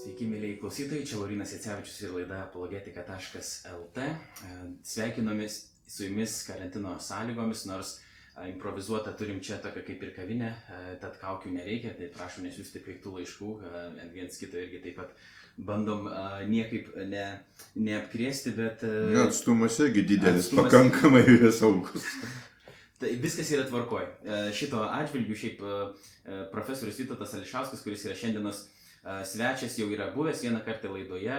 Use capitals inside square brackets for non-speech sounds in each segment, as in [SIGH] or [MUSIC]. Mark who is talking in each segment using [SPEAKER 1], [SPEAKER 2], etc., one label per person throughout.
[SPEAKER 1] Sveiki, mėlyjei klausytojai, čia Laurinas Jacevičius ir laida apologetika.lt. E, Sveikinomis su jumis karantino sąlygomis, nors e, improvizuotą turim čia tokią kaip ir kavinę, e, tad kaukių nereikia, tai prašau nesiųsti piktų laiškų, e, viens kito irgi taip pat bandom niekaip ne, neapkrėsti, bet...
[SPEAKER 2] Ne, atstumas irgi didelis,
[SPEAKER 1] Atstumas-
[SPEAKER 2] pakankamai yra saugus. [LAUGHS]
[SPEAKER 1] Tai viskas yra tvarkoj. Šito atžvilgiu šiaip profesorius Vytautas Ališauskas, kuris yra šiandienos svečias, jau yra buvęs vieną kartą laidoje.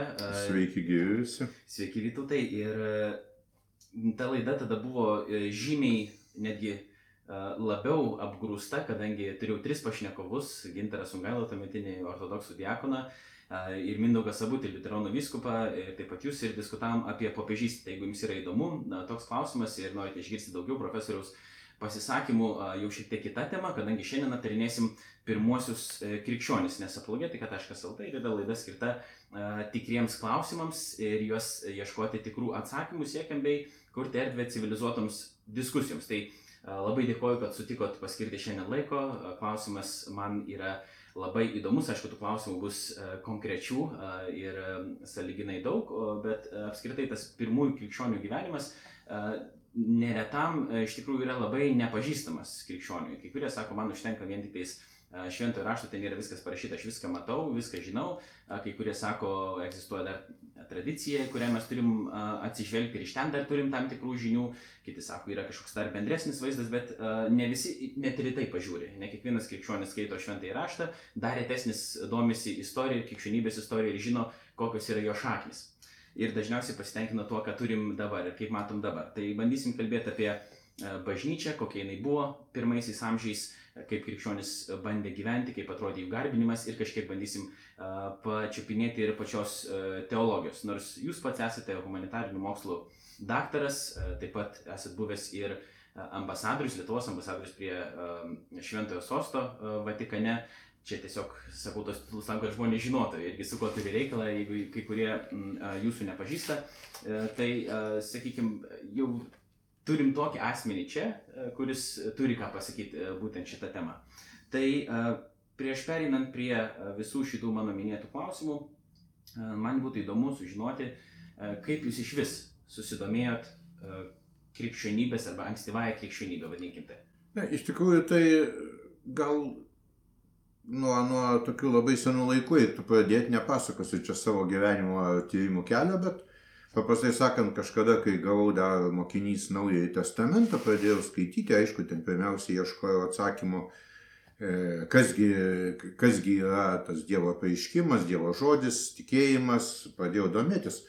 [SPEAKER 2] Sveiki, gyvisi.
[SPEAKER 1] Sveiki Vytautai. Ir ta laida tada buvo e, žymiai netgi labiau apgrūsta, kadangi turėjau tris pašnekovus - Ginterą Sungailą, tuometinį ortodoksų diakoną. Ir Mindaugas Sabutį, Liuteronų vyskupą, ir taip pat jūs ir diskutavom apie popiežystę. Tai jeigu jums yra įdomu na, toks klausimas ir norite išgirsti daugiau profesoriaus pasisakymų jau šiek tiek kita tema, kadangi šiandien aptarinėsim pirmuosius e, krikščionis, nes apologetika.lt yra laida skirta tikriems klausimams ir juos ieškoti tikrų atsakymų siekiam bei kurti erdvę civilizuotoms diskusijoms. Tai labai dėkoju, kad sutikot paskirti šiandien laiko. Klausimas man yra labai įdomus, aišku, tų klausimų bus konkrečių ir saliginai daug, bet apskritai tas pirmųjų krikščionių gyvenimas neretam e, iš tikrųjų yra labai nepažįstamas krikščioniui. Kai kurie sako, man užtenka vien tik tais e, šventojo rašto, ten yra viskas parašyta, aš viską matau, viską žinau. A, Kai kurie sako, egzistuoja dar tradicija, kurią mes turim atsižvelgti ir iš ten dar turim tam tikrų žinių. Kiti sako, yra kažkoks dar bendresnis vaizdas, bet ne visi net ir tai pažiūri. Ne kiekvienas krikščionis skaito šventąjį raštą, dar retesnis domisi istorija ir krikščionybės istorija ir žino, kokios yra jo šaknis ir dažniausiai pasitenkina tuo, ką turim dabar ir kaip matom dabar. Tai bandysim kalbėti apie e, bažnyčią, kokia jinai buvo pirmaisiais amžiais, e, kaip krikščionis bandė gyventi, kaip atrodė jų garbinimas ir kažkiek bandysim e, pačiupinėti ir pačios teologijos. Nors jūs pats esate humanitarinių mokslų daktaras, taip pat esate buvęs ir ambasadorius, Lietuvos ambasadorius prie Šventojo sosto Vatikane. Čia tiesiog sakau tos titulus tam, kad žmonės žinotų irgi su kuo turi reikalą, jeigu kai kurie mm, jūsų nepažįsta. E, Tai, sakykime, jau turim tokį asmenį čia, e, kuris turi ką pasakyti e, būtent šitą temą. Tai prieš pereinant prie visų šitų mano minėtų klausimų, man būtų įdomu sužinoti, kaip jūs iš vis susidomėjot krikščionybės arba ankstyvąją krikščionybę, vadinkim tai.
[SPEAKER 2] Ne, iš tikrųjų, tai gal nuo, nuo tokių labai senų laikų reiktų pradėti, nepasakosiu čia savo gyvenimo tyrimų kelio, bet paprastai sakant, kažkada, kai gavau dar mokinys Naująjį Testamentą, pradėjau skaityti, aišku, ten pirmiausia ieškojau atsakymų, e, kasgi, kasgi yra tas Dievo pareiškimas, Dievo žodis, tikėjimas, pradėjau domėtis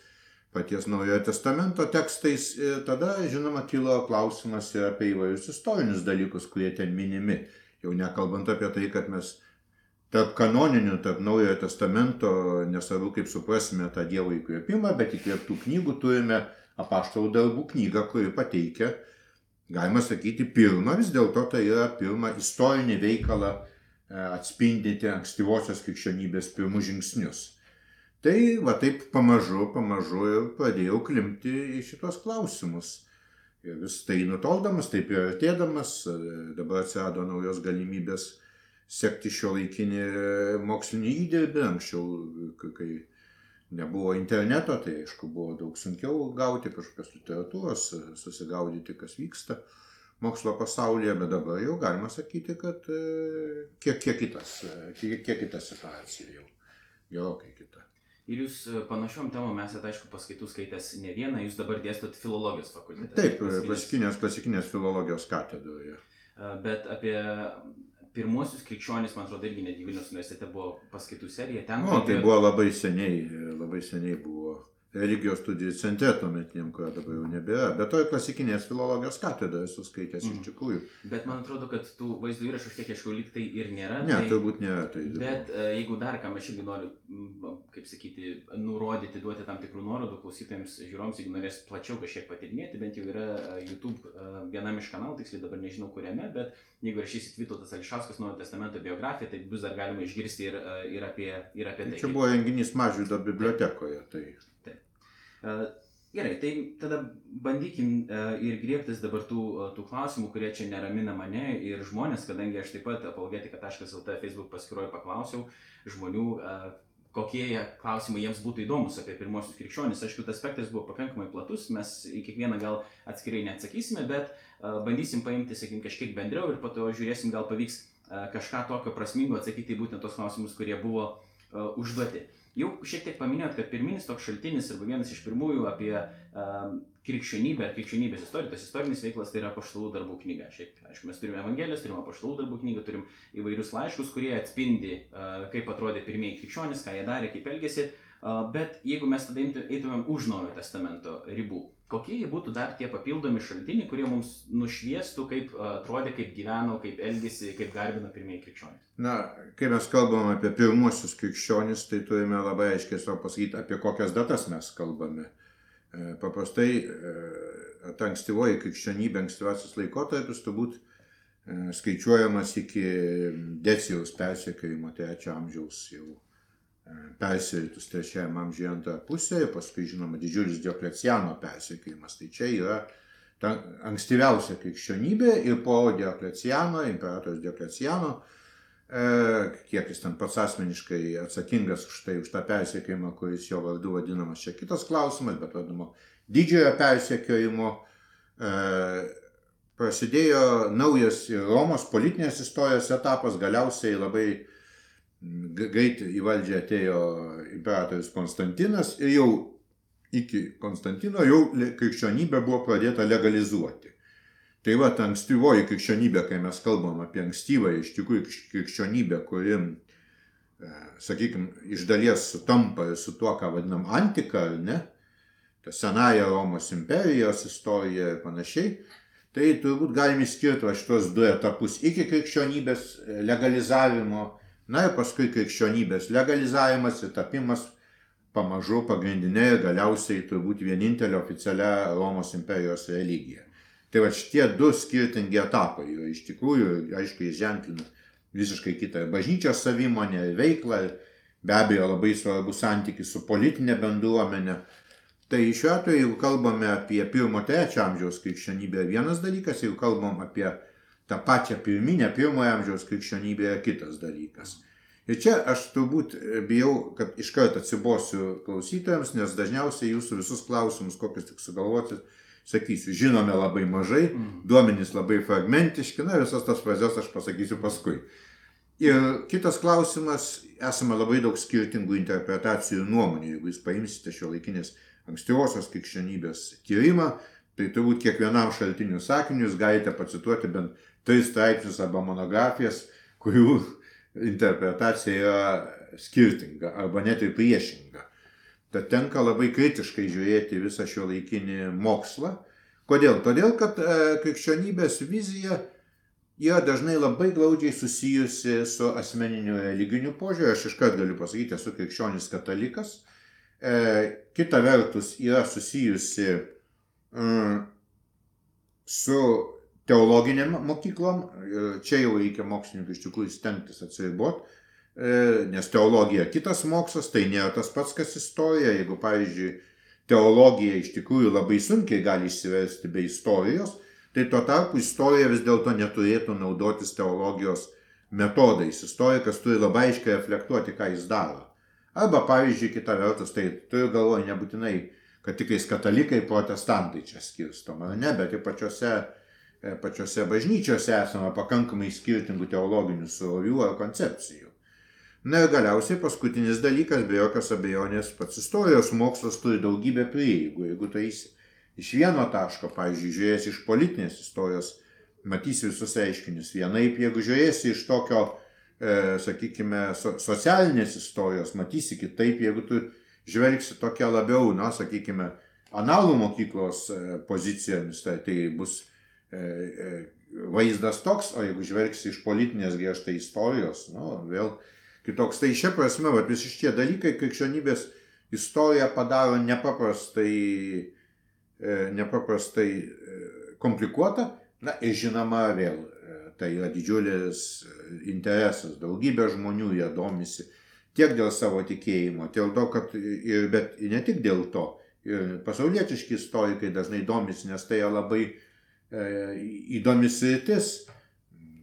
[SPEAKER 2] paties Naujojo Testamento tekstais ir tada, žinoma, kilo klausimas ir apie įvairius istorinius dalykus, kurie ten minimi. Jau nekalbant apie tai, kad mes tarp kanoninių, tarp Naujojo Testamento, nesvarbu kaip suprasime tą Dievo įkvėpimą, bet įkvėptų knygų turime apaštalų darbų knygą, kuri pateikia, galima sakyti, pirmą, vis dėlto tai yra pirmą istorinį veikalą e, atspindinti ankstyvosios krikščionybės pirmus žingsnius. Tai va taip pamažu, pamažu ir pradėjau klimti į šitos klausimus. Ir vis tai nutoldamas, taip ir artėdamas, e, dabar atsirado naujos galimybės sekti šio laikinį mokslinį įdirbį. Anksčiau, kai- nebuvo interneto, tai aišku buvo daug sunkiau gauti kažkokios literatūros, susigaudyti, kas vyksta mokslo pasaulyje, bet dabar jau galima sakyti, kad e, kiek, kiek, kitas, kiek, kiek kita situacija jau. Gerokai kita.
[SPEAKER 1] Ir jūs e, panašiom temom esate, aišku, paskaitų skaitęs ne vieną, jūs dabar dėstot filologijos fakultete.
[SPEAKER 2] Taip,
[SPEAKER 1] Klasikinės-
[SPEAKER 2] klasikinės, klasikinės filologijos katedroje.
[SPEAKER 1] E, Bet apie pirmuosius krikščionys, man atrodo, irgi netgi Vilnius universitete buvo paskaitų serija. Ten
[SPEAKER 2] O, tai buvo labai seniai, labai seniai buvo religijos studijų centre tuometiniam, kurio dabar jau nebėra. Bet to ir klasikinės filologijos katedroje esu skaitęs
[SPEAKER 1] Mhm.
[SPEAKER 2] iš tikrųjų.
[SPEAKER 1] Bet man atrodo, kad tų vaizdo įrašų, kiek ieškau, lyg tai ir nėra.
[SPEAKER 2] Ne,
[SPEAKER 1] tai...
[SPEAKER 2] turbūt nėra tai.
[SPEAKER 1] Bet e, jeigu dar ką aš irgi noriu, kaip sakyti, nurodyti, duoti tam tikrų nuorodų klausytojams, žiūrovams, jeigu norės plačiau kažkiek patyrinėti, bent jau yra e, YouTube e, vienam iš kanalų, tiksliai dabar nežinau kuriame, bet jeigu rašysit Vytautas Ališauskas Naujo testamento biografiją, tai bus dar galima išgirsti ir, ir, apie, ir apie tai.
[SPEAKER 2] Čia buvo renginys Mažvydo bibliotekoje. Tai
[SPEAKER 1] Gerai, tai tada bandykim ir griebtis dabar tų, tų klausimų, kurie čia neramina mane ir žmonės, kadangi aš taip pat apologetika.lt Facebook paskyroje paklausiau žmonių, kokie klausimai jiems būtų įdomus apie pirmosius krikščionis. Aišku, tas spektras buvo pakankamai platus, mes į kiekvieną gal atskirai neatsakysime, bet uh, bandysim paimti, sakykim, kažkiek bendriau ir po to žiūrėsim, gal pavyks uh, kažką tokio prasmingo atsakyti į būtent tos klausimus, kurie buvo uh, užduoti. Jau šiek tiek paminėjot, kad pirminis toks šaltinis arba vienas iš pirmųjų apie um, krikščionybę krikščionybės istoriją, tas istorinis veiklas tai yra paštalų darbų knyga. Šiaip, aišku, mes turime Evangelijas, turime paštalų darbų knygą, turim įvairius laiškus, kurie atspindi, uh, kaip atrodė pirmieji krikščionys, ką jie darė, kaip elgėsi. Uh, bet jeigu mes tada eitumėm už Naujojo testamento ribų, kokie jie būtų dar tie papildomi šaltiniai, kurie mums nušviestų, kaip atrodė, kaip gyveno, kaip elgėsi, kaip garbino pirmieji krikščionys.
[SPEAKER 2] Na, kai mes kalbam apie pirmuosius krikščionys, tai turime labai aiškiai savo pasakyti, apie kokias datas mes kalbame. E, paprastai e, ta ankstyvoji krikščionybė, ankstyvasis laikotarpis turbūt e, skaičiuojamas iki Decijaus persekiojimo trečio amžiaus jau persiritus trečiajam amžiuje antrą pusę ir paskui, žinoma, didžiulis Diokleciano persekiojimas. Tai čia yra ta ankstyviausia krikščionybė ir po Diokleciano, imperatorius Diokleciano, e, kiek jis ten pats asmeniškai atsakingas už tai, už tą persekiojimą, kuris jo vardu vadinamas, čia kitas klausimas, bet vadinamo didžiojo persekiojimo e, prasidėjo naujas Romos politinės istorijos etapas, galiausiai labai greit į valdžią atėjo imperatorius Konstantinas ir jau iki Konstantino jau krikščionybė buvo pradėta legalizuoti. Tai va, ta ankstyvoji krikščionybė, kai mes kalbam apie ankstyvą iš tikrųjų krikščionybę, kuri, e, sakykime, iš dalies sutampa su tuo, ką vadinam antika, ar ne, ta senaja Romos imperijos istorija ir panašiai, tai turbūt galime skirti va šitos du etapus iki krikščionybės legalizavimo Na ir paskui krikščionybės legalizavimas ir tapimas pamažu pagrindinė ir galiausiai turbūt vienintelė oficialia Romos imperijos religija. Tai va šitie du skirtingi etapai yra iš tikrųjų, aiškiai, ženklina visiškai kitą bažnyčios savimonę veiklą, be abejo labai svarbus santykis su politinė bendruomenė. Tai šiuo atveju, jeigu kalbame apie pirmo, trečio amžiaus krikščionybę, vienas dalykas, jeigu kalbam apie tą pačią pirminę pirmojo amžiaus krikščionybę yra kitas dalykas. Ir čia aš turbūt bijau, kad iš karto atsibosiu klausytojams, nes dažniausiai jūsų visus klausimus, kokius tik sugalvosit, sakysiu, žinome labai mažai, mm. duomenys labai fragmentiški, na visas tas frazes aš pasakysiu paskui. Ir kitas klausimas, esame labai daug skirtingų interpretacijų ir nuomonių. Jeigu jūs paimsite šio laikinės ankstyvosios krikščionybės tyrimą, tai turbūt kiekvienam šaltinių sakiniu jūs galite pacituoti bent tris straipsnius arba monografijas, kurių interpretacija yra skirtinga arba net ir priešinga. Tad tenka labai kritiškai žiūrėti visą šio laikinį mokslą. Kodėl? Todėl, kad e, krikščionybės vizija yra dažnai labai glaudžiai susijusi su asmeniniu religiniu požiūriu. Aš iškart galiu pasakyti, esu krikščionis katalikas. E, kita vertus yra susijusi mm, su teologinėm mokyklom, čia jau reikia mokslininkų iš tikrųjų stengtis atsiriboti, e, nes teologija kitas mokslas, tai nėra tas pats, kas istorija. Jeigu, pavyzdžiui, teologija iš tikrųjų labai sunkiai gali išsiversti be istorijos, tai tuo tarpu istorija vis dėlto neturėtų naudotis teologijos metodais. Istorikas turi labai aiškiai reflektuoti, ką jis daro. Arba, pavyzdžiui, kita vertus, tai turiu galvoje nebūtinai, kad tik katalikai, protestantai čia skirstoma, ne, bet ir pačiose E, pačiose bažnyčiose esama pakankamai skirtingų teologinių surovių ar koncepcijų. Na ir galiausiai paskutinis dalykas, be jokios abejonės, pats istorijos mokslas turi daugybę prieigų. Jeigu tai iš vieno taško, pavyzdžiui, žiūrės iš politinės istorijos, matys visus reiškinius vienaip, jeigu žiūrėsi iš tokio, e, sakykime, so, socialinės istorijos, matysi kitaip, jeigu tu žvelgsi tokia labiau, na, sakykime, analų mokyklos e, pozicijomis, tai, tai bus E, e, vaizdas toks, o jeigu žvelgsi iš politinės griežtai istorijos, nu, vėl kitoks. Tai šia prasme, va, visi šitie dalykai krikščionybės istoriją padaro nepaprastai, e, nepaprastai komplikuota. Na ir žinoma, vėl tai yra didžiulis interesas, daugybė žmonių jie domisi tiek dėl savo tikėjimo, dėl to, kad ir, bet ne tik dėl to, ir pasaulietiški istorikai dažnai domisi, nes tai yra labai E, įdomi sritis.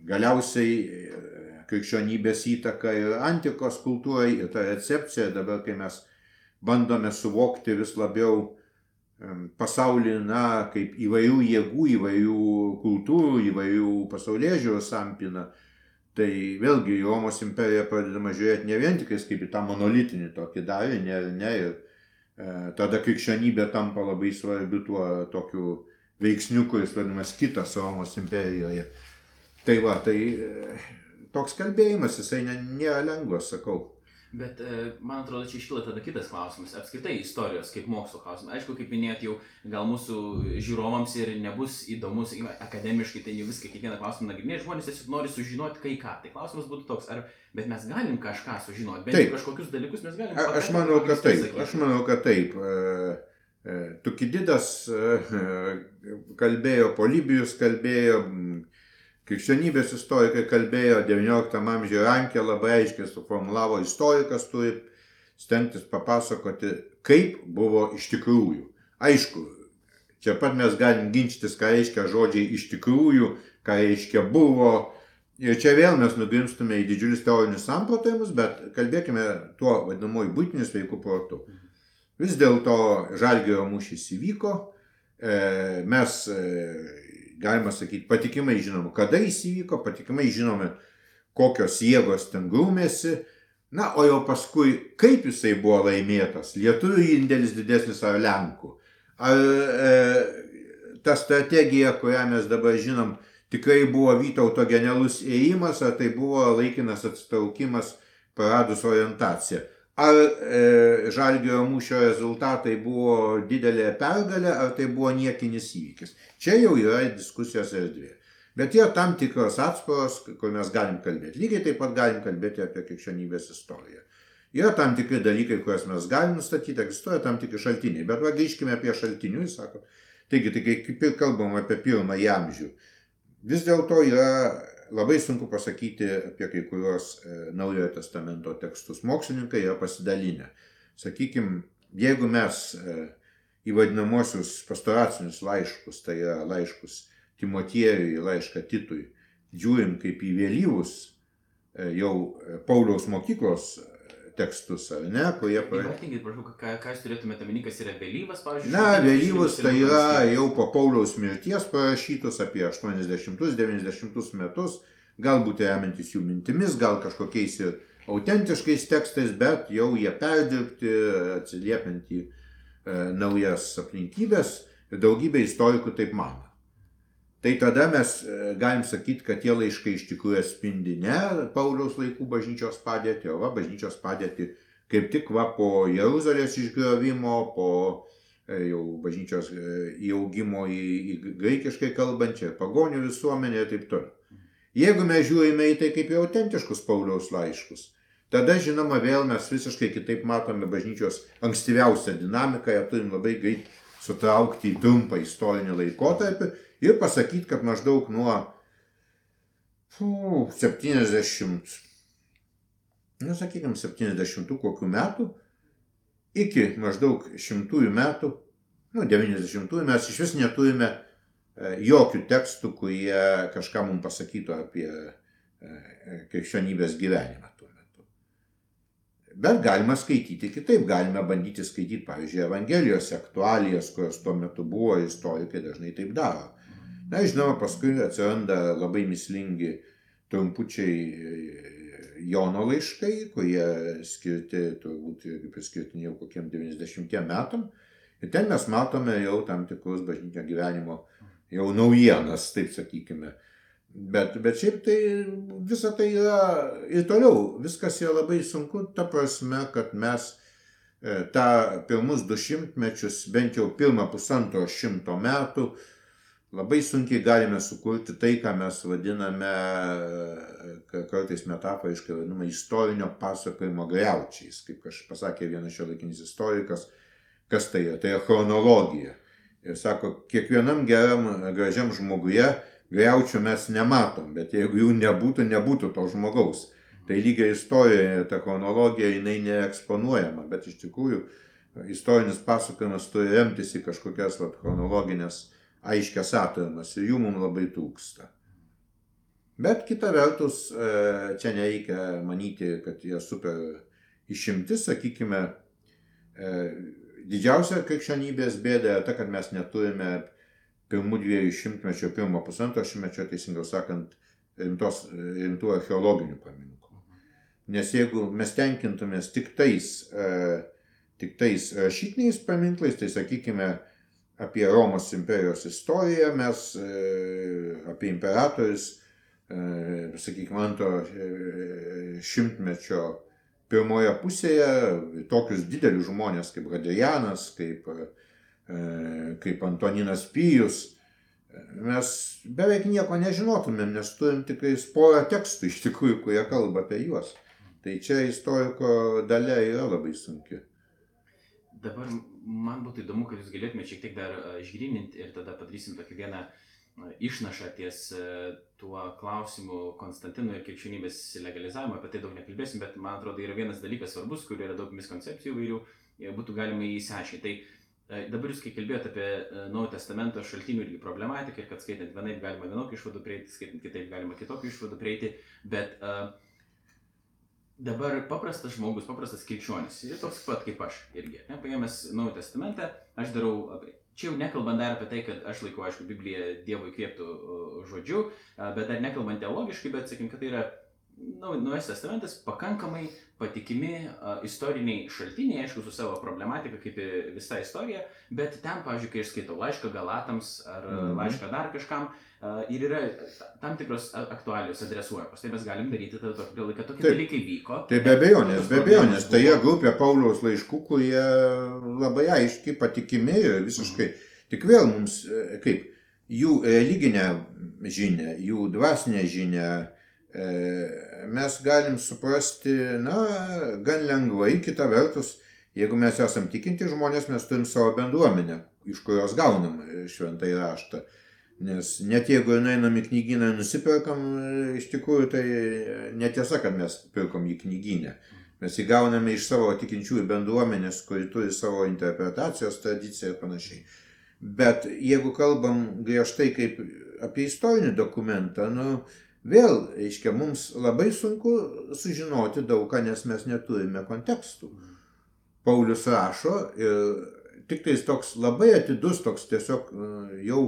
[SPEAKER 2] Galiausiai, e, krikščionybės įtaką ir antikos kultūrai, ir ta recepcija dabar, kai mes bandome suvokti vis labiau pasaulį, na, kaip įvairių jėgų, įvairių kultūrų, įvairių pasaulyje žiūrų sampina, tai vėlgi Romos imperija pradedama žiūrėti ne vien tik kaip į tą monolitinį tokį darinį, ne, ne, ir e, tada krikščionybė tampa labai svarbiu tuo tokiu veiksniu, kuris vadinamas kitas Romos imperijoje. Tai va, tai e, toks kalbėjimas, jisai nėra lengvas, sakau.
[SPEAKER 1] Bet e, man atrodo, čia iškyla tada kitas klausimas. Apskritai istorijos kaip mokslo klausimas. Aišku, kaip minėjot, jau gal mūsų žiūrovams ir nebus įdomus akademiškai, tai jau viską, kiekvieną klausimą nagrinėti. Žmonės tiesiog nori sužinoti kai ką. Tai klausimas būtų toks, ar, bet mes galim kažką sužinoti, bet kažkokius dalykus mes galim.
[SPEAKER 2] A, aš manau, kad taip. Aš manau, kad taip. E, Tukididas kalbėjo, Polibijus kalbėjo, Krikščionybės istorikai kalbėjo XIX amžiuje Rankė labai aiškiai suformulavo, istorikas turi stengtis papasakoti, kaip buvo iš tikrųjų. Aišku, čia pat mes galim ginčytis, ką reiškia žodžiai iš tikrųjų, ką reiškia buvo. Ir čia vėl mes nugrimstume į didžiulius teorinius samprotavimus, bet kalbėkime tuo vadinamoju būtiniu sveiku protu. Vis dėlto Žalgėrio mūšys įvyko, e, mes e, galima sakyti, patikimai žinoma, kada jis įvyko, patikimai žinome, kokios jėgos ten grūmėsi. Na, o jau paskui, kaip jisai buvo laimėtas, lietuvių indėlis didesnis ar lenkų. Ar e, ta strategija, kurią mes dabar žinom, tikrai buvo Vytauto genialus ėjimas, ar tai buvo laikinas atsitraukimas praradus orientaciją. Ar e, Žalgio mūšio rezultatai buvo didelė pergalė, ar tai buvo niekinis įvykis. Čia jau yra diskusijos erdvė. Bet yra tam tikros atsparos, kur mes galim kalbėti. Lygiai taip pat galim kalbėti apie krikščionybės istoriją. Yra tam tikri dalykai, kuriuos mes galim nustatyti, egzistuoja tam tikri šaltiniai. Bet va grįžkime prie šaltinių, jis sako. Taigi, tai kaip ir kalbam apie pirmąjį amžių, vis dėlto yra labai sunku pasakyti apie kai kuriuos e, Naujojo testamento tekstus. Mokslininkai yra pasidalinę. Sakykime, jeigu mes e, į vadinamosius pastoracinius laiškus, tai yra laiškus Timotiejui, laišką Titui, žiūrim kaip į vėlyvus e, jau Pauliaus mokyklos tekstus, ar ne, kurie...
[SPEAKER 1] Įvartinkit, prašau, ką, ką jūs turėtumėte omeny, kas yra vėlyvas, pavyzdžiui?
[SPEAKER 2] Na, vėlyvas tai yra jau po Pauliaus mirties parašytus apie 80-90 metus, galbūt remiantis jų mintimis, gal kažkokiais ir autentiškais tekstais, bet jau jie perdirbti, atsiliepiant į e, naujas aplinkybės daugybė istorikų taip mano. Tai tada mes e, galim sakyti, kad tie laiškai iš tikrųjų atspindi ne Pauliaus laikų bažnyčios padėtį, o va, bažnyčios padėtį kaip tik va po Jeruzalės išgriovimo, po e, jau bažnyčios e, įaugimo į, į graikiškai kalbančią pagonių visuomenę ir taip toliau. Jeigu mes žiūrime į tai kaip į autentiškus Pauliaus laiškus, tada žinoma vėl mes visiškai kitaip matome bažnyčios ankstyviausią dinamiką, ją turim labai greit sutraukti į trumpą istorinį laikotarpį ir pasakyti, kad maždaug nuo fu, 70, nu sakykime, 70 kokių metų iki maždaug šimtųjų metų, nu 90-ųjų mes iš vis neturime e, jokių tekstų, kurie kažką mums pasakytų apie e, krikščionybės gyvenimą tuo metu. Bet galima skaityti kitaip, galime bandyti skaityti, pavyzdžiui, Evangelijos aktualijas, kurios tuo metu buvo, istorikai dažnai taip daro. Na, žinoma, paskui atsiranda labai mislingi trumpučiai e, Jono laiškai, kurie skirti, turbūt irgi priskirtini jau kokiem 90 metam. Ir ten mes matome jau tam tikrus bažnyčio gyvenimo jau naujienas, taip sakykime. Bet, bet šiaip tai visa tai yra ir toliau, viskas yra labai sunku, ta prasme, kad mes e, tą pirmus du šimtmečius, bent jau pirmą pusantro šimto metų, labai sunkiai galime sukurti tai, ką mes vadiname, kartais metaforiškai vadiname, istorinio pasakojimo greučiais, kaip aš pasakė vienas šio laikinis istorikas, kas tai yra, tai yra chronologija. Ir sako, kiekvienam geram, gražiam žmoguje greučių mes nematom, bet jeigu jų nebūtų, nebūtų to žmogaus. Tai lygiai istorija, ta chronologija, jinai neeksponuojama, bet iš tikrųjų istorinis pasakojimas turi remtis į kažkokias vat, chronologinės aiškias atramas ir jų mums labai trūksta. Bet kita vertus, e, čia nereikia manyti, kad jie super išimtis, sakykime, e, didžiausia krikščionybės bėda yra ta, kad mes neturime pirmų dviejų šimtmečio, pirmo pusantro šimtmečio, teisingiau sakant, rimtos, rimtų archeologinių paminklų. Nes jeigu mes tenkintumės tik tais, e, tik tais rašytiniais paminklais, tai sakykime, apie Romos imperijos istoriją, mes apie imperatorius E, sakykime, antro e, šimtmečio pirmoje pusėje tokius didelius žmonės kaip Radėjanas, kaip, e, kaip Antoninas Pijus, mes beveik nieko nežinotumėm, nes turim tik porą tekstų iš tikrųjų, kurie kalba apie juos. Tai čia istoriko dalia yra labai sunki.
[SPEAKER 1] Dabar man būtų įdomu, kad jūs galėtumėte šiek tiek dar išgrininti ir tada padarysim tokį vieną uh, išnaša ties e, tuo klausimu Konstantino ir krikščionybės legalizavimo, apie tai daug nekalbėsim, bet man atrodo yra vienas dalykas svarbus, kur yra daug miskoncepcijų įvairių, būtų galima įsiaiškinti. Tai e, dabar jūs, kai kalbėjote apie e, Naujo Testamento šaltinių irgi problematiką ir kad skaitant vienaip galima vienokių išvadų prieiti, skaitant kitaip galima kitokių išvadų prieiti, bet uh, dabar paprastas žmogus, paprastas krikščionis, jis toks pat kaip aš irgi. Ne, paėmęs Naują Testamentą, aš darau Čia jau nekalbant dar apie tai, kad aš laikau, aišku, Bibliją Dievo įkvėptų žodžiu, bet dar nekalbant teologiškai, bet sakykim, kad tai yra Naujas testamentas pakankamai patikimi istoriniai šaltiniai, aišku, su savo problematika, kaip ir visa istorija, bet ten, pavyzdžiui, kai aš skaitau laišką Galatams ar mm -hmm. laišką dar kažkam, uh, ir yra tam tikros aktualios adresuojamos. Tai mes galim daryti tada tokį kad tokie Taip. dalykai vyko.
[SPEAKER 2] Tai be abejonės, be abejonės. Tai jie grupė Pauliaus laiškų, kurie labai aiškiai patikimi ir visiškai. -hmm. Tik vėl mums, e, kaip, jų religinę žinę, jų dvasinę žinę, E, mes galim suprasti, na, gan lengvai, kita vertus, jeigu mes esam tikinti žmonės, mes turim savo bendruomenę, iš kurios gaunam šventai raštą. Nes net jeigu einam į knygyną ir nusipirkam, iš tikrųjų tai netiesa, kad mes pirkom į knyginę. Mes įgauname iš savo tikinčiųjų bendruomenės, kuri turi savo interpretacijos tradiciją ir panašiai. Bet jeigu kalbam griežtai kaip apie istorinį dokumentą, nu, Vėl, reiškia, mums labai sunku sužinoti daugą, nes mes neturime kontekstų. Paulius rašo ir tik tais toks labai atidus, toks tiesiog e, jau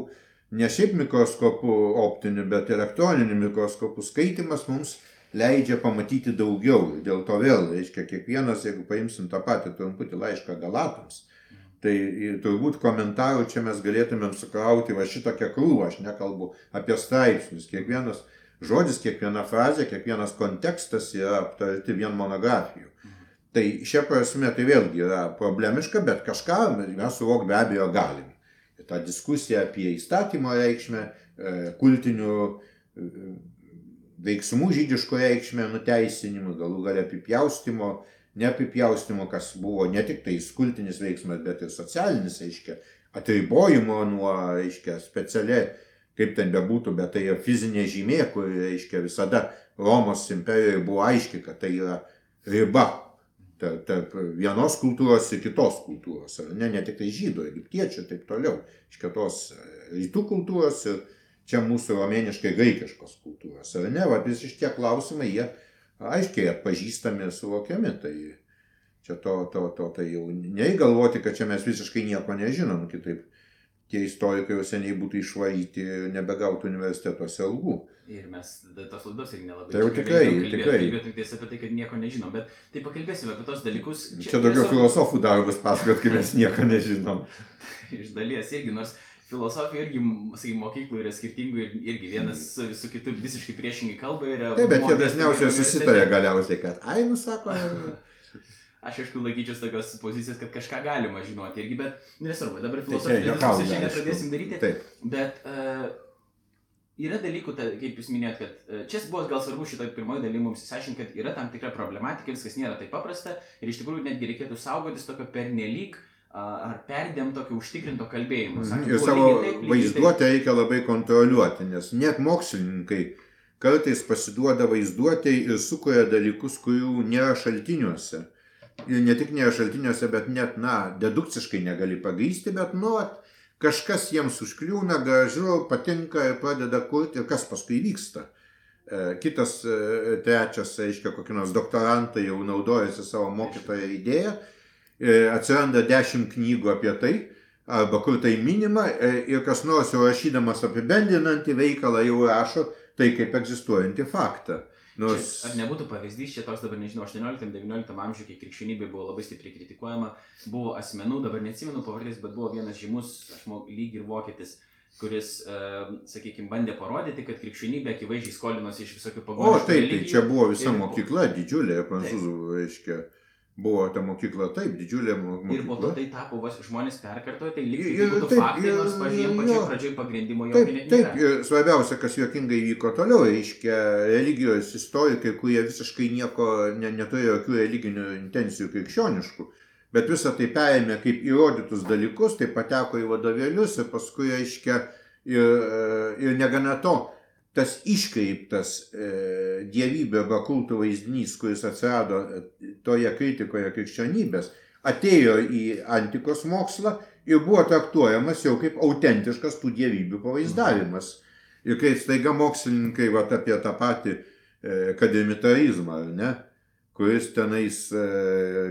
[SPEAKER 2] ne šiaip mikroskopų optiniu, bet elektroniniu mikroskopu skaitimas mums leidžia pamatyti daugiau. Dėl to vėl, reiškia, kiekvienas, jeigu paimsim tą patį trumputį laišką Galatams, tai turbūt komentarų čia mes galėtumėm sukrauti va šitokią krūvą, aš nekalbu apie straipsnius, kiekvienas žodis, kiekviena frazė, kiekvienas kontekstas yra aptarti vien monografijų. Tai šia prasme tai vėlgi yra problemiška, bet kažką mes suvokti be abejo galim. Ta diskusija apie įstatymo reikšmę, e, kultinių e, veiksmų žydiško reikšmę, nuteisinimų, galų galia apipjaustimo, neapipjaustimo, kas buvo ne tik tai kultinis veiksmas, bet ir socialinis, aiškiai, atribojimo nuo, aiškiai, specialiai kaip ten bebūtų, bet tai fizinė žymė, kuri, reiškia, visada Romos imperijoje buvo aiški, kad tai yra riba tarp, tarp vienos kultūros ir kitos kultūros. Ne, ne tik tai žydų, egiptiečių taip toliau. Iš kitos e, rytų kultūros ir čia mūsų romėniškai graikiškos kultūros. Ar ne, va visi šitie klausimai, jie aiškiai atpažįstami ir suvokiami. Tai čia to, to, to tai jau neįgalvoti, kad čia mes visiškai nieko nežinom, kitaip tie istorikai jau seniai būtų išvaryti ir nebegautų universitetuose algų.
[SPEAKER 1] Ir mes tos laidos irgi nelabai.
[SPEAKER 2] Tai jau tikrai, tikrai.
[SPEAKER 1] Kalbėti tik apie tai, kad nieko nežinom, bet tai pakalbėsime apie tos dalykus.
[SPEAKER 2] Čia, čia daugiau tiesiog... filosofų darbas pasakot, kai mes nieko nežinom. [LAUGHS]
[SPEAKER 1] Iš dalies irgi, nors filosofija irgi, sakai, mokyklų yra skirtingų ir irgi vienas su, su kitu visiškai priešingai kalba.
[SPEAKER 2] Taip, bet jie dažniausiai susitarė galiausiai, kad, ai, nusako.
[SPEAKER 1] Aš aišku laikyčiausi tokios pozicijos, kad kažką galima žinoti irgi, bet nesvarbu, dabar filosofijos diskusijos šiandien pradėsim daryti. Taip. Bet uh, yra dalykų, ta, kaip jūs minėjot, kad uh, čia buvo gal svarbu šitoje pirmoje dalyje mums įsiaiškinti, kad yra tam tikra problematika, viskas nėra taip paprasta ir iš tikrųjų netgi reikėtų saugotis tokio pernelyg ar perdėm tokio užtikrinto kalbėjimo.
[SPEAKER 2] Sakė, ir savo taip, vaizduotę reikia labai kontroliuoti, nes net mokslininkai kartais pasiduoda vaizduotėjai ir sukuria dalykus, kurių nėra šaltiniuose ir ne tik nėra šaltiniuose, bet net, na, dedukciškai negali pagrysti, bet, nu, kažkas jiems užkliūna, gražu, patinka ir pradeda kurti ir kas paskui vyksta. E, kitas, e, trečias, reiškia, kokie nors doktorantai jau naudojasi savo mokytojo idėją, e, atsiranda dešimt knygų apie tai, arba kur tai minima, ir kas nors jau rašydamas apibendrinantį veikalą jau rašo tai kaip egzistuojantį faktą.
[SPEAKER 1] Nors... Čia, ar nebūtų pavyzdys, čia toks dabar, nežinau, 18-19 amžiuje, kai krikščionybė buvo labai stipriai kritikuojama, buvo asmenų, dabar neatsimenu pavardės, bet buvo vienas žymus, aš manau, lyg ir vokietis, kuris, uh, sakykime, bandė parodyti, kad krikščionybė akivaizdžiai skolinosi iš visokių
[SPEAKER 2] pagonių. O taip, tai čia buvo visa ir... mokykla didžiulė, prancūzų, reiškia. Taip Buvo ta mokykla taip, didžiulė mokykla.
[SPEAKER 1] Ir po to tai tapo, vas, žmonės perkartojo, tai lygiai tai būtų taip, faktai, nors pažiūrėjom pačioje pradžioje pagrindimo jo
[SPEAKER 2] taip, taip, ir svarbiausia, kas juokingai vyko toliau, reiškia, religijos istorikai, kurie visiškai nieko ne, neturėjo jokių religinių intencijų krikščioniškų, bet visą tai perėmė kaip įrodytus dalykus, tai pateko į vadovėlius ir paskui, reiškia, ir, ir negana to, tas iškreiptas e, dievybė arba kultų vaizdinys, kuris atsirado e, toje kritikoje krikščionybės, atėjo į antikos mokslą ir buvo traktuojamas jau kaip autentiškas tų dievybių pavaizdavimas. Ir kai staiga mokslininkai vat, apie tą patį e, kademitarizmą, ne, kuris tenais e,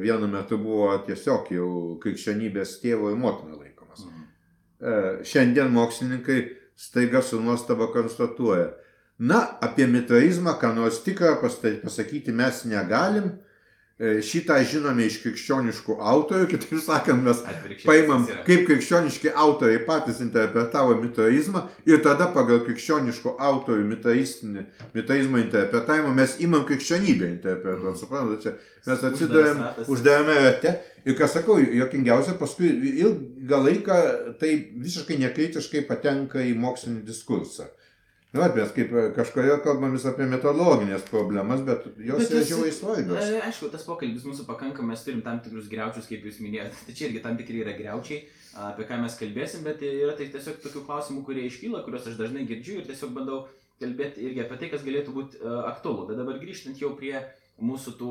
[SPEAKER 2] vienu metu buvo tiesiog jau krikščionybės tėvo ir motina laikomas. Mhm. E, šiandien mokslininkai staiga su nuostaba konstatuoja. Na, apie mitraizmą, ką nors tikrą pasakyti mes negalim. E, šitą žinome iš krikščioniškų autorių, kitaip sakant, mes paimam, kaip krikščioniški autoriai patys interpretavo mitraizmą ir tada pagal krikščioniškų autorių mitraizmo interpretavimą mes imam krikščionybę interpretuoti. Suprantate, mes atsidurėm uždarame rate ir, ką sakau, jokingiausia, paskui ilgą laiką tai visiškai nekritiškai patenka į mokslinį diskursą. Na, nu, bet kaip kažkodėl kalbam vis apie metodologinės problemas, bet jos bet yra žiauriai svarbios.
[SPEAKER 1] E, aišku, tas pokalbis mūsų pakankamai, mes turim tam tikrus greučius, kaip jūs minėjote. Tai čia irgi tam tikri yra greučiai, apie ką mes kalbėsim, bet yra tai tiesiog tokių klausimų, kurie iškyla, kuriuos aš dažnai girdžiu ir tiesiog bandau kalbėti irgi apie tai, kas galėtų būti uh, aktualu. Bet dabar grįžtant jau prie mūsų tų,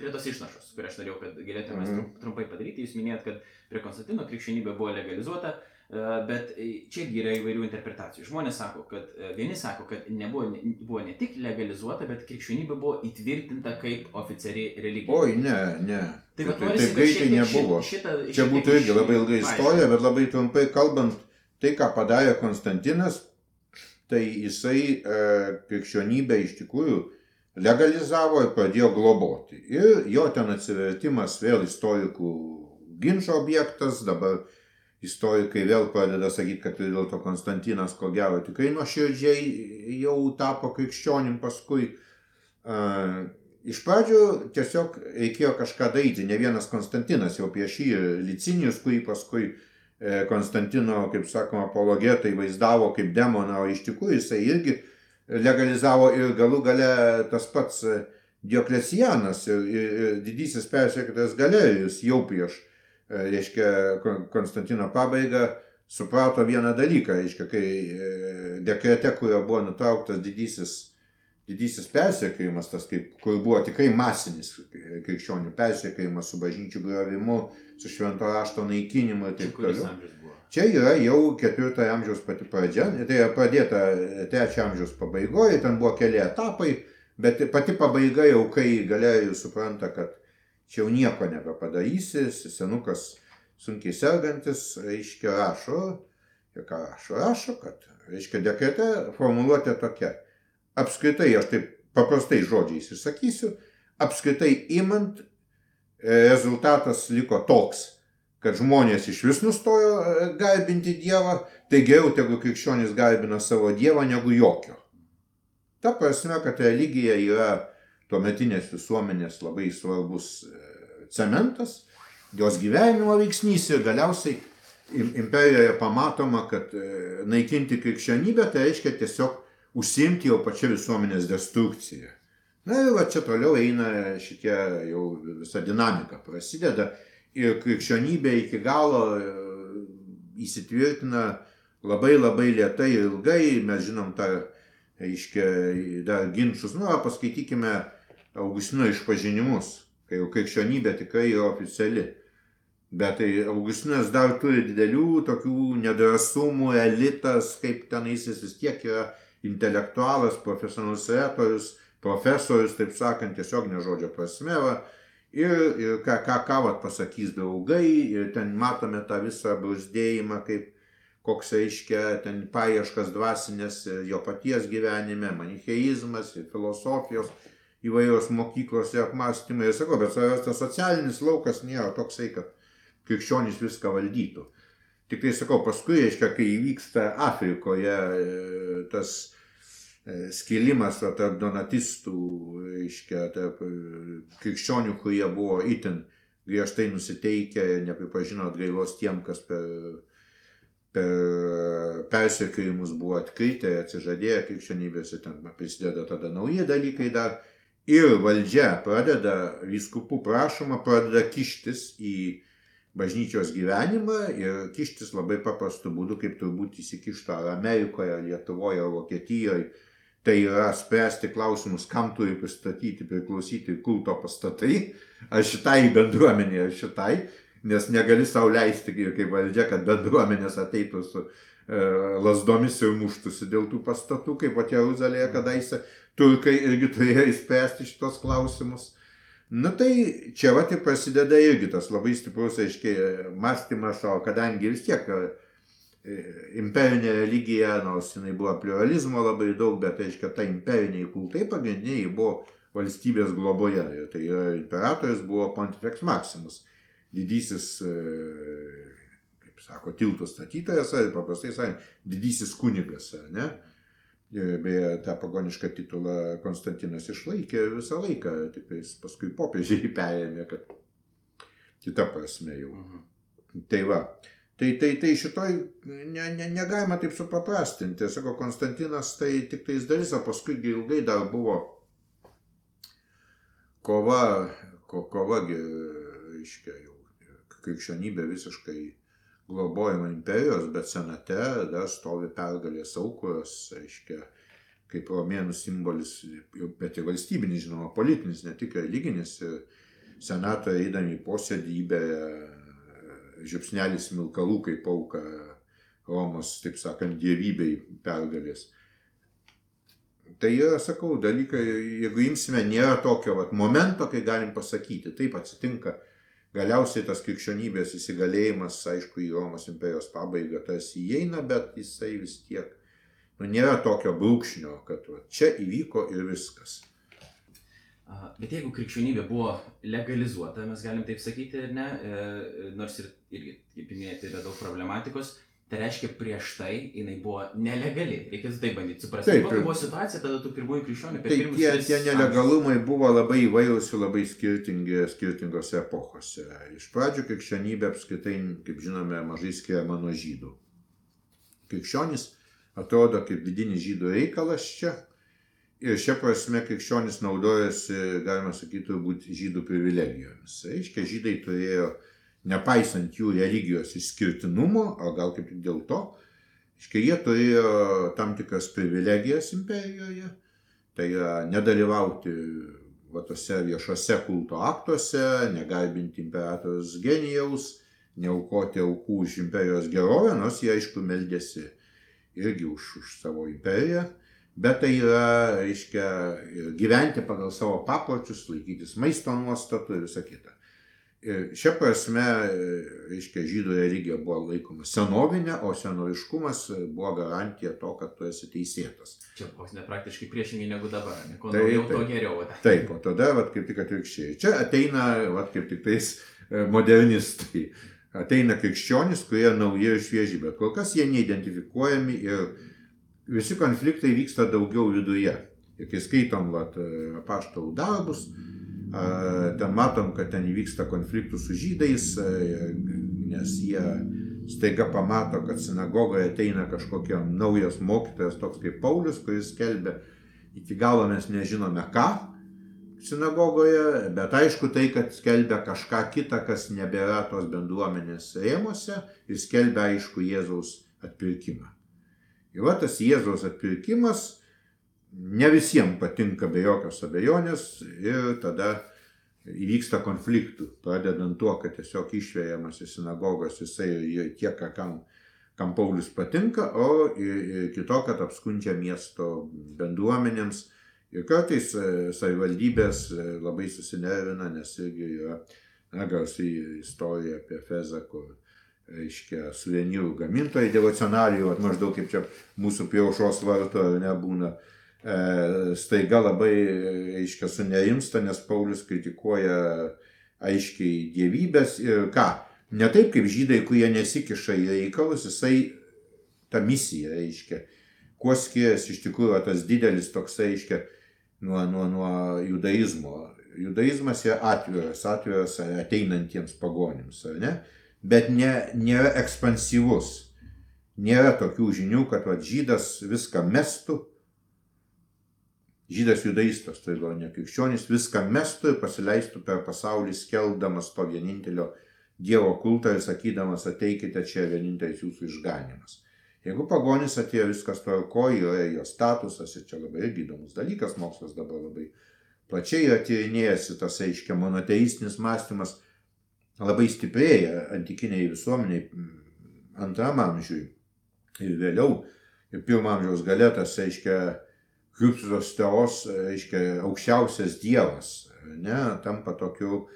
[SPEAKER 1] prie tos išnašos, kurią aš norėjau, kad galėtume mm -hmm. trumpai padaryti. Jūs minėjot, kad prie Konstantino krikščionybė buvo legalizuota. E, bet e, čia yra įvairių interpretacijų. Žmonės sako, kad e, vieni sako, kad nebuvo, ne, buvo ne tik legalizuota, bet krikščionybė buvo įtvirtinta kaip oficialiai religija.
[SPEAKER 2] Oi, ne, ne. Tai taip, taip, taip greitai nebuvo. Šitą, šitą, čia būtų irgi labai ilga istorija, bet labai trumpai kalbant, tai ką padarė Konstantinas, tai jisai e, krikščionybę iš tikrųjų legalizavo ir pradėjo globoti. Ir jo ten atsivertimas vėl istorikų ginčio objektas, dabar istorikai vėl pradeda sakyti, kad vis dėlto Konstantinas, ko gero, tikrai nuoširdžiai jau tapo krikščionim paskui. Uh, iš pradžių tiesiog reikėjo kažką daryti. Ne vienas Konstantinas jau prieš jį Licinijus, kurį paskui e, Konstantino, kaip sakoma, apologetai vaizdavo kaip demoną, o iš tikrųjų jisai irgi legalizavo ir galų gale tas pats Dioklesianas ir, ir, ir didysis persekiotojas Galerijus jau prieš E, reiškia, Konstantino pabaigą, suprato vieną dalyką, reiškia, kai e, dekrete, kurio buvo nutrauktas didysis, didysis persekiojimas, tas kaip, kur buvo tikrai masinis krikščionių persekiojimas su bažnyčių griovimu, su švento rašto naikinimu ir taip toliau. Čia yra jau ketvirtojo amžiaus pati pradžia, tai yra pradėta trečio amžiaus pabaigoje, ten buvo keli etapai, bet pati pabaiga jau, kai galerijų supranta, kad čia jau nieko nebepadarysi, senukas sunkiai sergantis, reiškia, rašo, ir ką rašo, rašo, kad, reiškia, dekrete formuluotė tokia. Apskritai, aš taip paprastai žodžiais išsakysiu, apskritai imant, rezultatas liko toks, kad žmonės iš vis nustojo e, garbinti Dievą, tai geriau tegu krikščionys garbina savo Dievą negu jokio. Ta prasme, kad religija yra tuometinės visuomenės labai svarbus e, cementas, jos gyvenimo veiksnys ir galiausiai imperijoje pamatoma, kad e, naikinti krikščionybę tai reiškia tiesiog užsiimti jau pačią visuomenės destrukciją. Na ir va čia toliau eina šitie jau visa dinamika prasideda ir krikščionybė iki galo e, įsitvirtina labai labai lietai ir ilgai, mes žinom tą, reiškia, dar ginčius, nu, paskaitykime Augustino išpažinimus, kai jau krikščionybė tikrai yra oficiali. Bet tai Augustinas dar turi didelių tokių nedrasumų, elitas, kaip tenais jis vis tiek yra intelektualas, profesionalus retorius, profesorius, taip sakant, tiesiog nežodžio prasme. Va. Ir, ir ką, ką, ką vat, pasakys draugai, ir ten matome tą visą brūzdėjimą, kaip koks reiškia ten paieškas dvasinės jo paties gyvenime, manicheizmas, filosofijos, įvairios mokyklos ir apmąstymai. Ir sakau, bet tas socialinis laukas nėra toksai, kad krikščionys viską valdytų. Tik tai sakau, paskui, reiškia, kai įvyksta Afrikoje e, tas e, skilimas tarp donatistų, reiškia, tarp e, krikščionių, kurie buvo itin griežtai nusiteikę nepripažino atgailos tiem, kas per, per persekiojimus buvo atkritę, atsižadėję krikščionybės ir ten prisideda tada nauji dalykai dar. Ir valdžia pradeda, vyskupų prašoma, pradeda kištis į bažnyčios gyvenimą ir kištis labai paprastu būdu, kaip turbūt įsikišta ar Amerikoje, ar Lietuvoje, ar Vokietijoje. Tai yra spręsti klausimus, kam turi pristatyti, priklausyti kulto pastatai, ar šitai bendruomenė, ar šitai, nes negali sau leisti, kaip valdžia, kad bendruomenės ateitų su e, lasdomis ir muštųsi dėl tų pastatų, kaip pat Jeruzalėje kadaise turkai irgi turėjo įspręsti šitos klausimus. Nu tai čia va tik prasideda irgi tas labai stiprus, aiškiai, mąstymas, o kadangi vis tiek e, imperinė religija, nors jinai buvo pluralizmo labai daug, bet aiškiai, ta imperiniai kultai pagrindiniai buvo valstybės globoje. Ir tai yra imperatorius buvo Pontifex Maximus, didysis, e, kaip sako, tiltų statytojas, ar paprastai sakant, didysis kunigas, ne? Beje, tą pagonišką titulą Konstantinas išlaikė visą laiką, tik paskui popiežiai perėmė, kad kita prasme jau. Mhm. Tai va. Tai, tai, tai šitoj ne, ne, negalima taip supaprastinti. Sako, Konstantinas tai tik tais dalis, o paskui ilgai dar buvo kova, ko, kova, reiškia, jau krikščionybė visiškai globojama imperijos, bet senate dar stovi pergalės aukos, aiškia, kaip romėnų simbolis, bet ir valstybinis, žinoma, politinis, ne tik religinis. Senato eidami į posėdį įberia žiupsnelis milkalų kaip auka Romos, taip sakant, dievybei pergalės. Tai yra, sakau, dalykai, jeigu imsime, nėra tokio vat, momento, kai galim pasakyti, taip atsitinka Galiausiai tas krikščionybės įsigalėjimas, aišku, į Romos imperijos pabaigą tarsi įeina, bet jisai vis tiek nu, nėra tokio brūkšnio, kad va, čia įvyko ir viskas.
[SPEAKER 1] Bet jeigu krikščionybė buvo legalizuota, mes galim taip sakyti, ne, e, nors ir, irgi, kaip minėjote, yra daug problematikos, Tai reiškia, prieš tai jinai buvo nelegali. Reikėtų tai bandyti suprasti. Taip, kokia buvo situacija tada tų pirmųjų krikščionių per
[SPEAKER 2] pirmus tie, tie nelegalumai amžius. buvo labai įvairūs ir labai skirtingi skirtingose epochose. Iš pradžių krikščionybė apskritai, kaip žinome, mažai skiriama nuo žydų. Krikščionis atrodo kaip vidinis žydų reikalas čia. Ir šia prasme krikščionis naudojasi, galima sakyti, turbūt žydų privilegijomis. Reiškia, žydai turėjo nepaisant jų religijos išskirtinumo, o gal kaip tik dėl to, iškai jie turėjo tam tikras privilegijas imperijoje, tai yra nedalyvauti va tose viešose kulto aktuose, negarbinti imperatorius genijaus, neaukoti aukų už imperijos gerovę, nors jie aišku meldėsi irgi už, už savo imperiją, bet tai yra, reiškia, gyventi pagal savo papročius, laikytis maisto nuostatų ir visa kita. Šia prasme, reiškia, žydų religija buvo laikoma senovinė, o senoviškumas buvo garantija to, kad tu esi teisėtas.
[SPEAKER 1] Čia ne praktiškai priešingai negu dabar, ne? Kuo daugiau, to geriau.
[SPEAKER 2] Taip, o tada, vat, kaip tik atvirkščiai. Čia ateina, vat, kaip tik tais e, modernistai. Ateina krikščionys, kurie nauji ir švieži, bet kol kas jie neidentifikuojami ir visi konfliktai vyksta daugiau viduje. Ir kai skaitom vat, e, apaštalų darbus, mm Ten matom, kad ten įvyksta konfliktų su žydais, nes jie staiga pamato, kad sinagogoje ateina kažkokia naujas mokytojas, toks kaip Paulius, kuris skelbia, iki galo mes nežinome ką sinagogoje, bet aišku tai, kad skelbia kažką kitą, kas nebėra tos bendruomenės rėmose ir skelbia aišku Jėzaus atpirkimą. Ir va tas Jėzaus atpirkimas ne visiems patinka be jokios abejonės ir tada įvyksta konfliktų, pradedant tuo, kad tiesiog išvėjamas į sinagogas jisai ir tiek, kam, kam Paulius patinka, o kito, kad apskundžia miesto bendruomenėms. Ir kartais e, savivaldybės e, labai susinervina, nes irgi yra na, garsiai istorija apie Fezą, kur, reiškia, suvenyrų gamintojai devocionalijų, maždaug kaip čia mūsų prie aušos varto nebūna, staiga labai, reiškia, sunerimsta, nes Paulius kritikuoja aiškiai dievybės ir ką, Ne taip kaip žydai, kurie nesikiša į reikalus, jisai tą misiją reiškia. Kuo skiriasi iš tikrųjų tas didelis toks reiškia nuo, nuo, nuo judaizmo. Judaizmas yra atviras, atviras ateinantiems pagonims, ar ne? Bet ne, nėra ekspansyvus. Nėra tokių žinių, kad va, žydas viską mestų. Žydas judaistas, tai gal ne krikščionis, viską mestų ir pasileistų per pasaulį skeldamas to vienintelio Dievo kultą ir sakydamas ateikite čia vienintelis jūsų išganimas. Jeigu pagonis atėjo viskas tvarkoje, yra jo statusas ir čia labai irgi įdomus dalykas, mokslas dabar labai plačiai yra tyrinėjęs tas, aiškia, monoteistinis mąstymas labai stiprėja antikiniai visuomeniai antram amžiui ir vėliau, ir pirmam amžiaus galėtas, aiškia, Kristus teos, aiškia, aukščiausias dievas, ne, tampa tokiu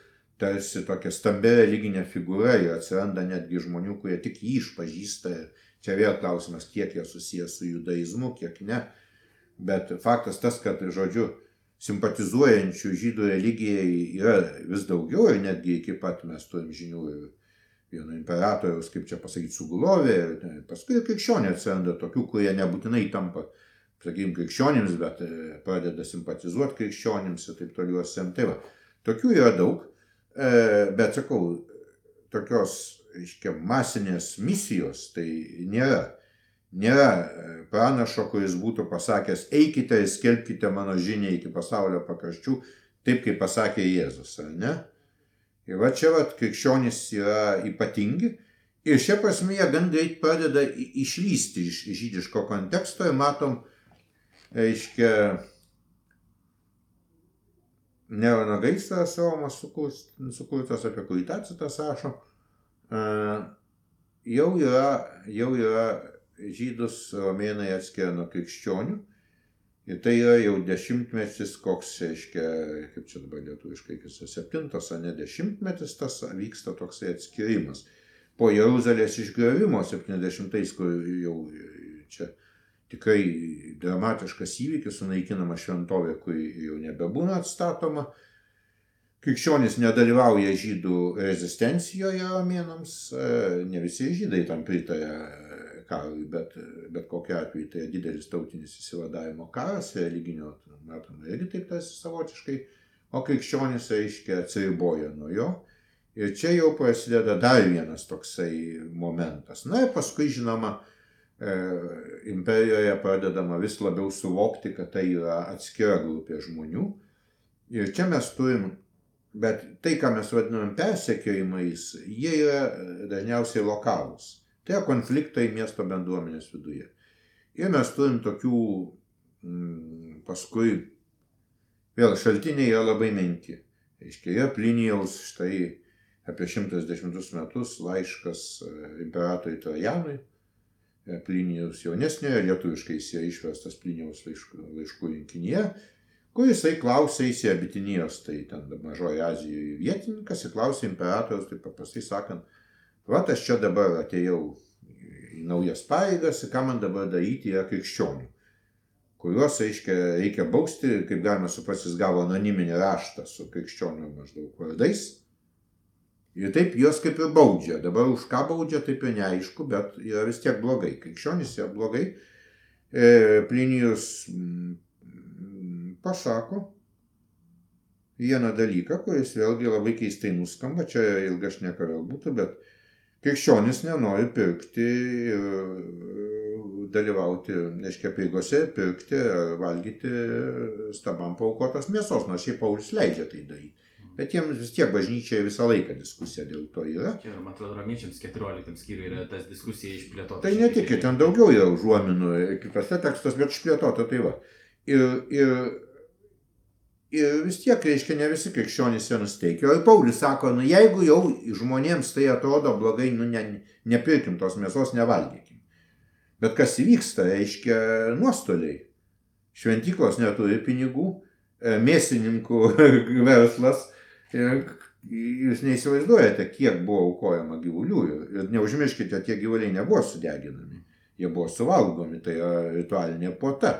[SPEAKER 2] tarsi tokia stambia religinė figūra ir atsiranda netgi žmonių, kurie tik jį išpažįsta. Čia vėl klausimas, kiek jie susijęs su judaizmu, kiek ne. Bet faktas tas, kad, žodžiu, simpatizuojančių žydų religijai yra vis daugiau ir netgi iki pat mes turim žinių ir vieno imperatoriaus, kaip čia pasakyti, sugulovė. Paskui ir krikščionė atsiranda tokių, kurie nebūtinai tampa, sakykime, krikščionims, bet e, pradeda simpatizuoti krikščionims ir taip toliau. Tai va, tokių yra daug. E, bet sakau, tokios, aiškia, masinės misijos tai nėra. Nėra e, pranašo, kuris būtų pasakęs, eikite ir skelbkite mano žinią iki pasaulio pakraščių, taip kaip pasakė Jėzus, ar ne? Ir va čia va krikščionys yra ypatingi ir šia prasme jie gan greit pradeda išlysti iš žydiško konteksto ir matom, reiškia, Nerono gaisras Romas sukurtas, apie kurį Tacitas rašo, jau yra, jau yra žydus romėnai atskiria nuo krikščionių. Ir tai yra jau dešimtmetis, koks, reiškia, kaip čia dabar lietuviškai, kas septintas, ar ne dešimtmetis, tas vyksta toksai atskirimas. Po Jeruzalės išgriovimo 70-ais, kur jau čia tikrai dramatiškas įvykis, sunaikinama šventovė, kuri jau nebebūna atstatoma. Krikščionys nedalyvauja žydų rezistencijoje romėnams, e, ne visi žydai tam pritarė karui, bet, bet kokiu atveju tai didelis tautinis įsivadavimo karas, religinio, matome, irgi taip tas savotiškai, o krikščionys, aiškiai, atsiriboja nuo jo. Ir čia jau prasideda dar vienas toksai momentas. Na ir paskui, žinoma, E, imperijoje pradedama vis labiau suvokti, kad tai yra atskira grupė žmonių. Ir čia mes turim, bet tai, ką mes vadinam persekiojimais, jie yra dažniausiai lokalūs. Tai yra konfliktai miesto bendruomenės viduje. Ir mes turim tokių mm, paskui, vėl šaltiniai yra labai menki. Aiškiai, yra Plinijaus štai apie 110 metus laiškas e, imperatoriui Trajanui, E, Plinijaus jaunesniojo, lietuviškai jis yra išverstas Plinijaus laiškų, laiškų rinkinyje, kur jisai klausė įsė Bitinijos, tai ten mažoje Azijoje vietininkas ir klausė imperatorius, tai paprastai sakant, va aš čia dabar atėjau į naujas pareigas ką man dabar daryti yra krikščionių, kuriuos, aiškia, reikia bausti, kaip galima suprasti, jis gavo anoniminį raštą su krikščionių maždaug vardais Ir taip juos kaip ir baudžia. Dabar už ką baudžia, taip ir neaišku, bet yra vis tiek blogai. Krikščionys yra blogai. E, Plinijus mm, pasako vieną dalyką, kuris vėlgi labai keistai nuskamba, čia ilga šneka vėl būtų, bet krikščionis nenori pirkti ir dalyvauti, reiškia, prieigose, pirkti valgyti stabam paukotos mėsos, nors šiaip Paulius leidžia tai daryti. Bet jiems vis tiek bažnyčioje visą laiką diskusija dėl to yra.
[SPEAKER 1] Čia, man atrodo, romiečiams 14 skyriui yra tas diskusija išplėtota.
[SPEAKER 2] Tai ne tik, ten daugiau yra užuominų kitose tekstuose, bet išplėtota tai va. Ir, ir, ir vis tiek, reiškia, ne visi krikščionys yra nusteikę. O ir Paulius sako, nu jeigu jau žmonėms tai atrodo blogai, nu ne, nepirkim tos mėsos, nevalgykim. Bet kas įvyksta, reiškia nuostoliai. Šventyklos neturi pinigų, e, mėsininkų [LAUGHS] verslas. Ir jūs neįsivaizduojate, kiek buvo aukojama gyvulių. Ir neužmirškite, tie gyvuliai nebuvo sudeginami. Jie buvo suvalgomi, tai yra ritualinė puota.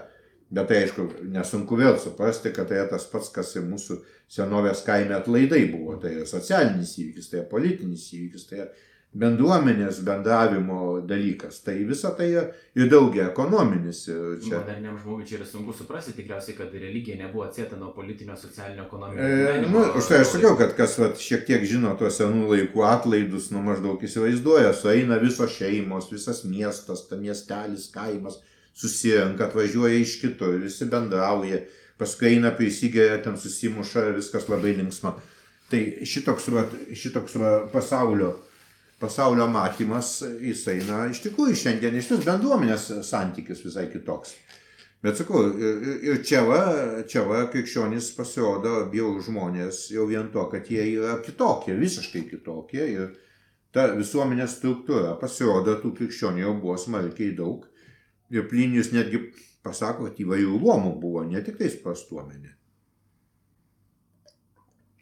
[SPEAKER 2] Bet tai aišku, nesunku vėl suprasti, kad tai tas pats, kas ir mūsų senovės kaime atlaidai buvo. Tai yra socialinis įvykis, tai yra politinis įvykis, tai yra bendruomenės bendravimo dalykas. Tai visa tai ir daugia ekonominis. Ir
[SPEAKER 1] Čia... Moderniam žmogui čia yra sunku suprasti, tikriausiai, kad religija nebuvo atsieta nuo politinio, socialinio, ekonominio.
[SPEAKER 2] E, nu, už tai aš sakiau, kad kas vat, šiek tiek žino tuos senų laikų atlaidus, nu maždaug įsivaizduoja, sueina visos šeimos, visas miestas, ta miestelis, kaimas, susirenka, atvažiuoja iš kitur, visi bendrauja, paskui eina prisigeria, ten susimuša, viskas labai linksma. Tai šitoks, va, šitoks va, pasaulio pasaulio matymas, jisai, na, iš tikrųjų šiandien iš vis bendruomenės santykis visai kitoks. Bet sakau, ir čia va, čia va krikščionys pasirodo bjaurų žmonės jau vien to, kad jie yra kitokie, visiškai kitokie. Ir ta visuomenės struktūra pasirodo, tų krikščionių jau buvo smarkiai daug. Ir Plinijus netgi pasako, kad įvairių luomų buvo, ne tik tais prastuomenė.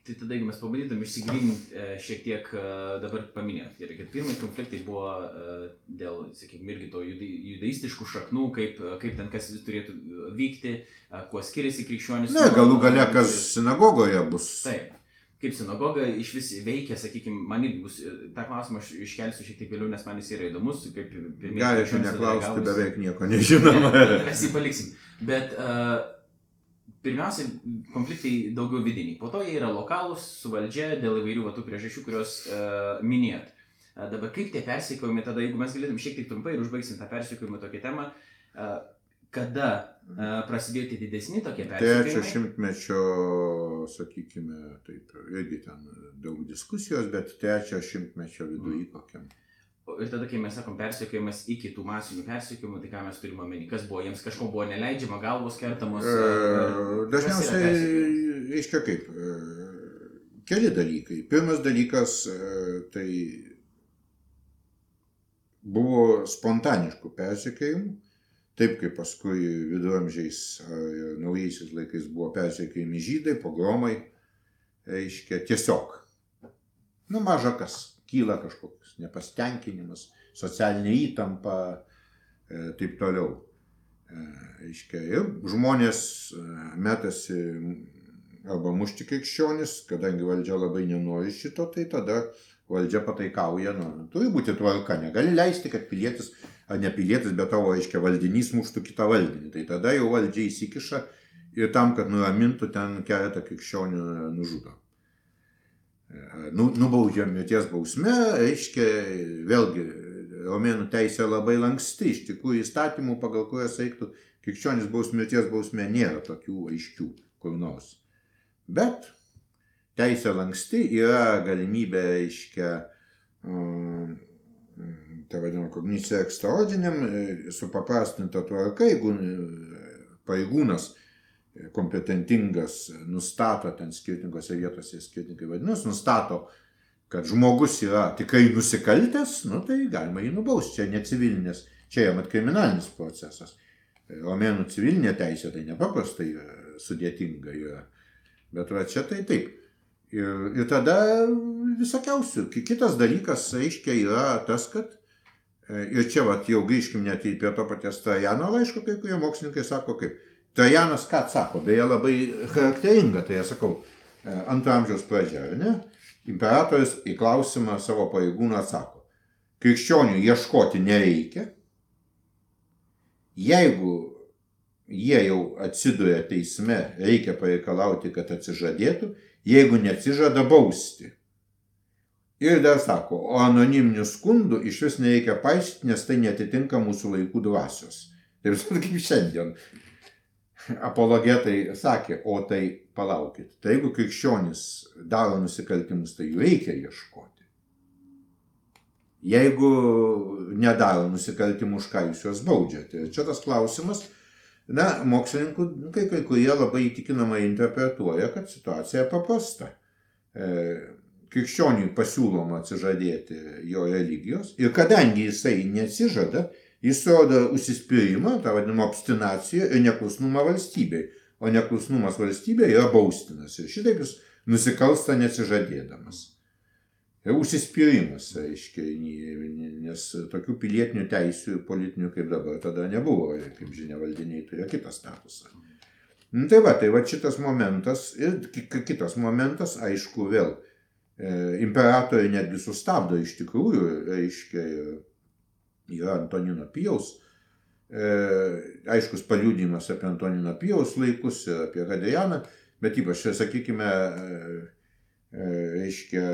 [SPEAKER 1] Tai tada, jeigu mes pabandytum išsigryninti e, šiek tiek e, dabar paminėt, gerai, kad pirmai konfliktai buvo e, dėl, sakykime, irgi to judaistiškų šaknų, kaip, kaip ten kas turėtų vykti, kuo skiriasi krikščionis.
[SPEAKER 2] Ne, galų gale kas sinagogoje bus.
[SPEAKER 1] Taip. Kaip sinagoga iš vis veikia, sakykime, man irgi bus, tą klausimą aš iškelsiu šiek tiek vėliau, nes man jis yra įdomus, kaip
[SPEAKER 2] pirmieji. Galite neklausti, beveik nieko nežinoma.
[SPEAKER 1] Mes jį paliksim. Bet uh, pirmiausia, konfliktai daugiau vidiniai, po to jie yra lokalūs, su valdžia, dėl įvairių vatų priežasčių, kuriuos uh, minėjot. Uh, dabar kaip tie persikėjimai, tada jeigu mes galėtum šiek tiek trumpai ir užbaigsim tą persikėjimą tokią temą, uh, kada uh, prasidėjo tie didesni tokie persikėjimai?
[SPEAKER 2] Trečio šimtmečio, sakykime, taip, irgi ten daug diskusijos, bet trečio šimtmečio viduje mm. kokiam.
[SPEAKER 1] Ir tada, kai mes sakom persekiojimas iki tų masinių persekiojimų, tai ką mes turime omeny? Kas buvo, jiems kažko buvo neleidžiama, galvos kertamos?
[SPEAKER 2] E, dažniausiai, reiškia kaip, e, keli dalykai. Pirmas dalykas, e, tai buvo spontaniškų persekiojimų, taip kaip paskui viduramžiais ar naujaisiais laikais buvo persekiojami žydai, pogromai, reiškia tiesiog. Nu, maža kas kyla kažkoks nepastenkinimas, socialinė įtampa, e, taip toliau. E, reiškia, ir žmonės e, metasi arba mušti krikščionis, kadangi valdžia labai nenori šito, tai tada valdžia pataikauja, nu, turi būti tvarka, negali leisti, kad pilietis, ar ne pilietis, bet tavo, aiškiai, valdinys muštų kitą valdinį. Tai tada jau valdžia įsikiša ir tam, kad nuramintų, ten keletą krikščionių nužudo nu, nubaudžia mirties bausme, reiškia, vėlgi, romėnų teisė labai lanksti, iš tikrųjų įstatymų, pagal kurias reiktų krikščionis baus mirties bausmė, nėra tokių aiškių kur nors. Bet teisė lanksti yra galimybė, reiškia, um, tai vadinama kognicija ekstraordiniam, supaprastinta tvarka, jeigu pareigūnas kompetentingas nustato ten skirtingose vietose skirtingai vadinasi, nustato, kad žmogus yra tikrai nusikaltęs, nu, tai galima jį nubausti. Čia ne civilinės, čia jam kriminalinis procesas. Romėnų civilinė teisė tai nepaprastai sudėtinga yra. Bet va čia tai taip. Ir, ir tada visokiausių. Kitas dalykas, aiškiai, yra tas, kad ir čia va jau grįžkim net į prie to paties Trajano laiško, kai kurie mokslininkai sako, kaip Trajanas ką atsako, beje labai charakteringa, tai aš sakau, e, antro amžiaus pradžia, ar ne? Imperatorius į klausimą savo pareigūną atsako, krikščionių ieškoti nereikia, jeigu jie jau atsiduria teisme, reikia pareikalauti, kad atsižadėtų, jeigu neatsižada bausti. Ir dar sako, o anoniminių skundų iš vis nereikia paaiškinti, nes tai netitinka mūsų laikų dvasios. Taip kaip šiandien [LAUGHS] apologetai sakė, o tai palaukit, tai jeigu krikščionis daro nusikaltimus, tai jų reikia ieškoti. Jeigu nedaro nusikaltimų, už ką jūs juos baudžiate. Čia tas klausimas, na, mokslininkų, nu, kai, kai kurie labai įtikinamai interpretuoja, kad situacija paprasta. E, krikščioniui pasiūloma atsižadėti jo religijos ir kadangi jisai neatsižada, Jis rodo užsispyrimą, tą vadinamą obstinaciją ir neklusnumą valstybei. O neklusnumas valstybei yra baustinas. Ir šitaip jis nusikalsta nesižadėdamas. Ir užsispyrimas, reiškia, nes tokių pilietinių teisių ir politinių kaip dabar tada nebuvo. Kaip žinia, valdiniai turėjo kitą statusą. Nu, tai va, tai va šitas momentas ir kitas momentas, aišku, vėl e, imperatoriai netgi sustabdo iš tikrųjų, reiškia, yra Antonino Pijaus, e, aiškus paliūdimas apie Antonino Pijaus laikus ir apie Hadrianą, bet ypač, sakykime, e, e, reiškia,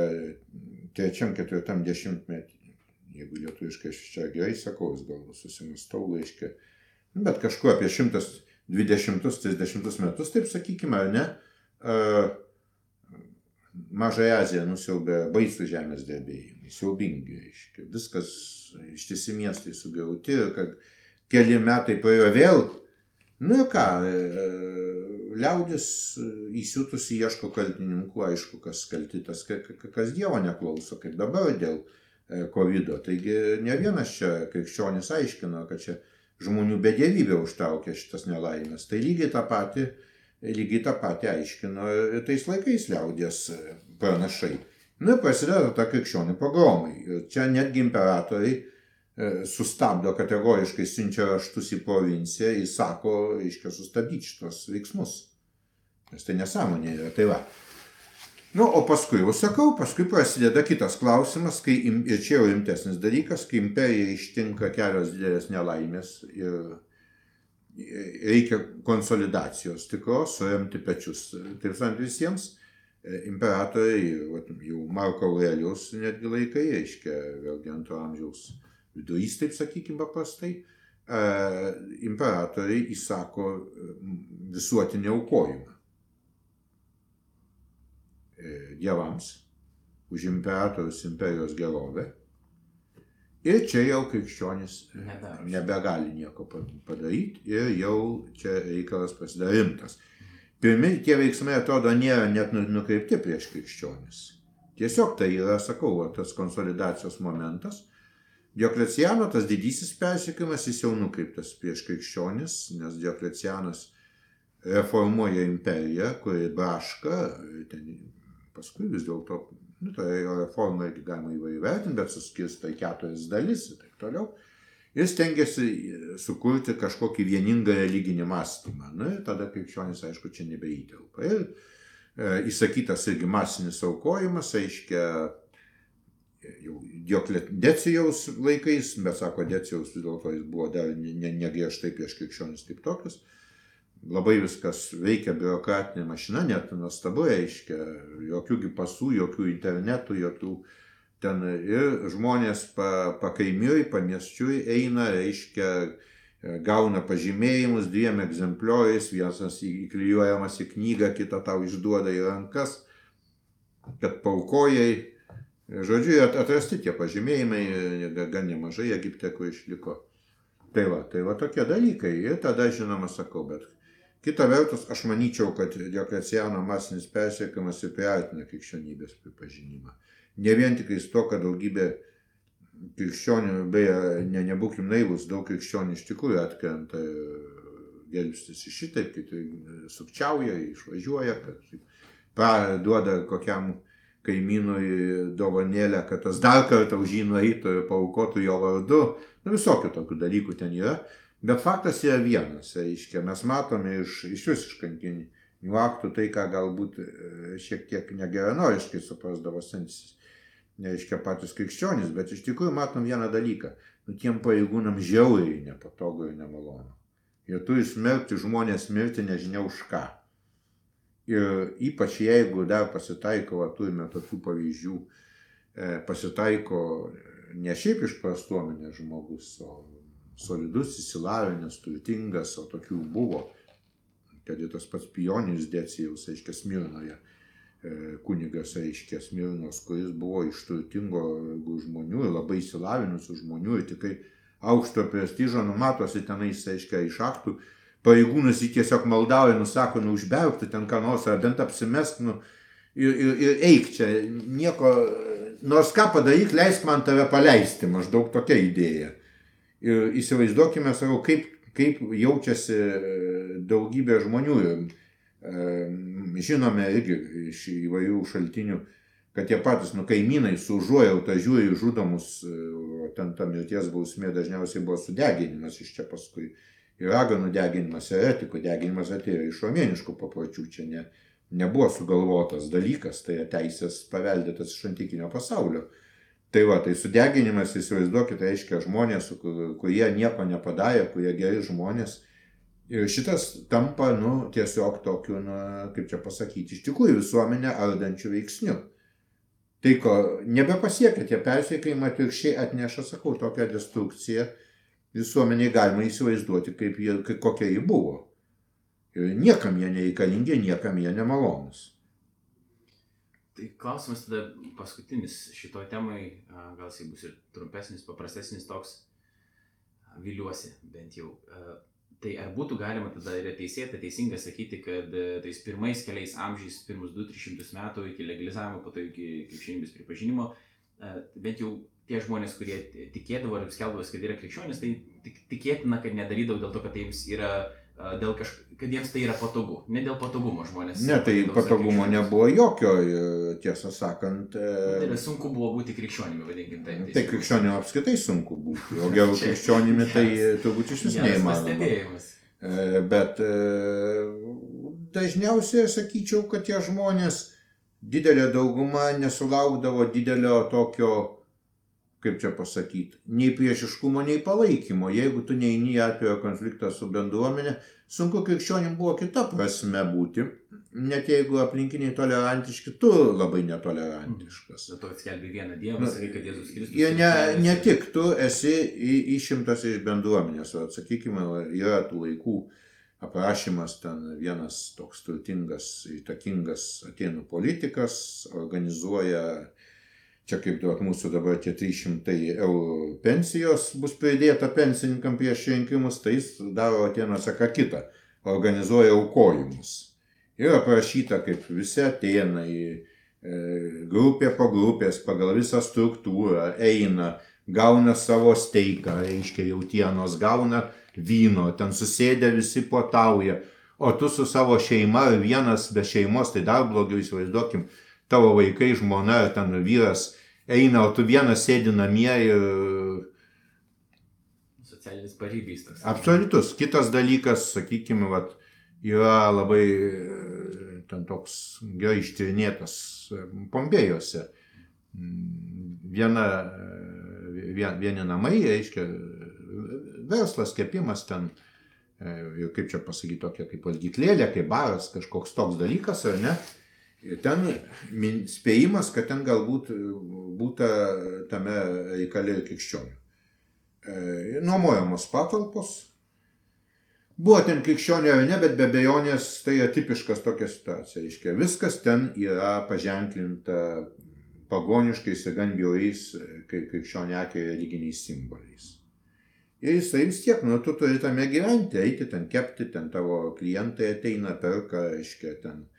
[SPEAKER 2] trečiam, ketvirtam dešimtmetį, jeigu lietuviškai aš čia gerai sakau, vis gal susimastau, reiškia, nu, bet kažkuo apie 120-30 metus, taip sakykime, ar ne, Mažąją Aziją nusiaubė baisų žemės drebėjimai, siaubingi, reiškia, viskas ištisi miestai sugriauti, kad keli metai praėjo vėl, nu ir ką, liaudis įsiutusi ieško kaltininkų, aišku, kas kalti tas, kas Dievo neklauso, kaip dabar dėl COVID. -o. Taigi ne vienas čia krikščionis aiškino, kad čia žmonių bedėvybė užtraukė šitas nelaimės. Tai lygiai tą patį, lygiai tą patį aiškino tais laikais liaudės pranašai. Nu ir prasideda ta krikščionių pogromai. Ir čia netgi imperatoriai sustabdo kategoriškai, siunčia raštus į provinciją, įsako, reiškia, sustabdyti šitos veiksmus. Nes tai nesąmonė yra. Tai va. Nu, o paskui, jau sakau, paskui prasideda kitas klausimas, kai, ir čia jau rimtesnis dalykas, kai imperija ištinka kelios didelės nelaimės ir reikia konsolidacijos tikros, suremti pečius. Taip sakant, visiems imperatoriai, jau Marko Aurelijos netgi laikai, reiškia, vėlgi antro amžiaus vidurys, taip sakykime paprastai, imperatoriai įsako visuotinį aukojimą dievams už imperatorius imperijos gerovę. Ir čia jau krikščionis nebegali nieko padaryti ir jau čia reikalas pasidaro rimtas. Pirmi tie veiksmai atrodo nėra net nu, nukreipti prieš krikščionis. Tiesiog tai yra, sakau, tas konsolidacijos momentas. Diokleciano tas didysis persikėjimas jis jau nukreiptas prieš krikščionis, nes Dioklecianas reformuoja imperiją, kuri braška, ten paskui vis dėlto, nu, tai reforma irgi galima įvairiai vertinti, bet suskirsta į keturias dalis ir taip toliau. Jis tengiasi sukurti kažkokį vieningą religinį mąstymą. Na ir tada krikščionis, aišku, čia nebeįtelpa. Ir e, įsakytas irgi masinis aukojimas, aiškia, jau Dioklecijaus laikais, bet sako, Decijaus vis dėlto jis buvo dar negriežtai ne, ne prieš krikščionis kaip tokius. Labai viskas veikia biurokratinė mašina, net nuostabu reiškia, jokių pasų, jokių internetų, jokių ten ir žmonės pa, pakaimiui, pamiesčiui eina, reiškia, gauna pažymėjimus dviem egzemplioriais, vienas įklijuojamas į knygą, kitą tau išduoda į rankas, kad paukojai. Žodžiu, atrasti tie pažymėjimai, gan nemažai Egipte, kur išliko. Tai va, tai va tokie dalykai. Ir tada, žinoma, sakau, bet kita vertus, aš manyčiau, kad Diokleciano masinis persiekimas ir priartina krikščionybės pripažinimą. Ne vien tik to, kad daugybė krikščionių, beje, ne, nebūkim naivus, daug krikščionių iš tikrųjų atkrenta gelbstis iš šitaip, kiti sukčiauja, išvažiuoja, kad duoda kokiam kaimynui dovanėlę, kad tas dar kartą už jį nueitų ir paukotų jo vardu. Nu, visokių tokių dalykų ten yra. Bet faktas yra vienas, reiškia, mes matome iš, iš visiškai aktų tai, ką galbūt e, šiek tiek negeranoriškai suprasdavo sensis, nereiškia patys krikščionys, bet iš tikrųjų matom vieną dalyką. Nu, tiem pareigūnam žiauriai nepatogu ir nemalonu. Jie turi smerkti žmonės mirti nežinia už ką. Ir ypač jeigu dar pasitaiko, va, turime tokių pavyzdžių, e, pasitaiko ne šiaip iš prastuomenės žmogus, o solidus, įsilavinęs, turtingas, o tokių buvo, kad ir tas pats pioninis Decijaus, aiškiai, Smirnoje, e, kunigas, aiškiai, Smirnos, kuris buvo iš turtingo žmonių ir labai įsilavinusių žmonių ir tikrai aukšto prestižo, numatosi tenais, aiškiai, iš aktų, pareigūnas jį tiesiog maldauja, nusako, nu užbergti ten ką nors, ar bent apsimesk, nu, ir, ir, ir eik čia, nieko, nors ką padaryk, leisk man tave paleisti, maždaug tokia idėja. Ir įsivaizduokime savo, kaip, kaip jaučiasi daugybė žmonių. Žinome irgi iš įvairių šaltinių, kad tie patys nu, kaimynai su užuojauta žiūri žudomus, ten ta mirties bausmė dažniausiai buvo sudeginimas iš čia paskui. Ir raganų deginimas, eretikų deginimas atėjo iš romėniškų papročių, čia ne, nebuvo sugalvotas dalykas, tai teisės paveldėtas iš antikinio pasaulio. Tai va, tai sudeginimas, įsivaizduokite, reiškia žmonės, kurie nieko nepadarė, kurie geri žmonės. Ir šitas tampa, nu, tiesiog tokiu, na, kaip čia pasakyti, iš tikrųjų visuomenę ardančių veiksnių. Tai ko nebepasiekia tie persiekėjimai atvirkščiai atneša, sakau, tokią destrukciją visuomeniai galima įsivaizduoti, kaip jie, kaip, kokia ji buvo. Ir niekam jie nereikalingi, niekam jie nemalonus.
[SPEAKER 1] Tai klausimas tada paskutinis šitoj temai, gal jisai bus ir trumpesnis, paprastesnis toks, viliuosi bent jau. Tai ar būtų galima tada yra teisėta, teisinga sakyti, kad e, tais pirmais keliais amžiais, pirmus 2-300 metų iki legalizavimo, po to iki krikščionybės pripažinimo, bent jau tie žmonės, kurie tikėdavo ir skelbdavo, kad yra krikščionis, tai tik, tikėtina, kad nedarydavo dėl to, kad jiems yra dėl kažko, kad jiems tai yra patogu, ne dėl patogumo žmonės.
[SPEAKER 2] Ne, tai patogumo nebuvo jokio, tiesą sakant.
[SPEAKER 1] E, nu, tai yra sunku buvo būti krikščionimi, vadinkime taip.
[SPEAKER 2] Tai, tai krikščionimi apskritai sunku būti, o [LAUGHS] gerų krikščionimi tai [LAUGHS] turbūt iš vis neįmanoma. E, bet e, dažniausiai sakyčiau, kad tie žmonės, didelė dauguma nesulaukdavo didelio tokio kaip čia pasakyti, nei priešiškumo, nei palaikymo. Jeigu tu neini į atvirą konfliktą su bendruomenė, sunku krikščionim buvo kita prasme būti, net jeigu aplinkiniai tolerantiški, tu labai netolerantiškas.
[SPEAKER 1] Dėl to atskelbi vieną Dievą, sakai, kad Jėzus Kristus.
[SPEAKER 2] Ir ne, ne tik tu esi išimtas iš bendruomenės, o atsakykime, yra tų laikų aprašymas ten vienas toks turtingas, įtakingas atėnų politikas organizuoja čia kaip vat, mūsų dabar tie 300 eurų pensijos bus pridėta pensininkam prieš rinkimus, tai jis daro Atenuose ką kitą, organizuoja aukojimus. Ir aprašyta, kaip visi ateinai, e, grupė po grupės, pagal visą struktūrą eina, gauna savo steiką, reiškia jautienos, gauna vyno, ten susėdę visi potauja, o tu su savo šeima, vienas be šeimos, tai dar blogiau įsivaizduokim, tavo vaikai, žmona, ten vyras eina, o tu vienas sėdi namie ir...
[SPEAKER 1] Socialinis parybys toks.
[SPEAKER 2] Absoliutus. Kitas dalykas, sakykime, vat, yra labai ten toks gerai ištyrinėtas Pompėjose. Viena, vien, vieni namai, reiškia, verslas, kepimas ten, kaip čia pasakyti, tokia kaip valgyklėlė, kaip baras, kažkoks toks dalykas, ar ne? Ten spėjimas, kad ten galbūt būta tame reikale krikščionių. E, nuomojamos patalpos. Buvo ten krikščionių ar ne, bet be bejonės tai yra tipiškas tokia situacija. Reiškia, viskas ten yra paženklinta pagoniškais ir gan bjauriais, kaip krikščionė akė, religiniais simboliais. Ir jisai vis tiek, nu, tu turi tame gyventi, eiti ten kepti, ten tavo klientai ateina, perka, reiškia, ten E,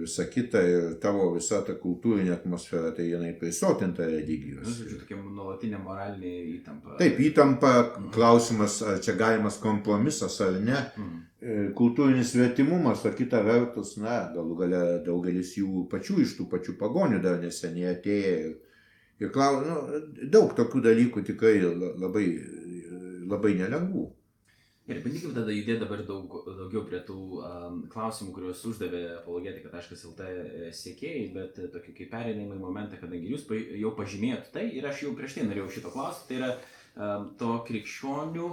[SPEAKER 2] visa kita ir tavo visa ta kultūrinė atmosfera, tai jinai prisotinta religijos.
[SPEAKER 1] Na, žodžiu, tokia nuolatinė moralinė įtampa.
[SPEAKER 2] Taip, įtampa, mhm. klausimas, ar čia galimas kompromisas ar ne. Mhm. Kultūrinis svetimumas, o kita vertus, na, galų gale daugelis jų pačių iš tų pačių pagonių dar neseniai atėjo. Ir, ir klau, nu, daug tokių dalykų tikrai labai, labai nelengvų.
[SPEAKER 1] Ir bandykim tada judėti dabar daug, daugiau prie tų um, klausimų, kuriuos uždavė apologetika.lt e, siekėjai, bet e, tokį kaip pereinamą momentą, kadangi jūs pa, jau pažymėjot tai ir aš jau prieš tai norėjau šito klausti, tai yra um, to krikščionių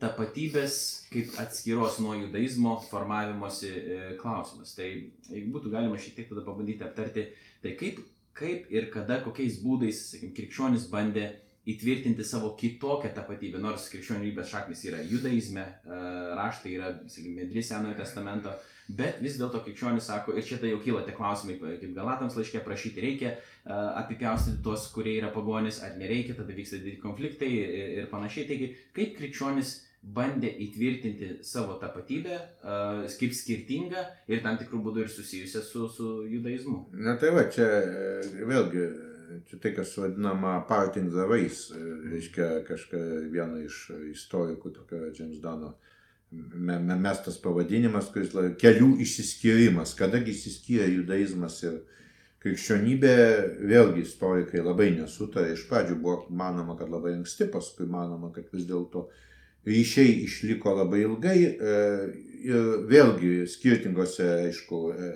[SPEAKER 1] tapatybės kaip atskiros nuo judaizmo formavimosi e, klausimas. Tai jeigu būtų galima šiek tiek tada pabandyti aptarti, tai kaip, kaip ir kada, kokiais būdais, sakykime, krikščionis bandė įtvirtinti savo kitokią tapatybę, nors krikščionybės šaknis yra judaizme, e, raštai yra, sakykime, medri Senojo testamento, bet vis dėlto krikščionis sako, ir čia tai jau kyla tie klausimai, kaip Galatams laiškė prašyti, reikia e, apipjaustyti tuos, kurie yra pagonis, ar nereikia, tada vyksta dideli konfliktai ir, panašiai. Taigi, kaip krikščionis bandė įtvirtinti savo tapatybę uh, kaip skirtingą ir tam tikrų būdų ir susijusią su, su judaizmu.
[SPEAKER 2] Na tai va, čia vėlgi čia tai, kas vadinama parting the race, reiškia kažką vieną iš istorikų, tokio James Dano mestas pavadinimas, kuris kelių išsiskyrimas, kadagi išsiskyrė judaizmas ir krikščionybė, vėlgi istorikai labai nesutarė, iš pradžių buvo manoma, kad labai anksti, paskui manoma, kad vis dėlto ryšiai išliko labai ilgai e, ir vėlgi skirtingose, aišku, e,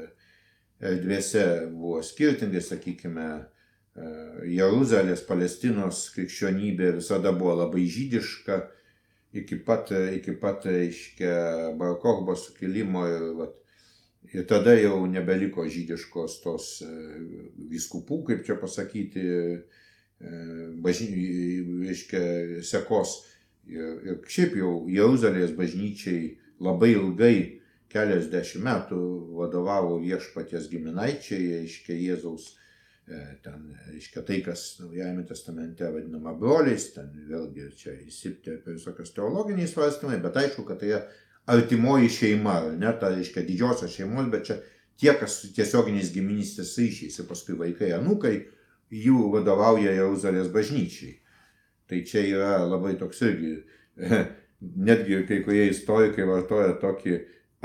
[SPEAKER 2] erdvėse buvo skirtingai, sakykime, e, Jeruzalės, Palestinos krikščionybė visada buvo labai žydiška, iki pat, iki pat, reiškia, Barkochbo sukilimo ir, vat, ir tada jau nebeliko žydiškos tos e, viskupų, kaip čia pasakyti, e, bažny, reiškia, sekos. Ir, ir šiaip jau Jeruzalės bažnyčiai labai ilgai, keliasdešimt metų vadovavo viešpaties giminaičiai, reiškia Jėzaus ten, reiškia, tai, kas Naujajame testamente vadinama broliais, ten vėlgi čia įsiptė apie visokios teologiniai svarstymai, bet aišku, kad tai yra artimoji šeima, ne ta, reiškia, didžiosios šeimos, bet čia tie, kas tiesioginiais giminystės ryšiais ir paskui vaikai, anukai, jų vadovauja Jeruzalės bažnyčiai. Tai čia yra labai toks irgi, netgi kai kurie istorikai vartoja tokį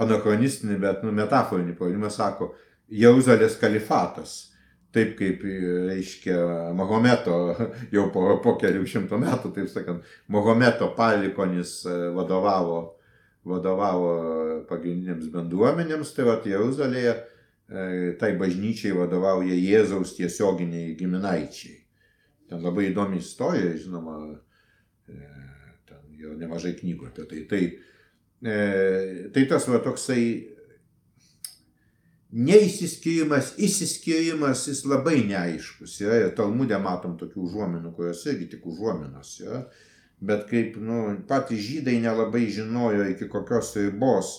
[SPEAKER 2] anachronistinį, bet nu, metaforinį pavadinimą, sako Jeruzalės kalifatas taip kaip, reiškia, Mahometo [LAUGHS] jau po, po kelių šimtų metų, taip sakant, Mahometo palikonis e, vadovavo, vadovavo pagrindinėms bendruomenėms, tai va, Jeruzalėje e, tai bažnyčiai vadovauja Jėzaus tiesioginiai giminaičiai. Ten labai įdomi istorija, žinoma, e, ten jau nemažai knygų apie tai. Tai, tai tas va toksai neįsiskyrimas, įsiskyrimas, jis labai neaiškus. Yra ir Talmudė matom tokių užuominų, kurios irgi tik užuominos yra. Bet kaip nu, patys žydai nelabai žinojo iki kokios ribos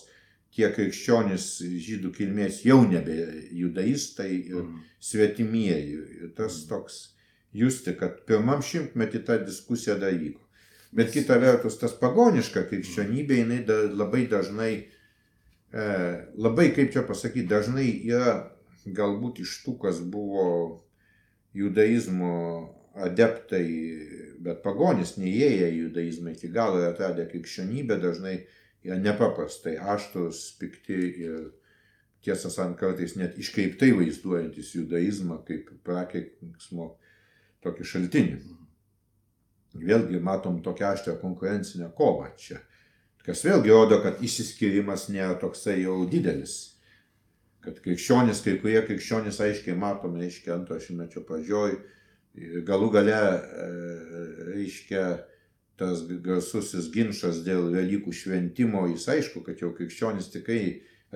[SPEAKER 2] tie krikščionys žydų kilmės jau nebe judaistai ir mm. svetimieji. Ir tas toks justi, kad pirmam šimtmetį ta diskusija dar vyko. Bet kita vertus, tas pagoniška krikščionybė, jinai da, labai dažnai labai, kaip čia pasakyti, dažnai yra galbūt iš tų, kas buvo judaizmo adeptai, bet pagonys neįėję į judaizmą iki galo ir atradę krikščionybę dažnai yra nepaprastai aštrus, pikti ir tiesą sakant kartais net iškreiptai vaizduojantis judaizmą kaip prakeiksmo tokį šaltinį. Vėlgi matom tokią aštrę konkurencinę kovą čia Kas vėlgi rodo, kad išsiskyrimas nėra toksai jau didelis. Kad krikščionis, kai kurie krikščionis aiškiai matome, reiškia antrojo šimtmečio pradžioj, galų gale, e, reiškia, tas garsusis ginčas dėl Velykų šventimo, jis aišku, kad jau krikščionis tikrai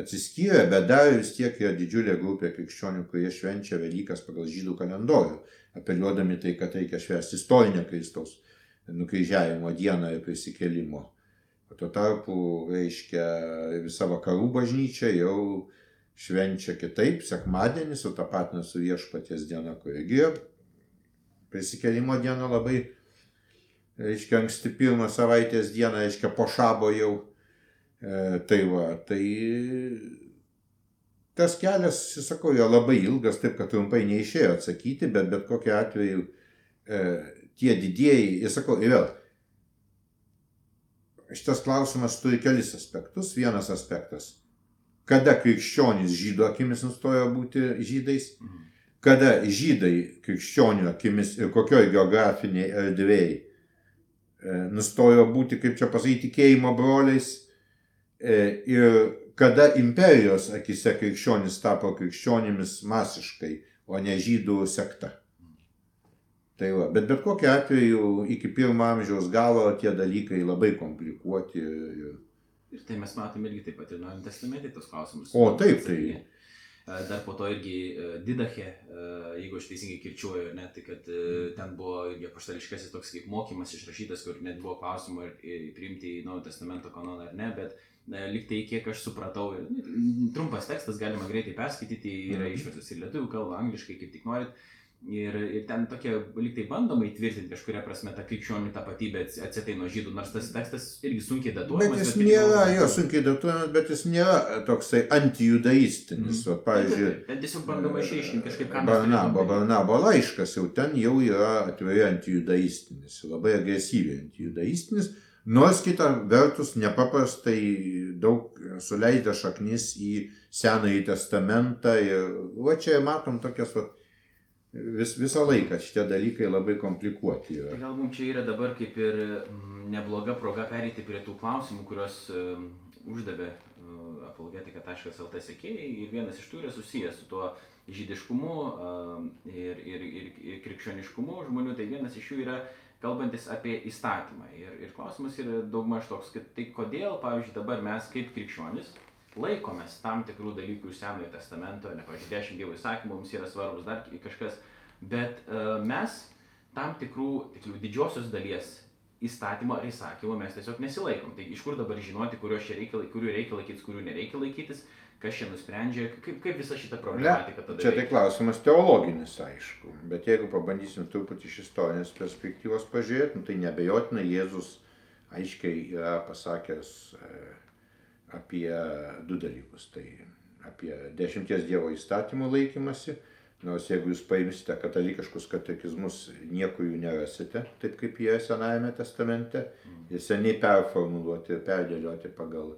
[SPEAKER 2] atsiskyrė, bet dar vis tiek yra didžiulė grupė krikščionių, kurie švenčia Velykas pagal žydų kalendorių, apeliuodami tai, kad reikia švęsti istorinę Kristaus nukryžiavimo dieną ir prisikelimo. Tuo tarpu, reiškia, visa vakarų bažnyčia jau švenčia kitaip, sekmadienį sutapatina su viešpaties diena, kuri irgi prisikelimo diena labai, reiškia, anksti pirmą savaitės dieną, reiškia, po šabo jau. E, tai va, tai tas kelias, sakau, yra labai ilgas, taip kad trumpai neišėjo atsakyti, bet bet kokiu atveju e, tie didieji, ir sakau, ir vėl, šitas klausimas turi kelis aspektus. Vienas aspektas - kada krikščionys žydų akimis nustojo būti žydais, kada žydai krikščionių akimis ir kokioj geografiniai erdvėjai e, nustojo būti, kaip čia pasakyti, tikėjimo broliais e, ir kada imperijos akise krikščionys tapo krikščionimis masiškai, o ne žydų sekta. Tai va, bet bet kokiu atveju iki pirmo amžiaus galo tie dalykai labai komplikuoti. Ir,
[SPEAKER 1] ir tai mes matome irgi taip pat ir Naujame testamente tos klausimus.
[SPEAKER 2] O taip, tai.
[SPEAKER 1] E, dar po to irgi e, Didache, e, jeigu aš teisingai kirčiuoju, ne, tai kad ten buvo irgi paštališkasis toks kaip mokymas išrašytas, kur net buvo klausimų ir, ir priimti į Naujo testamento kanoną ar ne, bet liktai kiek aš supratau, trumpas tekstas galima greitai perskaityti, yra mhm. išverstas į lietuvių kalbą, angliškai, kaip tik norit Ir, ir ten tokia liktai bandoma įtvirtinti kažkuria prasme tą krikščionių tapatybę atsitai nuo žydų, nors tas tekstas irgi sunkiai datuojamas.
[SPEAKER 2] Bet jis nėra, jo, sunkiai datuojamas, bet jis nėra toksai antijudaistinis. Mm. Pavyzdžiui,
[SPEAKER 1] ten tiesiog bandoma išaiškinti kažkaip ką.
[SPEAKER 2] Barnabo, Barnabo laiškas jau ten jau yra atvirai antijudaistinis, labai agresyviai antijudaistinis, nors kita vertus nepaprastai daug suleidė šaknis į Senąjį testamentą ir va čia matom tokias, va, vis, visą laiką šitie dalykai labai komplikuoti yra.
[SPEAKER 1] Tai gal mums čia yra dabar kaip ir mm, nebloga proga pereiti prie tų klausimų, kuriuos uh, uždavė uh, apologetika.lt sekėjai ir vienas iš tų yra susijęs su tuo žydiškumu uh, ir, ir, ir, ir krikščioniškumu žmonių, tai vienas iš jų yra kalbantis apie įstatymą. Ir, ir klausimas yra daugmaž toks, kad tai kodėl, pavyzdžiui, dabar mes kaip krikščionis laikomės tam tikrų dalykų iš Senojo testamento, ne, pavyzdžiui, dešimt Dievo įsakymų mums yra svarbus, dar kažkas, bet uh, mes tam tikrų, tiksliau, didžiosios dalies įstatymo ar įsakymo mes tiesiog nesilaikom. Tai iš kur dabar žinoti, kuriuos čia reikia, kurių reikia laikytis, kurių nereikia laikytis, kas čia nusprendžia, kaip, kaip visa šita problematika tada.
[SPEAKER 2] Čia tai klausimas teologinis, aišku, bet jeigu pabandysim truputį iš istorinės perspektyvos pažiūrėti, nu, tai nebejotinai Jėzus aiškiai yra pasakęs e, apie du dalykus. Tai apie dešimties Dievo įstatymų laikymasi, nors jeigu jūs paimsite katalikiškus katekizmus, niekur jų nerasite, taip kaip jie Senajame testamente, jie seniai performuluoti ir perdėlioti pagal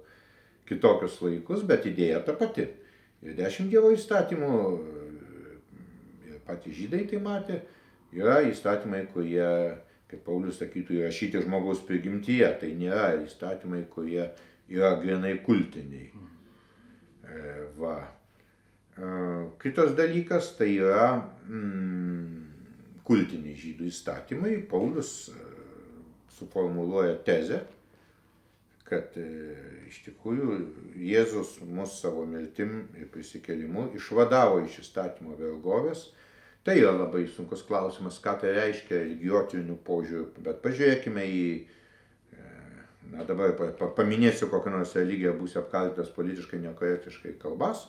[SPEAKER 2] kitokius laikus, bet idėja ta pati. Ir dešimt Dievo įstatymų, ir patys žydai tai matė, yra įstatymai, kurie, kaip Paulius sakytų, įrašyti žmogaus prigimtyje. Tai nėra įstatymai, kurie yra grinai kultiniai. E, va. E, kitas dalykas tai yra mm, kultiniai žydų įstatymai. Paulius e, suformuluoja tezę, kad iš tikrųjų Jėzus mus savo mirtim ir prisikelimu išvadavo iš įstatymo vergovės. Tai yra labai sunkus klausimas, ką tai reiškia religijotinių požiūrių, bet pažiūrėkime į na dabar paminėsiu kokią nors religiją, būsiu apkaltintas politiškai nekorektiškai kalbas,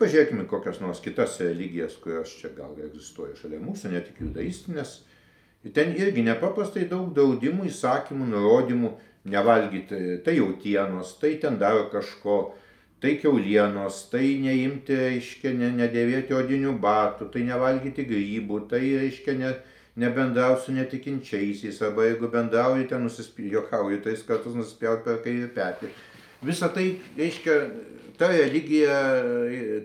[SPEAKER 2] pažiūrėkime kokias nors kitas religijas, kurios čia gal egzistuoja šalia mūsų, ne tik judaistinės. Ir ten irgi nepaprastai daug draudimų, įsakymų, nurodymų nevalgyti tai jautienos, tai ten daro kažko, tai keulienos, tai neimti, reiškia, ne, nedėvėti odinių batų, tai nevalgyti grybų, tai, reiškia, ne, nebendrauk su netikinčiaisiais, arba jeigu bendrauji, ten juokauji, tris kartus nusispjaut per kairį petį. Visą tai, reiškia, ta religija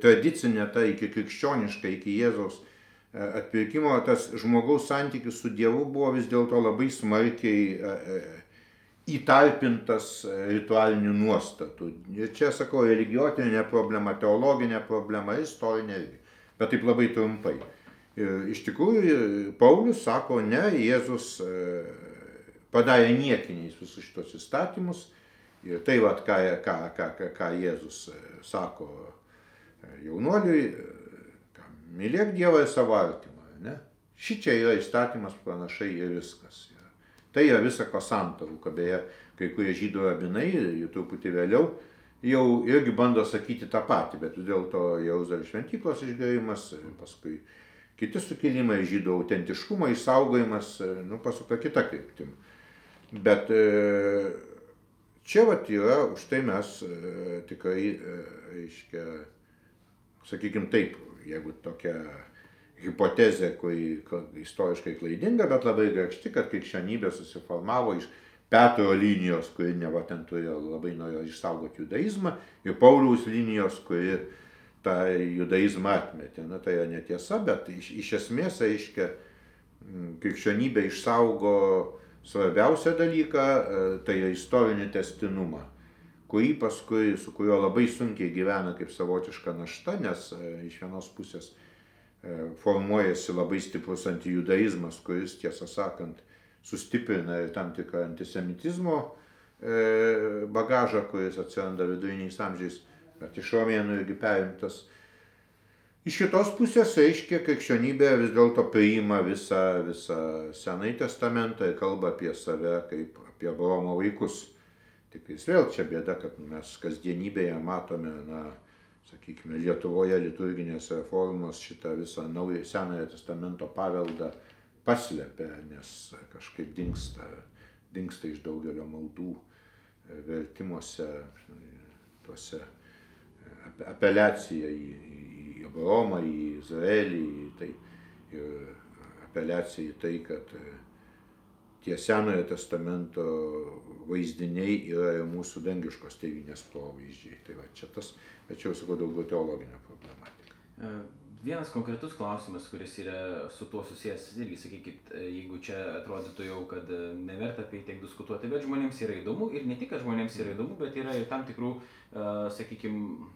[SPEAKER 2] tradicinė, ta iki krikščioniška, iki Jėzaus e, atpirkimo, tas žmogaus santykis su Dievu buvo vis dėlto labai smarkiai e, e, įtalpintas ritualinių nuostatų. Ir čia sakau, religiotinė problema, teologinė problema, istorinė irgi. Bet taip labai trumpai. Ir iš tikrųjų Paulius sako, ne, Jėzus e, padarė niekiniais visus šitos įstatymus. Ir tai, vat, ką, ką, ką, ką, Jėzus e, sako e, jaunuoliui, mylėk Dievą ir savo artimą. Ne? Šičia yra įstatymas pranašai ir viskas. Tai yra visa ko santaruka, beje, kai kurie žydų rabinai, jų truputį vėliau, jau irgi bando sakyti tą patį, bet dėl to Jeruzalės šventyklos išgėrimas, paskui Kiti sukilimai, žydų autentiškumo išsaugojimas, e, nu, pasuka kita kryptim. Bet e, čia vat yra, už tai mes e, tikrai, reiškia, sakykime taip, jeigu tokia hipotezė, kuri istoriškai klaidinga, bet labai grakšti, kad krikščionybė susiformavo iš Petro linijos, kuri neva ten turėjo labai norėjo išsaugoti judaizmą, ir Pauliaus linijos, kuri tą judaizmą atmetė. Na tai yra netiesa, bet iš, iš esmės, aiškia, krikščionybė išsaugo svarbiausią dalyką, e, tai yra istorinį testinumą, kurį paskui, su kuriuo labai sunkiai gyvena kaip savotiška našta, nes e, iš vienos pusės e, formuojasi labai stiprus antijudaizmas, kuris, tiesą sakant, sustiprina ir tam tikrą antisemitizmo bagažą, kuris atsiranda viduriniais amžiais bet iš romėnų irgi perimtas. Iš kitos pusės, reiškia, krikščionybė vis dėlto priima visą, visą Senąjį testamentą ir kalba apie save kaip apie Abraomo vaikus. Tik vis vėl čia bėda, kad mes kasdienybėje matome na, sakykime, Lietuvoje liturginės reformos šitą visą naują Senojo testamento paveldą paslėpia, nes kažkaip dinksta, dinksta iš daugelio maldų e, vertimuose, tuose apeliacija į, į Abraomą, į Izraelį, į tai, ir apeliacija į tai, kad e, tie Senojo testamento vaizdiniai yra mūsų dangiškos tėvynės provaizdžiai. Tai va čia tas jau sakau daugiau teologinė problematika.
[SPEAKER 1] E, vienas konkretus klausimas, kuris yra su tuo susijęs, irgi sakykit, e, jeigu čia atrodytų jau, kad neverta apie tai tiek diskutuoti, bet žmonėms yra įdomu ir ne tik, kad žmonėms yra įdomu, bet yra ir tam tikrų, sakykime,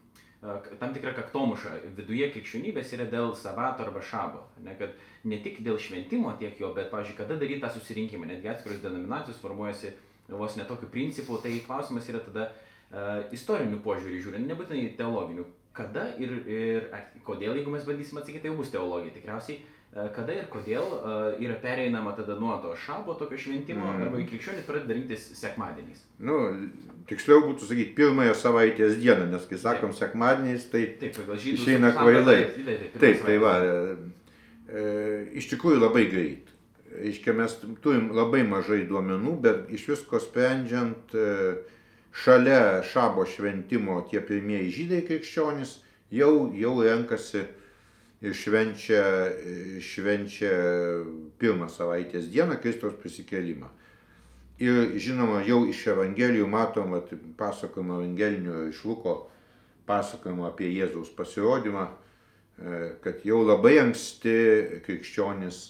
[SPEAKER 1] tam tikra kaktomuša viduje krikščionybės yra dėl sabato arba šabo. Ne, kad ne tik dėl šventimo tiek jo, bet, pavyzdžiui, kada daryti tą susirinkimą, netgi atskiros denominacijos formuojasi vos netokiu principu, tai klausimas yra tada, istorinių požiūrių žiūrint, nebūtinai teologinių. Kada ir, ir kodėl, jeigu mes bandysim atsakyti, tai jau bus teologija tikriausiai. Kada ir kodėl yra pereinama tada nuo to šabo tokio šventimo mm. arba į krikščionį pradeda rinktis sekmadieniais?
[SPEAKER 2] Nu, tiksliau būtų sakyti pirmąją savaitės dieną, nes kai sakom taip. sekmadieniais, tai
[SPEAKER 1] taip,
[SPEAKER 2] išeina kvailai. Taip, taip, tai va, e, iš tikrųjų labai greit. Iškia, mes turim labai mažai duomenų, bet iš visko sprendžiant, e, šalia šabo šventimo tie pirmieji žydai krikščionys jau, jau renkasi ir švenčia, švenčia pirmą savaitės dieną Kristaus prisikėlimą. Ir žinoma, jau iš Evangelijų matom, at, pasakojimo Evangelinio iš Luko pasakojimo apie Jėzaus pasirodymą, e, kad jau labai anksti krikščionis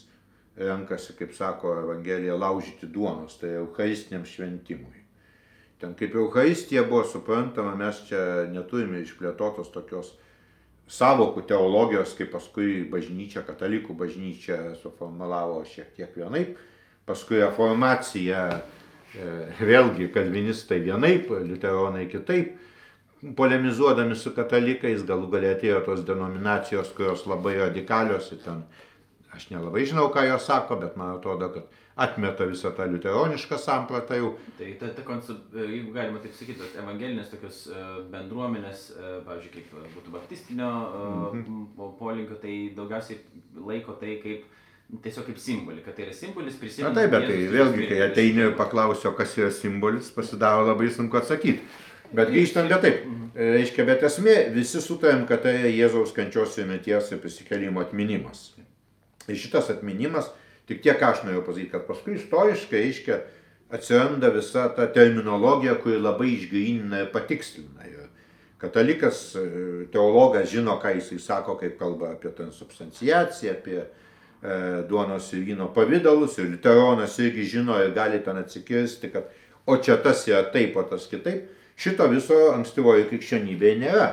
[SPEAKER 2] renkasi, kaip sako Evangelija, laužyti duonos, tai eucharistiniam šventimui. Ten kaip Euharistija buvo suprantama, mes čia neturime išplėtotos tokios savokų teologijos, kaip paskui bažnyčia, katalikų bažnyčia suformulavo šiek tiek vienaip, paskui reformacija, e, vėlgi kalvinistai vienaip, liuteronai kitaip, polemizuodami su katalikais, galų galia atėjo tos denominacijos, kurios labai radikalios ir ten, aš nelabai žinau, ką jos sako, bet man atrodo, kad atmeta visą tą liuteronišką sampratą jau.
[SPEAKER 1] Tai ta, ta koncept, jeigu galima taip sakyti, tos evangelinės tokios e, bendruomenės, e, pavyzdžiui, kaip būtų baptistinio -hmm. polinkio, tai daugiausiai laiko tai kaip tiesiog kaip simbolį, kad tai yra simbolis prisiminti.
[SPEAKER 2] Na taip, bet tai vėlgi, kai ateini ir paklausio, kas yra simbolis, pasidaro labai sunku atsakyti. Bet grįžtant, bet taip, mhm. reiškia, bet esmė, visi sutarėm, kad tai Jėzaus kančios ir mirties ir prisikelimo atminimas. Ir šitas atminimas Tik tiek aš norėjau pasakyti, kad paskui istoriškai, reiškia, atsiranda visa ta terminologija, kuri labai išgrynina ir patikslina. Ir katalikas, e, teologas žino, ką jisai sako, kaip kalba apie transubstanciaciją, apie e, duonos ir vyno pavydalus, ir liuteronas irgi žino ir gali ten atsikirsti, kad o čia tas yra taip, o tas kitaip. Šito viso ankstyvojo krikščionybėje nėra.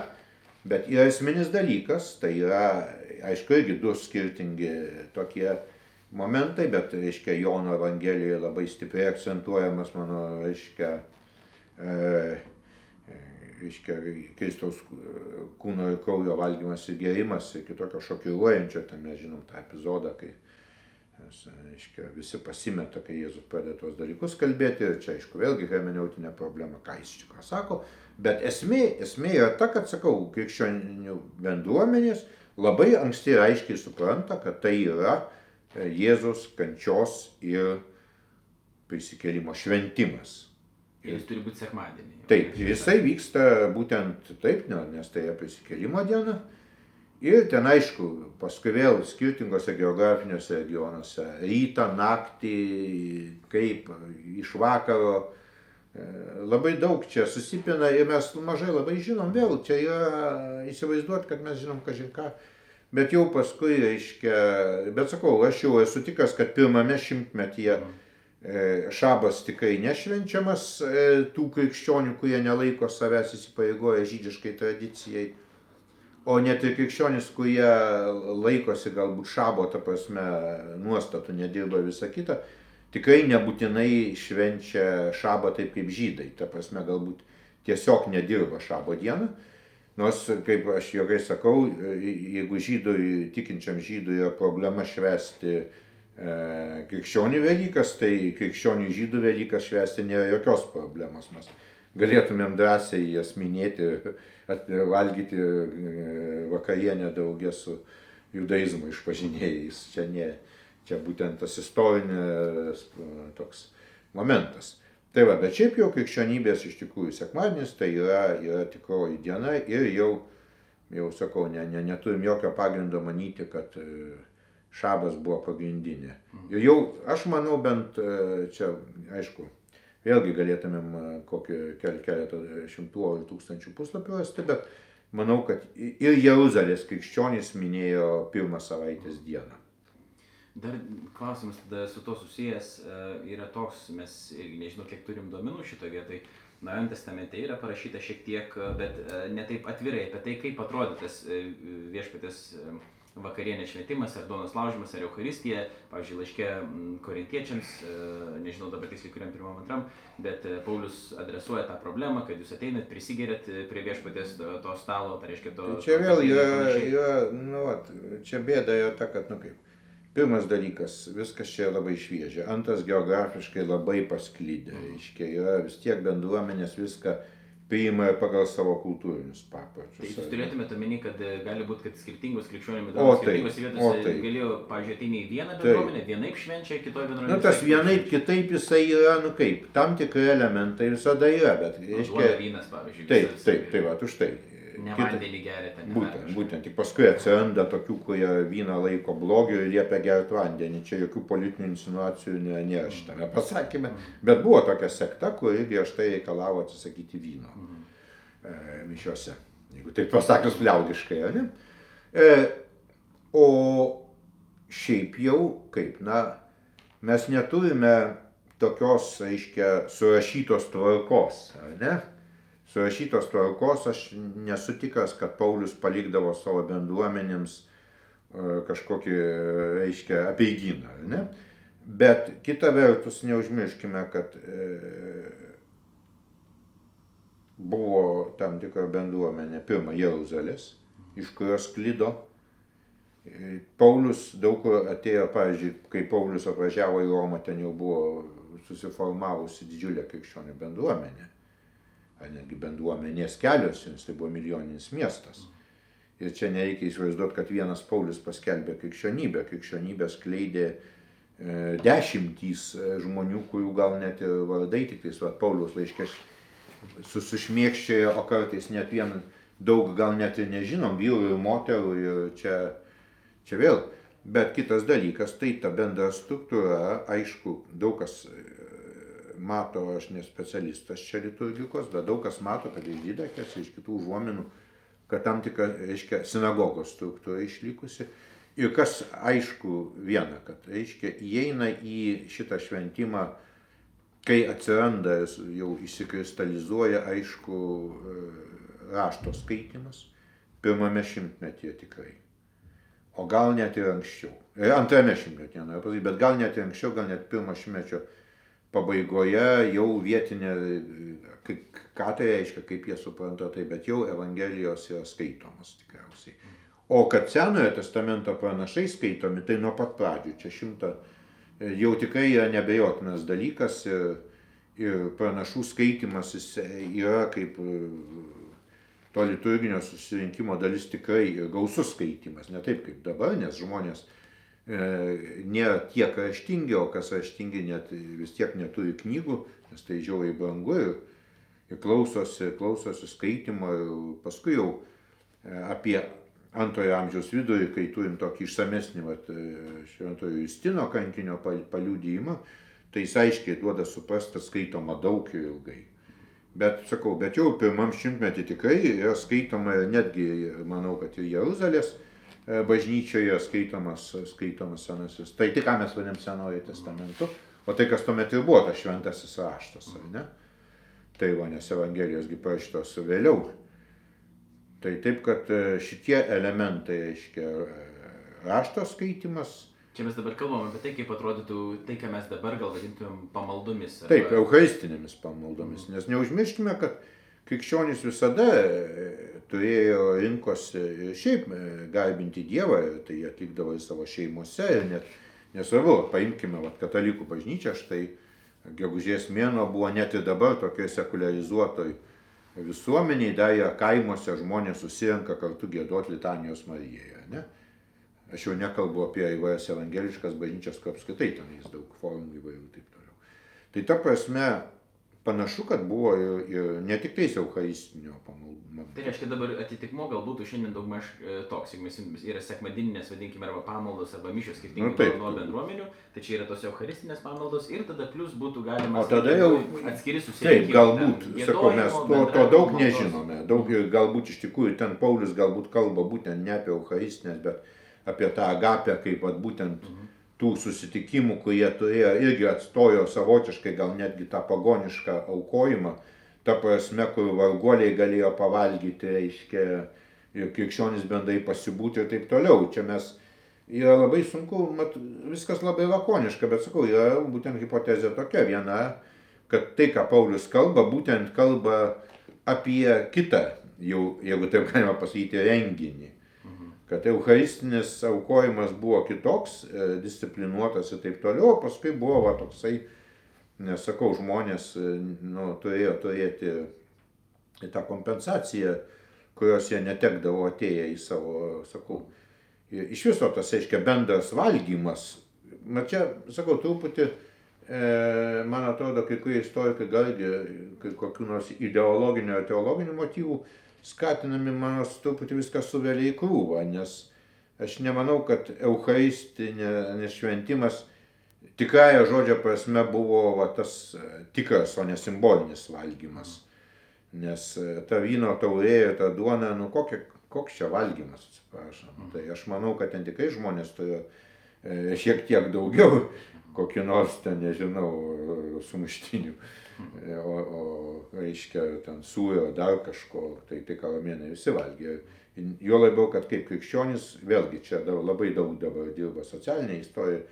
[SPEAKER 2] Bet yra esminis dalykas, tai yra, aišku, irgi du skirtingi tokie momentai, bet, reiškia, Jono Evangelijoje labai stipriai akcentuojamas mano, reiškia, e, reiškia, Kristaus kūno ir kraujo valgymas ir gėrimas ir kitokio šokiruojančio, ten mes žinom tą epizodą, kai reiškia, visi pasimeta, kai Jėzus pradeda tos dalykus kalbėti ir čia, aišku, vėlgi hermeneutinė problema, ką jis čia sako, bet esmė, esmė yra ta, kad, sakau, krikščionių bendruomenės labai anksti ir aiškiai supranta, kad tai yra Jėzus kančios ir prisikėlimo šventimas.
[SPEAKER 1] Ir jis turi būti sekmadienį.
[SPEAKER 2] Taip, jisai vyksta būtent taip, nes tai yra prisikėlimo diena. Ir ten aišku, paskui vėl skirtingose geografiniuose regionuose, rytą, naktį, kaip iš vakaro, e, labai daug čia susipina ir mes mažai labai žinom, vėl čia yra įsivaizduoti, kad mes žinom kažin ką Bet jau paskui, reiškia, bet sakau, aš jau esu tikras, kad pirmame šimtmetyje e, šabas tikrai nešvenčiamas e, tų krikščionių, kurie nelaiko savęs įsipareigoję žydiškai tradicijai, o net ir krikščionys, kurie laikosi galbūt šabo, ta prasme, nuostatų, nedirba visą kitą, tikrai nebūtinai švenčia šabą taip kaip žydai, ta prasme, galbūt tiesiog nedirba šabo dieną Nors, kaip aš jokai sakau, jeigu žydui, tikinčiam žydui yra problema švesti e, krikščionių Velykas, tai krikščionių žydų Velykas švesti nėra jokios problemos. Mes galėtumėm drąsiai jas minėti, valgyti e, vakarienę draugę su judaizmo išpažinėjais. Čia, ne, čia būtent tas istorinis toks momentas. Tai va, bet šiaip jau krikščionybės iš tikrųjų sekmadienis tai yra, yra tikroji diena ir jau, jau sakau, ne, ne, neturim jokio pagrindo manyti, kad e, šabas buvo pagrindinė. Mhm. Ir jau, aš manau, bent e, čia, aišku, vėlgi galėtumėm e, kokį keletą šimtų ar tūkstančių puslapių rasti, bet manau, kad ir Jeruzalės krikščionys minėjo pirmą savaitės dieną.
[SPEAKER 1] Dar klausimas tada su to susijęs e, yra toks, mes nežinau, kiek turim duomenų šitoje vietoje. Naujajame testamente yra parašyta šiek tiek, bet e, netaip atvirai apie tai, kaip atrodė tas viešpatės vakarienė šventimas, ar duonos laužimas, ar Euharistija, pavyzdžiui, laiškė korintiečiams, e, nežinau dabar tiksliai kuriam pirmam antram, bet e, Paulius adresuoja tą problemą, kad jūs ateinat, prisigerėt e, prie viešpatės to stalo, tai reiškia to...
[SPEAKER 2] Čia vėl yra, yra nu, vat, čia bėda yra ta, kad, nu kaip, pirmas dalykas, viskas čia labai šviežia, antras geografiškai labai pasklydę, reiškia, yra vis tiek bendruomenės viską priima pagal savo kultūrinius papročius.
[SPEAKER 1] Tai jūs turėtumėte omeny, kad e, gali būti, kad skirtingos krikščionėmis bendruomenės skirtingose vietose galėjo, pažiūrėjau, ateini į vieną bendruomenę, vienaip švenčia, kitoje bendruomenėje.
[SPEAKER 2] Na, tas vienaip, kitaip jisai yra, nu kaip, tam tikri elementai visada yra, bet,
[SPEAKER 1] nu, reiškia... Vynas, pavyzdžiui.
[SPEAKER 2] Taip, taip, taip, va, už tai.
[SPEAKER 1] Ne vandenį gerite.
[SPEAKER 2] Būtent, būtent. Tik paskui atsiranda tokių, kurie vyną laiko blogiu ir liepia gerti vandenį. Čia jokių politinių insinuacijų nėra, nėra šitame pasakymė. Bet buvo tokia sekta, kuri griežtai reikalavo atsisakyti vyno e, mišiuose. Jeigu taip pasakius liaudiškai, ne? E, o šiaip jau, kaip, na, mes neturime tokios, aiškia, surašytos tvarkos, ar ne? Surašytos tvarkos aš nesu tikras, kad Paulius palikdavo savo bendruomenėms e, kažkokį, reiškia, apieigyną. Ne? Bet kita vertus neužmirškime, kad e, buvo tam tikra bendruomenė, pirma Jeruzalės, iš kurios klydo. E, Paulius daug kur atėjo, pavyzdžiui, kai Paulius atvažiavo į Romą, ten jau buvo susiformavusi didžiulė krikščionių bendruomenė ar netgi bendruomenės kelios, nes tai buvo milijoninis miestas. Ir čia nereikia įsivaizduoti, kad vienas Paulius paskelbė krikščionybę. Krikščionybę skleidė e, dešimtys e, žmonių, kurių gal net ir vardai tik tais, va, Paulius laiškė susišmėkščiojo, o kartais net vien daug gal net ir nežinom, vyrų ir moterų ir čia, čia vėl. Bet kitas dalykas, tai ta bendra struktūra, aišku, daug kas mato, aš ne specialistas čia liturgikos, bet daug kas mato, kad iš didakės, iš kitų užuominų, kad tam tikra, reiškia, sinagogos struktūra išlikusi. Ir kas aišku viena, kad, reiškia, įeina į šitą šventimą, kai atsiranda, jau įsikristalizuoja, aišku, e, rašto skaitimas, pirmame šimtmetyje tikrai. O gal net ir anksčiau. E, antrame šimtmetyje, noriu pasakyti, bet gal net ir anksčiau, gal net pirmo šimtmečio pabaigoje jau vietinė, ką tai reiškia, kaip jie supranta tai, bet jau Evangelijos yra skaitomas tikriausiai. O kad Senojo testamento pranašai skaitomi, tai nuo pat pradžių, čia šimta, jau tikrai yra nebejotinas dalykas ir, ir pranašų skaitimas yra kaip to liturginio susirinkimo dalis tikrai gausus skaitimas, ne taip kaip dabar, nes žmonės nėra tiek raštingi, o kas raštingi net vis tiek neturi knygų, nes tai žiauriai brangu ir, ir klausosi, klausosi skaitimo ir paskui jau e, apie antrojo amžiaus vidurį, kai turim tokį išsamesnį vat, e, šventojo Justino kankinio paliūdėjimą, tai jis aiškiai duoda suprasti, kad skaitoma daug ir ilgai. Bet sakau, bet jau pirmam šimtmetį tikrai yra skaitoma netgi, manau, kad ir Jeruzalės E, bažnyčioje skaitomas, skaitomas senasis. Tai tik ką mes vadinam Senojo testamentu, o tai kas tuomet ir buvo tas šventasis raštas, ar ne? Tai va, nes Evangelijosgi parašytos vėliau. Tai taip, kad e, šitie elementai, reiškia, e, rašto skaitimas.
[SPEAKER 1] Čia mes dabar kalbam apie tai, kaip atrodytų tai, ką mes dabar gal vadintumėm pamaldomis.
[SPEAKER 2] Arba... Taip, eucharistinėmis pamaldomis, nes neužmirškime, kad krikščionys visada e, turėjo rinkosi šiaip e, garbinti Dievą, tai atlikdavo į savo šeimose ir net nesvarbu, paimkime vat, katalikų bažnyčią, štai gegužės mėno buvo net ir dabar tokioj sekularizuotoj visuomeniai, dar yra kaimuose žmonės susirenka kartu gėduoti litanijos Marijoje. Ne? Aš jau nekalbu apie įvairias evangeliškas bažnyčias, kur apskritai tenais daug formų įvairių ir taip toliau. Tai ta prasme, panašu, kad buvo ir, ir ne tik tais eucharistinio pamaldų.
[SPEAKER 1] Tai reiškia dabar atitikmo galbūt šiandien daugmaž e, toks, jeigu mes yra sekmadieninės, vadinkime, arba pamaldos, arba mišios skirtingai
[SPEAKER 2] Nu, taip.
[SPEAKER 1] nuo bendruomenių, tai čia yra tos eucharistinės pamaldos ir tada plus būtų galima
[SPEAKER 2] O tada jau-
[SPEAKER 1] atskiri
[SPEAKER 2] Taip,
[SPEAKER 1] susirinkimai.
[SPEAKER 2] galbūt,
[SPEAKER 1] ten,
[SPEAKER 2] sakau, mes to, to daug nežinome. Daug ir galbūt iš tikrųjų ten Paulius galbūt kalba būtent ne apie eucharistinės, bet apie tą agapę, kaip vat, būtent tų susitikimų, kurie turėjo, irgi atstojo savotiškai gal netgi tą pagonišką aukojimą, ta prasme, kur varguoliai galėjo pavalgyti, reiškia, ir krikščionis bendrai pasibūti ir taip toliau. Čia mes yra labai sunku, mat, viskas labai lakoniška, bet sakau, yra būtent hipotezė tokia viena, kad tai, ką Paulius kalba, būtent kalba apie kitą, jau, jeigu taip galima pasakyti, renginį. Kad eucharistinis aukojimas buvo kitoks, e, disciplinuotas ir taip toliau, o paskui buvo va, toksai, nesakau, žmonės e, nu, turėjo turėti tą kompensaciją, kurios jie netekdavo atėję į savo, sakau, iš viso tas, reiškia, bendras valgymas. Na čia, sakau, truputį, e, man atrodo, kai kurie istorikai galgi kai kokių nors ideologinių ar teologinių motyvų skatinami, man truputį viską suvelia į krūvą, nes aš nemanau, kad eucharistinė šventimas tikrąją žodžio prasme buvo va, tas e, tikras, o ne simbolinis valgymas. Nes e, ta vyno taurė ir ta duona, nu kokia, koks čia valgymas, atsiprašom. Tai aš manau, kad ten tikrai žmonės turėjo e, šiek tiek daugiau [LAUGHS] kokį nors ten, nežinau, sumuštinių. E, O, o reiškia, ten sūrio, dar kažko, tai tai karalienai visi valgė. Jo labiau, kad kaip krikščionis, vėlgi čia daug, labai daug dabar dirba socialinė istorija,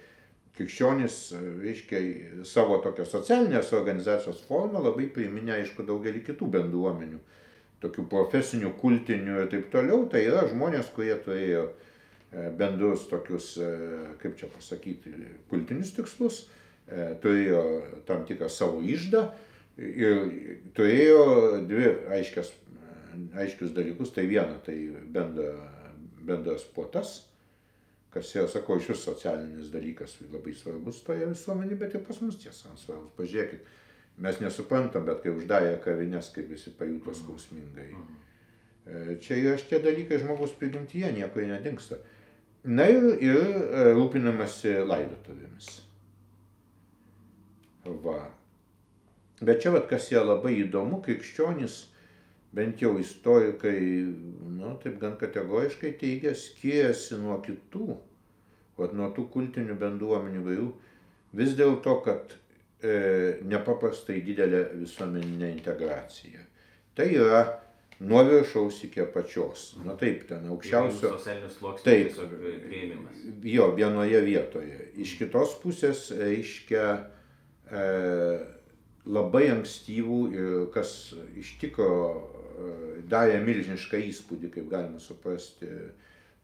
[SPEAKER 2] krikščionis, reiškia, savo tokios socialinės organizacijos formą labai priminė, aišku, daugelį kitų bendruomenių, tokių profesinių, kultinių ir taip toliau. Tai yra žmonės, kurie turėjo e, bendrus tokius, e, kaip čia pasakyti, kultinius tikslus, e, turėjo tam tikrą savo išdą ir turėjo dvi aiškias, aiškius dalykus. Tai viena, tai bendra, bendras puotas, kas yra, sakau, iš vis socialinis dalykas labai svarbus toje visuomenėje, bet ir pas mus tiesa svarbus. Pažiūrėkit, mes nesuprantam, bet kai uždarė kavinės, kaip visi pajuto skausmingai. E, Čia yra šitie dalykai žmogus prigimtyje, niekur jie nedingsta. Na ir, ir e, rūpinamasi laidotuvėmis. Va. Bet čia, vat, kas yra labai įdomu, krikščionis, bent jau istorikai, nu, taip gan kategoriškai teigia, skiriasi nuo kitų, vat, nuo tų kultinių bendruomenių vairių, vis dėlto, kad e, nepaprastai didelė visuomeninė integracija. Tai yra nuo viršaus iki apačios. Na taip, ten aukščiausio. Taip. Jo, vienoje vietoje. Iš kitos pusės reiškia labai ankstyvų ir kas iš tikro e, darė milžinišką įspūdį, kaip galima suprasti,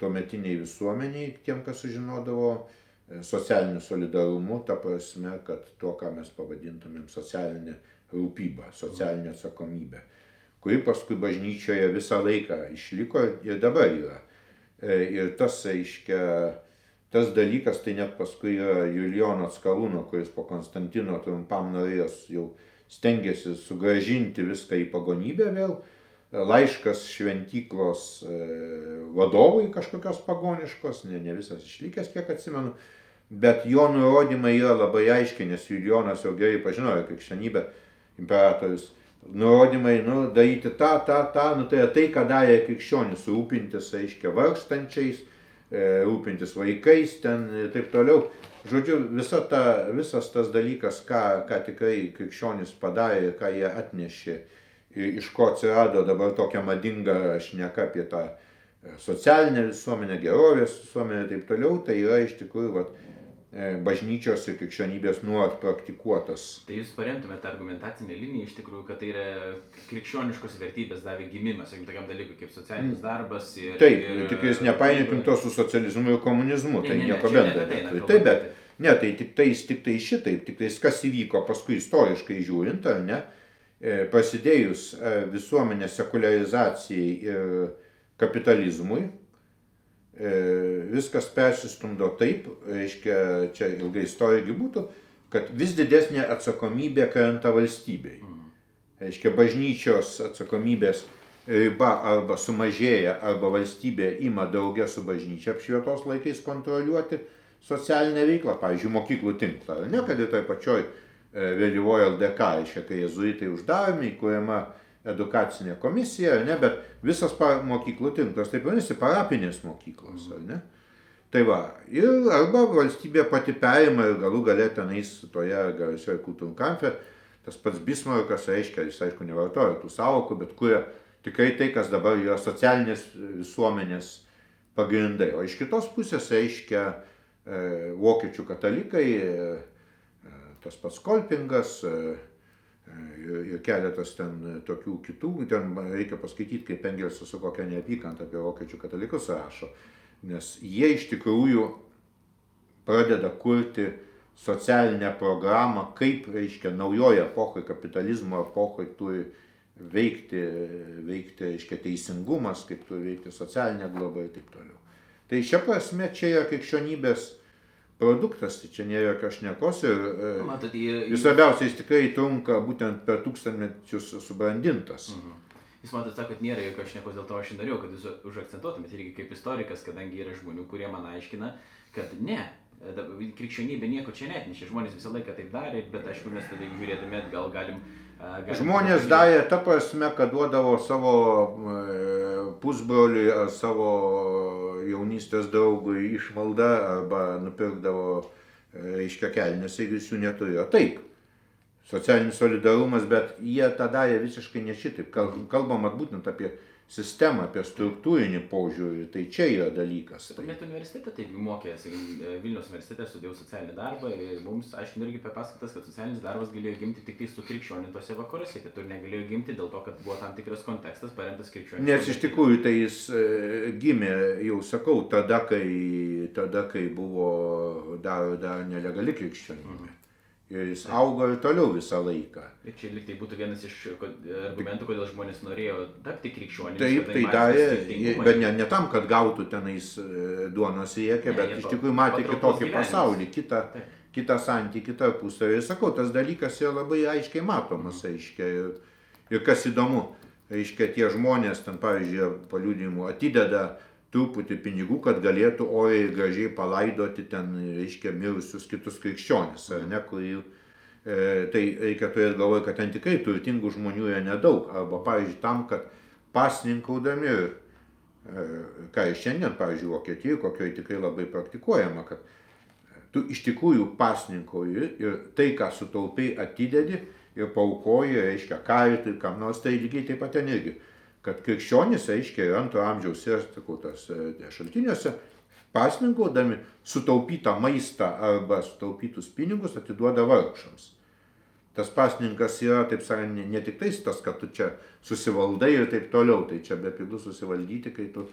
[SPEAKER 2] tuometiniai visuomeniai, tiem, kas sužinodavo e, socialiniu solidarumu, ta prasme, kad to, ką mes pavadintumėm socialinė rūpyba, socialinė atsakomybė, kuri paskui bažnyčioje visą laiką išliko ir dabar yra. E, Ir tas, reiškia, tas dalykas, tai net paskui yra Julijono Atskalūno, kuris po Konstantino trumpam norėjęs jau stengiasi sugražinti viską į pagonybę vėl. Laiškas šventyklos e, vadovui kažkokios pagoniškos, ne, ne visas išlikęs, kiek atsimenu, bet jo nurodymai yra labai aiškiai, nes Julijonas jau gerai pažinojo krikščionybę, imperatorius. Nurodymai, nu, daryti tą, tą, tą, nu, tai yra tai, ką darė krikščionis, rūpintis, aiškiai, vargstančiais, e, rūpintis vaikais ten ir taip toliau. Žodžiu, visa ta, visas tas dalykas, ką, ką tikrai krikščionis padarė ką jie atnešė, iš ko atsirado dabar tokia madinga šneka apie tą e, socialinę visuomenę, gerovės visuomenę ir taip toliau, tai yra iš tikrųjų vat, e, bažnyčios ir krikščionybės nuolat praktikuotas.
[SPEAKER 1] Tai jūs paremtumėte argumentacinę liniją iš tikrųjų, kad tai yra krikščioniškos vertybės davė gimimas, sakykim, tokiam dalykui kaip socialinis darbas. Ir,
[SPEAKER 2] Taip,
[SPEAKER 1] ir,
[SPEAKER 2] tik jūs nepainiokim to su socializmu ir komunizmu,
[SPEAKER 1] Ne,
[SPEAKER 2] tai
[SPEAKER 1] ne,
[SPEAKER 2] nieko bendro.
[SPEAKER 1] tai.
[SPEAKER 2] Taip, bet Ne, tai tik tais, tik tai šitaip, tik tais kas įvyko paskui istoriškai žiūrint, ar ne, e, prasidėjus e, visuomenės sekularizacijai ir kapitalizmui, e, viskas persistumdo taip, reiškia, čia ilgai istorija būtų, kad vis didesnė atsakomybė krenta valstybei. Reiškia, bažnyčios atsakomybės riba arba sumažėja, arba valstybė ima daugia su bažnyčia apšvietos laikais kontroliuoti socialinę veiklą, pavyzdžiui, mokyklų tinklą. Ne, kad ir toj pačioj e, vėlyvojo LDK, reiškia, kai jezuitai uždaromi, įkūrėma edukacinė komisija, ne, bet visas mokyklų tinklas, taip vadinasi, parapinės mokyklos, ar ne? Tai va, ir arba valstybė pati perima ir galų galę tenais toje garsioje kultūrkamfe, tas pats Bismarkas reiškia, jis aišku nevartoja tų savokų, bet kuria tikrai tai, kas dabar yra socialinės visuomenės pagrindai. O iš kitos pusės reiškia e, vokiečių katalikai, e, tas pats Kolpingas e, ir keletas ten tokių kitų, ten reikia paskaityti, kaip Engelsas su kokia neapykanta apie vokiečių katalikus rašo, nes jie iš tikrųjų pradeda kurti socialinę programą, kaip, reiškia, naujoje epochoje, kapitalizmo epochoje turi veikti, veikti, reiškia, teisingumas, kaip turi veikti socialinė globa ir taip toliau. Tai šia prasme čia yra krikščionybės produktas, tai čia nėra jokios šnekos ir
[SPEAKER 1] Matot, jie-
[SPEAKER 2] vis labiausiai jis tikrai trunka būtent per tūkstantmečius subrandintas.
[SPEAKER 1] Mhm. Jūs matote, sako, kad nėra jokios šnekos, dėl to aš ir norėjau, kad jūs užakcentuotumėte irgi kaip istorikas, kadangi yra žmonių, kurie man aiškina, kad ne, krikščionybė nieko čia netnešė, žmonės visą laiką taip darė, bet aišku, mes tada žiūrėdami atgal galim... galim
[SPEAKER 2] Žmonės darė ta prasme, kad duodavo savo e, pusbroliui ar savo jaunystės draugui išmaldą arba nupirkdavo, e, reiškia, kelnes, jeigu jis jų neturėjo. Taip, socialinis solidarumas, bet jie tą darė visiškai ne šitaip. Kal- Kalbama būtent apie sistemą, apie struktūrinį požiūrį, tai čia yra dalykas. Tai.
[SPEAKER 1] Net universitete taip mokė, sakykim, Vilnius universitete studijau socialinį darbą ir mums aiškino irgi papasakotas, kad socialinis darbas galėjo gimti tik tai su krikščionintose vakaruose, kitur negalėjo gimti dėl to, kad buvo tam tikras kontekstas paremtas krikščioniu.
[SPEAKER 2] Nes iš tikrųjų tai jis e, gimė, jau sakau, tada, kai, tada, kai buvo dar, dar nelegali krikščionybė. Ir jis augo ir toliau visą laiką.
[SPEAKER 1] Ir čia liktai būtų vienas iš argumentų, kodėl žmonės norėjo tapti krikščionimis.
[SPEAKER 2] Taip, tai
[SPEAKER 1] matė
[SPEAKER 2] darė, bet ne, ne tam, kad gautų tenais e, duonos
[SPEAKER 1] Ne,
[SPEAKER 2] bet iš tikrųjų matė kitokį pasaulį, kitą, kitą santykį tarpusavį. Ir sakau, tas dalykas yra labai aiškiai matomas, aiškiai. Ir, ir kas įdomu, aiškiai tie žmonės, ten pavyzdžiui, paliūdimų atideda truputį pinigų, kad galėtų oriai ir gražiai palaidoti ten, reiškia, mirusius kitus krikščionis, ar ne, kurių E, tai reikia turėti galvoje, kad ten tikrai turtingų žmonių yra nedaug. Arba, pavyzdžiui, tam, kad pasninkaudami, e, ką ir šiandien, pavyzdžiui, Vokietijoje, kokioje tikrai labai praktikuojama, kad tu iš tikrųjų pasninkauji ir tai, ką sutaupai, atidedi ir paukoji, reiškia, karitui, kam nors, tai lygiai taip pat ten irgi. Kad krikščionys, reiškia, ir antro amžiaus ir, sakau, tas e, šaltiniuose, pasninkaudami sutaupytą maistą arba sutaupytus pinigus atiduoda vargšams. Tas pasninkas yra, taip sakant, ne, ne tik tais tas, kad tu čia susivaldai ir taip toliau, tai čia bepigu susivaldyti, kai tu,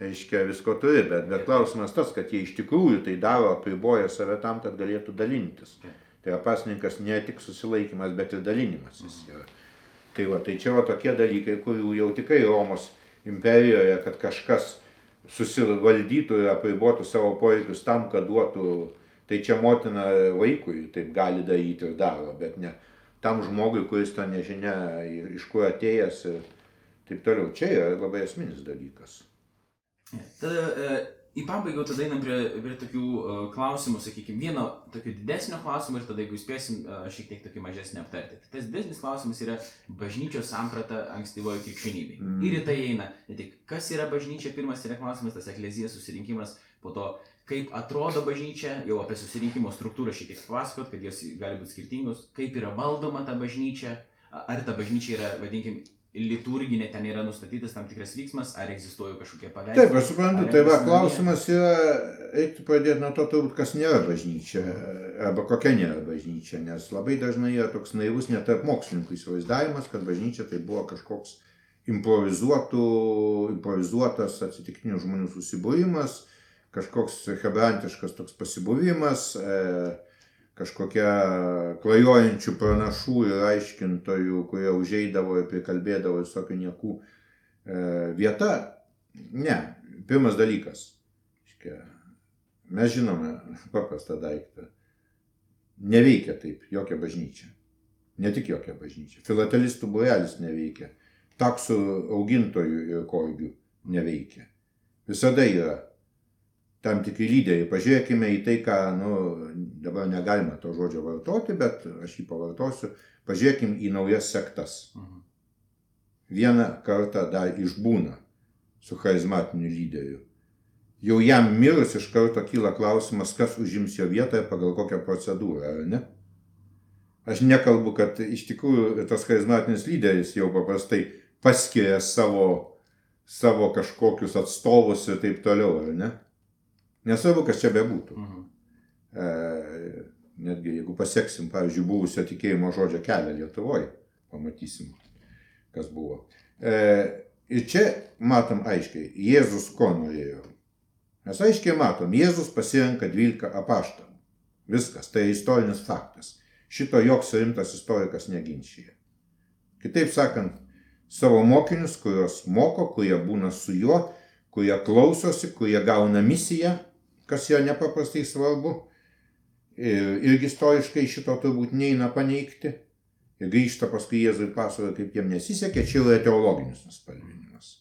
[SPEAKER 2] reiškia, visko turi, bet, bet klausimas tas, kad jie iš tikrųjų tai daro, apriboja save tam, kad galėtų dalintis. Tai yra pasninkas ne tik susilaikimas, bet ir dalinimasis. yra. Tai va, tai čia va tokie dalykai, kurių jau tikrai Romos imperijoje, kad kažkas susivaldytų ir apribotų savo poreikius tam, kad duotų, tai čia motina vaikui taip gali daryti ir daro, bet ne tam žmogui, kuris to nežinia, iš kur atėjęs ir taip toliau. Čia yra labai esminis dalykas.
[SPEAKER 1] Tada e, į pabaigą tada einam prie, prie tokių e, klausimų, sakykime, vieno tokio didesnio klausimo ir tada, jeigu spėsim, e, šiek tiek tokį mažesnį aptarti. Tai tas didesnis klausimas yra bažnyčios samprata ankstyvojo krikščionybei.
[SPEAKER 2] Mm.
[SPEAKER 1] Ir į tai eina ne tik kas yra bažnyčia, pirmas yra klausimas, tas eklezijas susirinkimas, po to kaip atrodo bažnyčia, jau apie susirinkimo struktūrą šiek tiek pasakot, kad jos gali būti skirtingos, kaip yra valdoma ta bažnyčia, ar ta bažnyčia yra, vadinkim, liturginė, ten yra nustatytas tam tikras vyksmas, ar egzistuoja kažkokie paveikslai.
[SPEAKER 2] Taip, aš suprantu, tai va klausimas yra, reiktų pradėti nuo to turbūt, kas nėra bažnyčia, arba kokia nėra bažnyčia, nes labai dažnai yra toks naivus net tarp mokslininkų įsivaizdavimas, kad bažnyčia tai buvo kažkoks improvizuotų, improvizuotas atsitiktinių žmonių susibūrimas, kažkoks hebrantiškas toks pasibuvimas, e, kažkokia klajojančių pranašų ir aiškintojų, kurie užeidavo ir prikalbėdavo visokių niekų e, vieta. Ne, pirmas dalykas. Mes žinome paprastą daiktą. Neveikia taip jokia bažnyčia. Ne tik jokia bažnyčia. Filatelistų būrelis neveikia. Taksų augintojų ir korgių neveikia. Visada yra tam tikri lyderiai. Pažiūrėkime į tai, ką, nu, dabar negalima to žodžio vartoti, bet aš jį pavartosiu. Pažiūrėkime į naujas sektas.
[SPEAKER 1] Mhm.
[SPEAKER 2] Vieną kartą dar išbūna su charizmatiniu lyderiu. Jau jam mirus iš karto kyla klausimas, kas užims jo vietą ir pagal kokią procedūrą, ar ne? Aš nekalbu, kad iš tikrųjų tas charizmatinis lyderis jau paprastai paskiria savo, savo kažkokius atstovus ir taip toliau, ar ne? Nesvarbu, kas čia bebūtų.
[SPEAKER 1] Mhm.
[SPEAKER 2] E, netgi jeigu pasieksim, pavyzdžiui, buvusio tikėjimo žodžio kelią Lietuvoje, pamatysim, kas buvo. E, ir čia matom aiškiai, Jėzus ko norėjo. Mes aiškiai matom, Jėzus pasirenka 12 apaštalų. Viskas, tai istorinis faktas. Šito joks rimtas istorikas neginčyje. Kitaip sakant, savo mokinius, kuriuos moko, kurie būna su juo, kurie klausosi, kurie gauna misiją, kas yra nepaprastai svarbu. Ir, irgi istoriškai šito turbūt neina paneigti. Ir grįžta paskui Jėzui pasakoja, kaip jiem nesisekė, čia yra teologinis nuspalvinimas.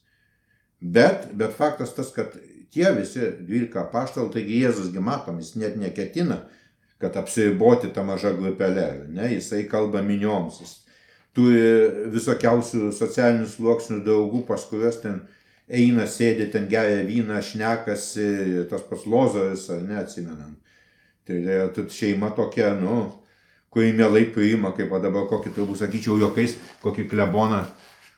[SPEAKER 2] Bet, bet faktas tas, kad tie visi 12 apaštalų, taigi Jėzusgi matom, jis net neketina, kad apsiriboti tą mažą grupelę, ne, jisai kalba minioms, jis turi visokiausių socialinių sluoksnių draugų, pas kuriuos ten eina, sėdi, ten geria vyną, šnekasi, tas pats Lozaris, ar ne, atsimenam. Tai yra tai šeima tokia, nu, kuri mielai priima, kaip dabar kokį turbūt sakyčiau, jokiais, kokį kleboną,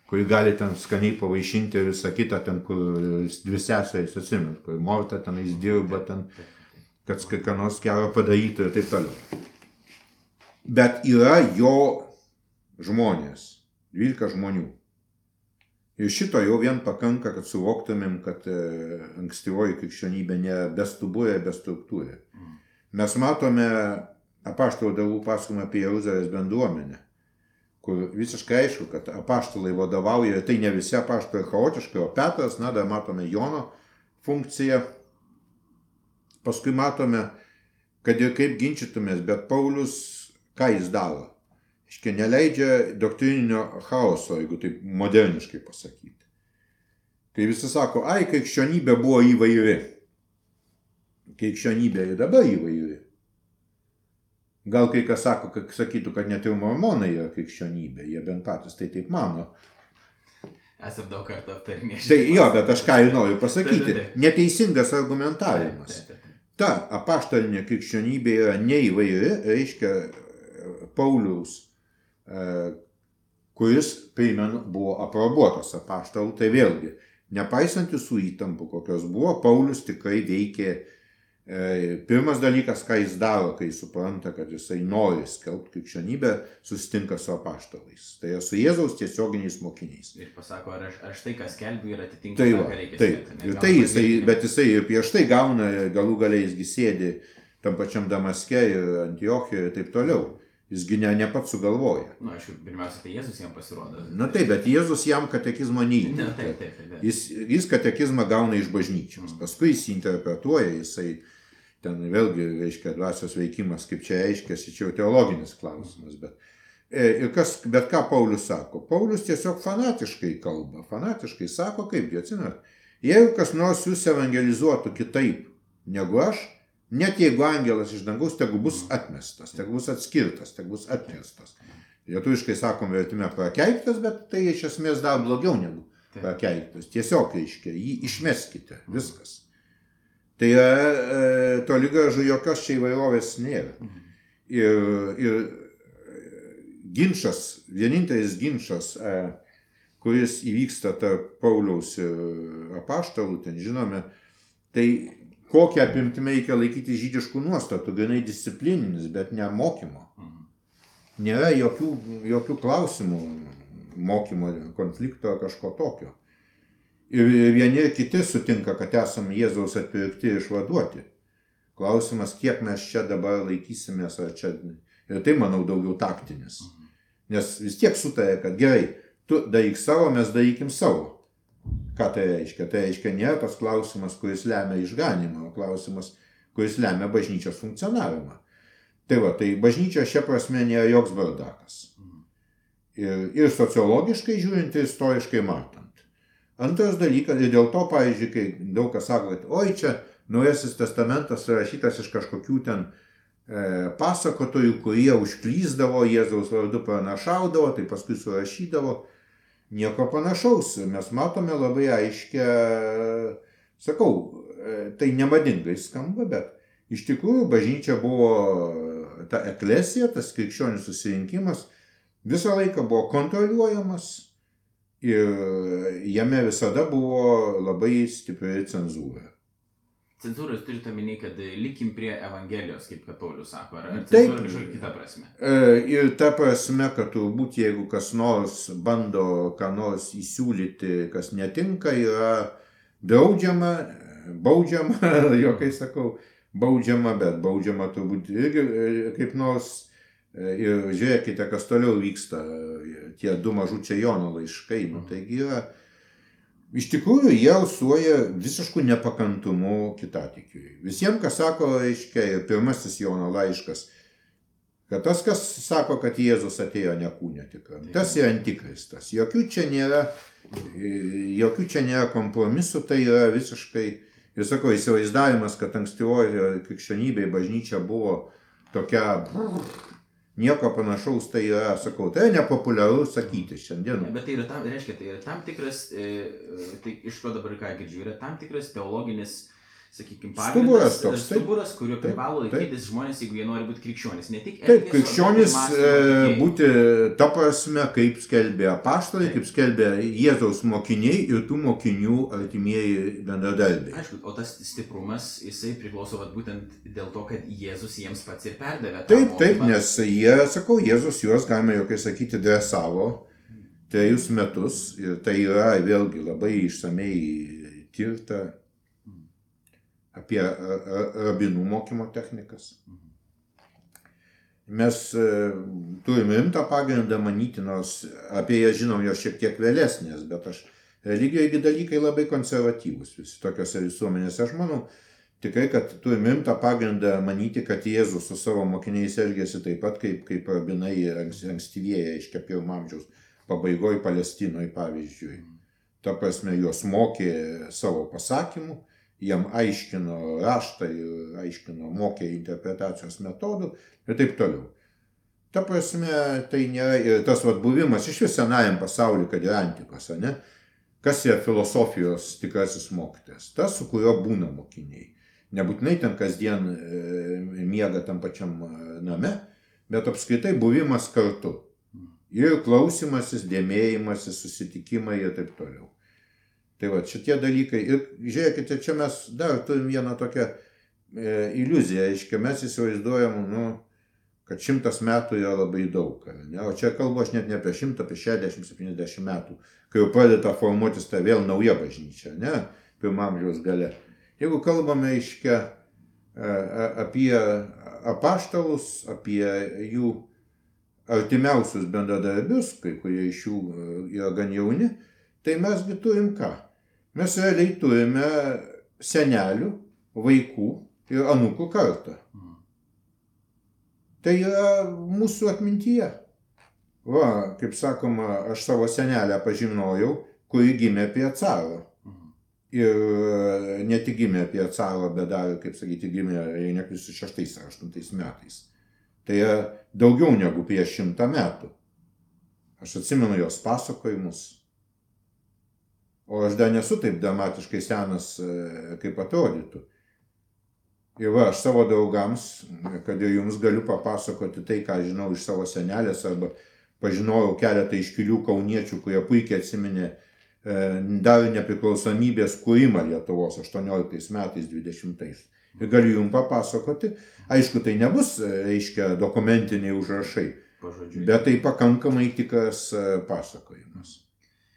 [SPEAKER 2] kurį gali ten skaniai pavaišinti ir visą kitą, ten, kur dvi seserys atsimint, kur Morta tenais dirba, ten, kad ką nors gero padaryti ir taip toliau. Bet yra jo žmonės, 12 žmonių. Ir šito jau vien pakanka, kad suvoktumėm, kad e, ankstyvoji krikščionybė ne bestuburė, bestruktūrė. Mes matome apaštalų darbų pasakojimą apie Jeruzalės bendruomenę, kur visiškai aišku, kad apaštalai vadovauja, tai ne visi apaštalai chaotiškai, o Petras, na, dar matome Jono funkciją. Paskui matome, kad ir kaip ginčytumės, bet Paulius, ką jis daro? Iškia, neleidžia doktrininio chaoso, jeigu taip moderniškai pasakyti. Kai visi sako, ai, krikščionybė buvo įvairi. Krikščionybė ir dabar įvairi. Gal kai kas sako, kad sakytų, kad net ir mormonai yra krikščionybė, jie bent patys tai taip mano.
[SPEAKER 1] Esam daug kartų aptarinėję.
[SPEAKER 2] Tai jo, bet aš ką ir noriu pasakyti.
[SPEAKER 1] Taip, taip, taip.
[SPEAKER 2] Neteisingas argumentavimas. Ta apaštalinė krikščionybė yra neįvairi, reiškia Pauliaus, kuris, primenu, buvo aprobuotas apaštalų, tai vėlgi, nepaisant visų įtampų, kokios buvo, Paulius tikrai veikė E, Pirmas dalykas, ką jis daro, kai supranta, kad jisai nori skelbti krikščionybę, susitinka su apaštalais. Tai yra su Jėzaus tiesioginiais mokiniais.
[SPEAKER 1] Ir pasako, ar aš, aš tai, ką skelbiu, yra atitinka,
[SPEAKER 2] Tai va,
[SPEAKER 1] reikia
[SPEAKER 2] taip.
[SPEAKER 1] skelbti?
[SPEAKER 2] Ir tai jisai, bet jisai ir prieš tai gauna, galų galiai jisgi sėdi tam pačiam Damaske ir Antiochijoje ir taip toliau. Jisgi ne, ne pats sugalvoja.
[SPEAKER 1] Na, nu, aišku, pirmiausia, tai Jėzus jam pasirodo.
[SPEAKER 2] Na taip, bet Jėzus jam katekizmo
[SPEAKER 1] Ne,
[SPEAKER 2] neįteikia.
[SPEAKER 1] taip, taip, taip. taip.
[SPEAKER 2] Jis, jis katekizmą gauna iš bažnyčios, paskui jis interpretuoja, jisai ten vėlgi reiškia dvasios veikimas, kaip čia reiškia, čia jau teologinis klausimas. Bet, e, ir kas, bet ką Paulius sako? Paulius tiesiog fanatiškai kalba, fanatiškai sako, kaip, atsimenat, jeigu kas nors jūs evangelizuotų kitaip negu aš, net jeigu angelas iš dangaus, tegu bus atmestas, tegu bus atskirtas, tegu bus atmestas. Lietuviškai sakom vertime prakeiktas, bet tai iš esmės dar blogiau negu prakeiktas. Tiesiog reiškia, jį išmeskite, viskas. Tai yra e, toli gražu jokios čia įvairovės nėra. Ir, ir ginčas, vienintelis ginčas, e, kuris įvyksta tarp Pauliaus ir apaštalų, ten žinome, tai kokią apimtimą reikia laikyti žydiškų nuostatų, grinai disciplininis, bet ne mokymo.
[SPEAKER 1] Mhm.
[SPEAKER 2] Nėra jokių, jokių klausimų mokymo konflikto ar kažko tokio. Ir vieni ir kiti sutinka, kad esame Jėzaus atpirkti ir išvaduoti. Klausimas, kiek mes čia dabar laikysimės, ar čia. Ir tai, manau, daugiau taktinis. Nes vis tiek sutarė, kad gerai, tu daryk savo, mes darykim savo. Ką tai reiškia? Tai reiškia nėra tas klausimas, kuris lemia išganimą, o klausimas, kuris lemia bažnyčios funkcionavimą. Tai va, tai bažnyčia šia prasme nėra joks bardakas. Ir, ir sociologiškai žiūrint, ir istoriškai matant. Antras dalykas, ir dėl to, pavyzdžiui, kai daug kas sako, kad oi čia Naujasis testamentas rašytas iš kažkokių ten e, pasakotojų, kurie užklyzdavo, Jėzaus vardu pranašaudavo, tai paskui surašydavo. Nieko panašaus. Mes matome labai aiškę, sakau, e, tai nemadingai skamba, bet iš tikrųjų bažnyčia buvo ta eklesija, tas krikščionių susirinkimas visą laiką buvo kontroliuojamas ir jame visada buvo labai stipri cenzūra.
[SPEAKER 1] Cenzūros turite omeny, kad likim prie Evangelijos, kaip kad Paulius sako, ar
[SPEAKER 2] Taip.
[SPEAKER 1] cenzūra kažkokia kita prasme?
[SPEAKER 2] E, Ir ta prasme, kad turbūt jeigu kas nors bando ką nors įsiūlyti, kas netinka, yra draudžiama, baudžiama, [LAUGHS] jokai sakau, baudžiama, bet baudžiama turbūt irgi e, kaip nors. E, Ir žiūrėkite, kas toliau vyksta, e, tie du mažučiai Jono laiškai. Nu, taigi yra, iš tikrųjų, jie alsuoja visiškų nepakantumu kitatikiui. Visiems, kas sako, reiškia, ir pirmasis Jono laiškas, kad tas, kas sako, kad Jėzus atėjo ne kūnė tikram, tas yra antikristas. Jokių čia nėra, jokių čia nėra kompromisų, tai yra visiškai, ir sakau, įsivaizdavimas, kad ankstyvoje krikščionybėje bažnyčia buvo tokia, nieko panašaus, tai yra, sakau, tai nepopuliaru sakyti šiandien.
[SPEAKER 1] Bet tai yra tam, reiškia, tai yra tam tikras, e, tai iš ko dabar ką girdžiu, yra tam tikras teologinis, sakykime,
[SPEAKER 2] Stuburas toks, taip.
[SPEAKER 1] stuburas, kurio
[SPEAKER 2] Taip,
[SPEAKER 1] privalo
[SPEAKER 2] taip.
[SPEAKER 1] laikytis žmonės, jeigu jie nori būti krikščionys. Ne tik
[SPEAKER 2] Taip, krikščionis e, būti ta prasme, kaip skelbė apaštalai,
[SPEAKER 1] Taip.
[SPEAKER 2] kaip skelbė Jėzaus mokiniai ir tų mokinių artimieji bendradarbiai.
[SPEAKER 1] Aišku, o tas stiprumas, jisai priklauso vat, būtent dėl to, kad Jėzus jiems pats ir perdavė.
[SPEAKER 2] Taip, taip,
[SPEAKER 1] mokymą.
[SPEAKER 2] nes jie, sakau, Jėzus juos, galima jokai sakyti, dresavo trejus metus ir tai yra vėlgi labai išsamei tirta apie ra- ra- rabinų mokymo technikas. Mes e, turime rimtą pagrindą manyti, nors apie ją žinom jo šiek tiek vėlesnės, bet aš religijoje dalykai labai konservatyvūs visi tokiose visuomenėse. Aš manau tikrai, kad turime rimtą pagrindą manyti, kad Jėzus su savo mokiniais elgėsi taip pat, kaip, kaip rabinai anks- ankstyvieji, aiškia, pirmo amžiaus pabaigoje Palestinoje, pavyzdžiui. Ta prasme, juos mokė savo pasakymų, jam aiškino raštą ir aiškino, mokė interpretacijos metodų ir taip toliau. Ta prasme, tai nėra ir tas vad buvimas iš vis senajam pasauliu, kad ir antikos, ne? Kas yra filosofijos tikrasis mokytojas? Tas, su kuriuo būna mokiniai. Nebūtinai ten kasdien e, miega tam pačiam e, name, bet apskritai buvimas kartu. Ir klausimasis, dėmėjimasis, susitikimai ir taip toliau. Tai va, šitie dalykai. Ir žiūrėkite, čia mes dar turim vieną tokią e, iliuziją. Aiškiai, mes įsivaizduojam, nu, kad šimtas metų yra labai daug. Ne? O čia kalbu aš net ne apie šimtą, apie 60-70 metų, kai jau pradeda formuotis ta vėl nauja bažnyčia, ne, pirmam amžiaus gale. Jeigu kalbame, aiškia, apie apaštalus, apie jų artimiausius bendradarbius, kai kurie iš jų e, yra gan jauni, tai mesgi turim ką? Mes realiai turime senelių, vaikų ir anūkų kartą.
[SPEAKER 1] Mhm.
[SPEAKER 2] Tai yra mūsų atmintyje. Va, kaip sakoma, aš savo senelę pažinojau, kuri gimė prie caro.
[SPEAKER 1] Mhm.
[SPEAKER 2] Ir ne tik gimė prie caro, bet dar, kaip sakyti, gimė, jei neklystu, šeštais ar aštuntais metais. Tai yra daugiau negu prieš šimtą metų. Aš atsimenu jos pasakojimus. O aš dar nesu taip dramatiškai senas, e, kaip atrodytų. Ir va, aš savo draugams, kad ir jums galiu papasakoti tai, ką žinau iš savo senelės, arba pažinojau keletą iškilių kauniečių, kurie puikiai atsiminė e, dar nepriklausomybės kūrimą Lietuvos 18 metais, 20. Ir galiu jums papasakoti, aišku, tai nebus, e, reiškia, dokumentiniai užrašai,
[SPEAKER 1] Pažodžiui.
[SPEAKER 2] bet tai pakankamai tikras pasakojimas.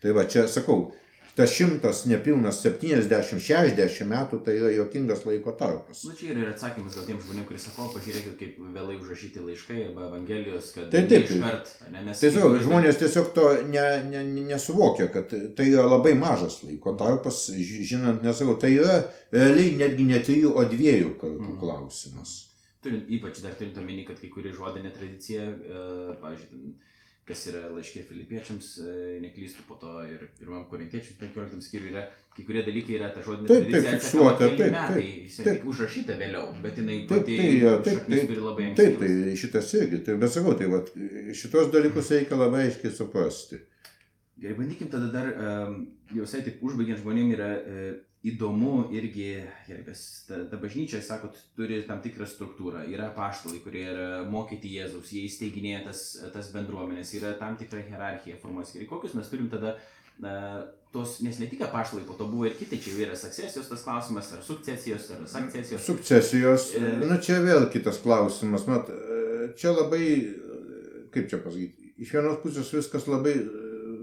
[SPEAKER 2] Tai va, čia sakau, tas šimtas nepilnas septyniasdešimt šešiasdešimt metų tai yra juokingas laiko tarpas
[SPEAKER 1] Nu, čia yra ir atsakymas gal tiem žmonėm, kurie sako, "O, pažiūrėkit, kaip vėlai užrašyti laiškai arba Evangelijos, kad
[SPEAKER 2] Taip, taip.
[SPEAKER 1] iškart, ne, nes...
[SPEAKER 2] Tiesiog žmonės tiesiog to ne, ne, ne- nesuvokia, kad tai yra labai mažas laiko tarpas, ži- žinant, nesakau, tai yra realiai netgi ne trijų, o dviejų kartų
[SPEAKER 1] Mhm.
[SPEAKER 2] klausimas.
[SPEAKER 1] Turint, ypač dar turint omeny, kad kai kuri žodinė tradicija, e, pavyzdžiui, kas yra laiškė filipiečiams, e, neklystu po to ir pirmam korintiečiams 15 skyriui yra, kai kurie dalykai yra ta žodinė
[SPEAKER 2] Taip, taip,
[SPEAKER 1] tradicija,
[SPEAKER 2] fiksuota,
[SPEAKER 1] atsekama keli
[SPEAKER 2] taip,
[SPEAKER 1] metai,
[SPEAKER 2] taip, taip.
[SPEAKER 1] užrašyta vėliau, bet jinai
[SPEAKER 2] Taip,
[SPEAKER 1] pati
[SPEAKER 2] tai, taip,
[SPEAKER 1] šaknis
[SPEAKER 2] taip,
[SPEAKER 1] turi labai
[SPEAKER 2] Taip,
[SPEAKER 1] ankstyvas.
[SPEAKER 2] tai šitas irgi, tai bet sakau, tai vat, šitos dalykus reikia labai aiškiai suprasti.
[SPEAKER 1] Gerai, bandykim tada dar, um, jau visai taip užbaigiant žmonėm yra e, įdomu irgi, kas ta, ta bažnyčia, sakot, turi tam tikrą struktūrą. Yra paštalai, kurie yra mokyti Jėzaus, jie įsteiginėja tas, tas bendruomenės, yra tam tikra hierarchija formuosi. Gerai, kokius mes turim tada na, tos, nes ne tik paštalai, po to buvo ir kiti, čia yra sukcesijos tas klausimas, ar sukcesijos, ar sakcesijos.
[SPEAKER 2] Sukcesijos,
[SPEAKER 1] E.
[SPEAKER 2] na čia vėl kitas klausimas, mat, e, čia labai, kaip čia pasakyti, iš vienos pusės viskas labai e,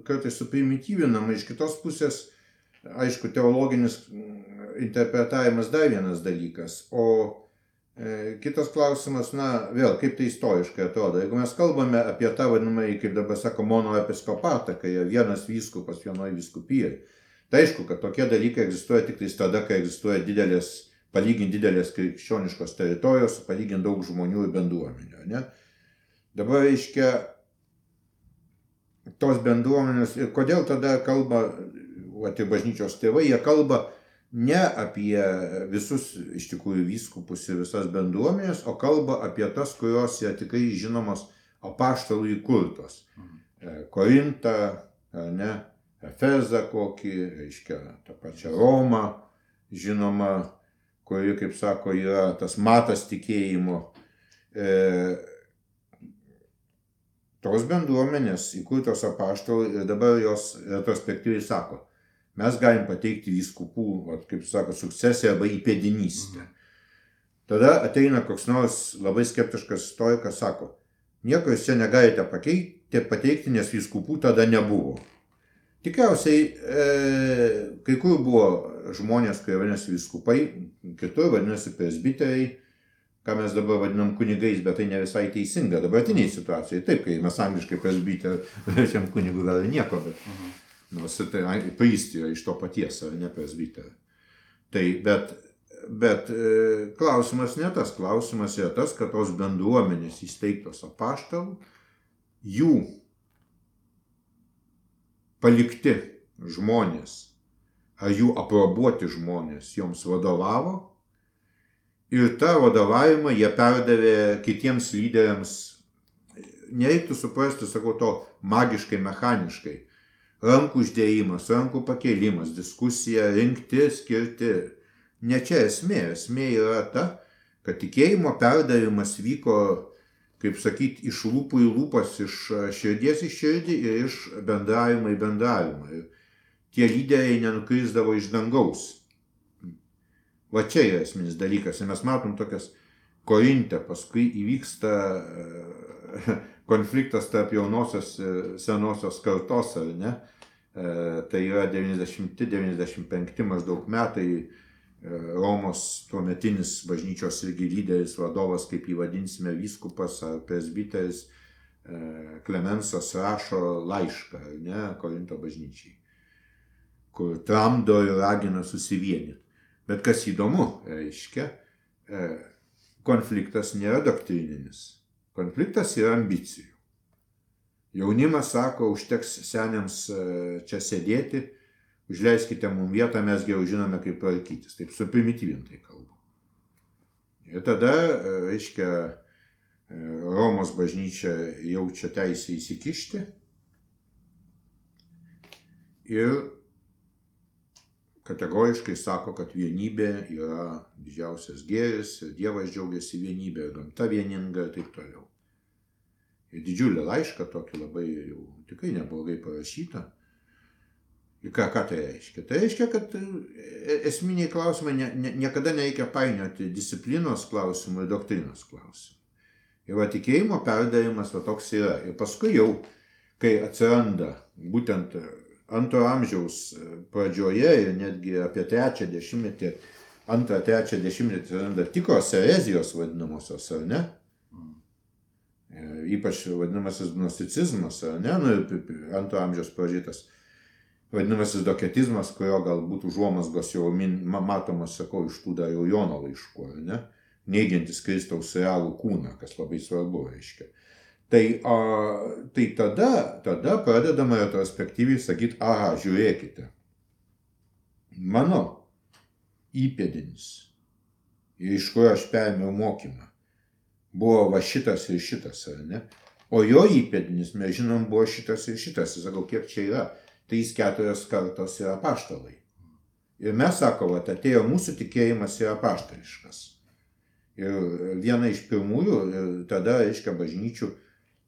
[SPEAKER 2] kartais suprimityvinama, iš kitos pusės, aišku, teologinis mm, interpretavimas dar vienas dalykas, o e, kitas klausimas, na, vėl, kaip tai istoriškai atrodo, jeigu mes kalbame apie tą vadinamąjį, kaip dabar sako, monoepiskopatą, kai vienas vyskupas vienoje vyskupijoje, tai aišku, kad tokie dalykai egzistuoja tik tada, kai egzistuoja didelės palyginti didelės krikščioniškos teritorijos, palyginti daug žmonių ir bendruomenių. Ne? Dabar reiškia tos bendruomenės ir kodėl tada kalba, va, ir bažnyčios tėvai, jie kalba ne apie visus iš tikrųjų vyskupus ir visas bendruomenės, o kalba apie tas, kurios yra tikrai žinomos apaštalų įkurtos. E, Korintą, ar ne, Efezą kokį, reiškia, tą pačią Romą, žinoma, kuri, kaip sako, yra tas matas tikėjimo. E, tos bendruomenės įkurtos apaštalai ir dabar jos retrospektyviai sako, mes galim pateikti vyskupų, vat, kaip sako, sukcesiją arba įpėdinystę. Tada ateina koks nors labai skeptiškas istorikas, sako, nieko jūs čia negalite pakeiti, pateikti, nes vyskupų tada nebuvo. Tikriausiai, e, kai kur buvo žmonės, kurie vadinasi viskupai, kitur vadinasi presbiteriai, ką mes dabar vadinam kunigais, bet tai ne visai teisinga dabartiniai situacijai. Taip, kai mes angliškai presbiterį verčiam [LAUGHS] kunigų gal nieko, bet
[SPEAKER 1] Mhm.
[SPEAKER 2] Nors tai priest yra iš to paties, ar ne presbiterį. Tai, bet, bet e, klausimas ne tas, klausimas yra tas, kad tos bendruomenės įsteigtos apaštalų, jų palikti žmonės, ar jų aprobuoti žmonės joms vadovavo ir tą vadovavimą jie perdavė kitiems lyderiams. Nereiktų suprasti, sakau, to magiškai, mechaniškai. Rankų uždėjimas, rankų pakėlimas, diskusija, rinkti, skirti. Ne čia esmė. Esmė yra ta, kad tikėjimo perdavimas vyko kaip sakyti, iš lūpų į lūpas, iš širdies į širdį ir iš bendravimo į bendravimą. Ir tie lyderiai nenukrisdavo iš dangaus. Va čia yra esminis dalykas. Ir mes matom tokias korinte, paskui įvyksta e, [LAUGHS] konfliktas tarp jaunosios senosios kartos, ar ne? E, Tai yra 90-95 maždaug metai Romos tuometinis bažnyčios irgi lyderis, vadovas, kaip jį vadinsime, vyskupas ar presbiteris, Klemensas rašo laišką, ne, Korinto bažnyčiai, kur tramdo ir ragina susivienyti. Bet kas įdomu, reiškia, konfliktas nėra doktrininis, konfliktas yra ambicijų. Jaunimas sako, užteks seniams čia sėdėti, užleiskite mums vietą, mes geriau žinome, kaip tvarkytis. Taip suprimityvintai kalbu. Ir tada, reiškia, Romos bažnyčia jaučia teisę įsikišti ir kategoriškai sako, kad vienybė yra didžiausias gėris ir Dievas džiaugiasi vienybė, gamta vieninga ir taip toliau. Didžiulį laišką tokį labai jau tikrai neblogai parašytą. Ir ką, ką tai reiškia? Tai reiškia, kad esminiai klausimai ne, ne, niekada nereikia painioti disciplinos klausimų ir doktrinos klausimų. Ir va tikėjimo perdavimas va toks yra. Ir paskui jau, kai atsiranda būtent antro amžiaus pradžioje ir netgi apie trečią dešimtmetį, antrą, trečią dešimtmetį atsiranda tikros erezijos vadinamosios, ar ne? E, ypač vadinamasis gnosticizmas, ne, nu, antro amžiaus pradžiotas vadinamasis doketizmas, kurio galbūt užuomasgos jau min, matomas, sakau, iš tų dar jau Jono laiškų, ne? Neigiantis Kristaus realų kūną, kas labai svarbu, reiškia. Tai, a, tai tada, tada pradedama retrospektyviai sakyti, aha, žiūrėkite, mano įpėdinis, iš kurio aš perėmiau mokymą, buvo va šitas ir šitas, ar ne? O jo įpėdinis, mes žinom, buvo šitas ir šitas. Sakau, kiek čia yra? trys keturios kartos yra paštalai. Ir mes sakome, atėjo mūsų tikėjimas yra paštališkas. Ir viena iš pirmųjų, tada, reiškia, bažnyčių,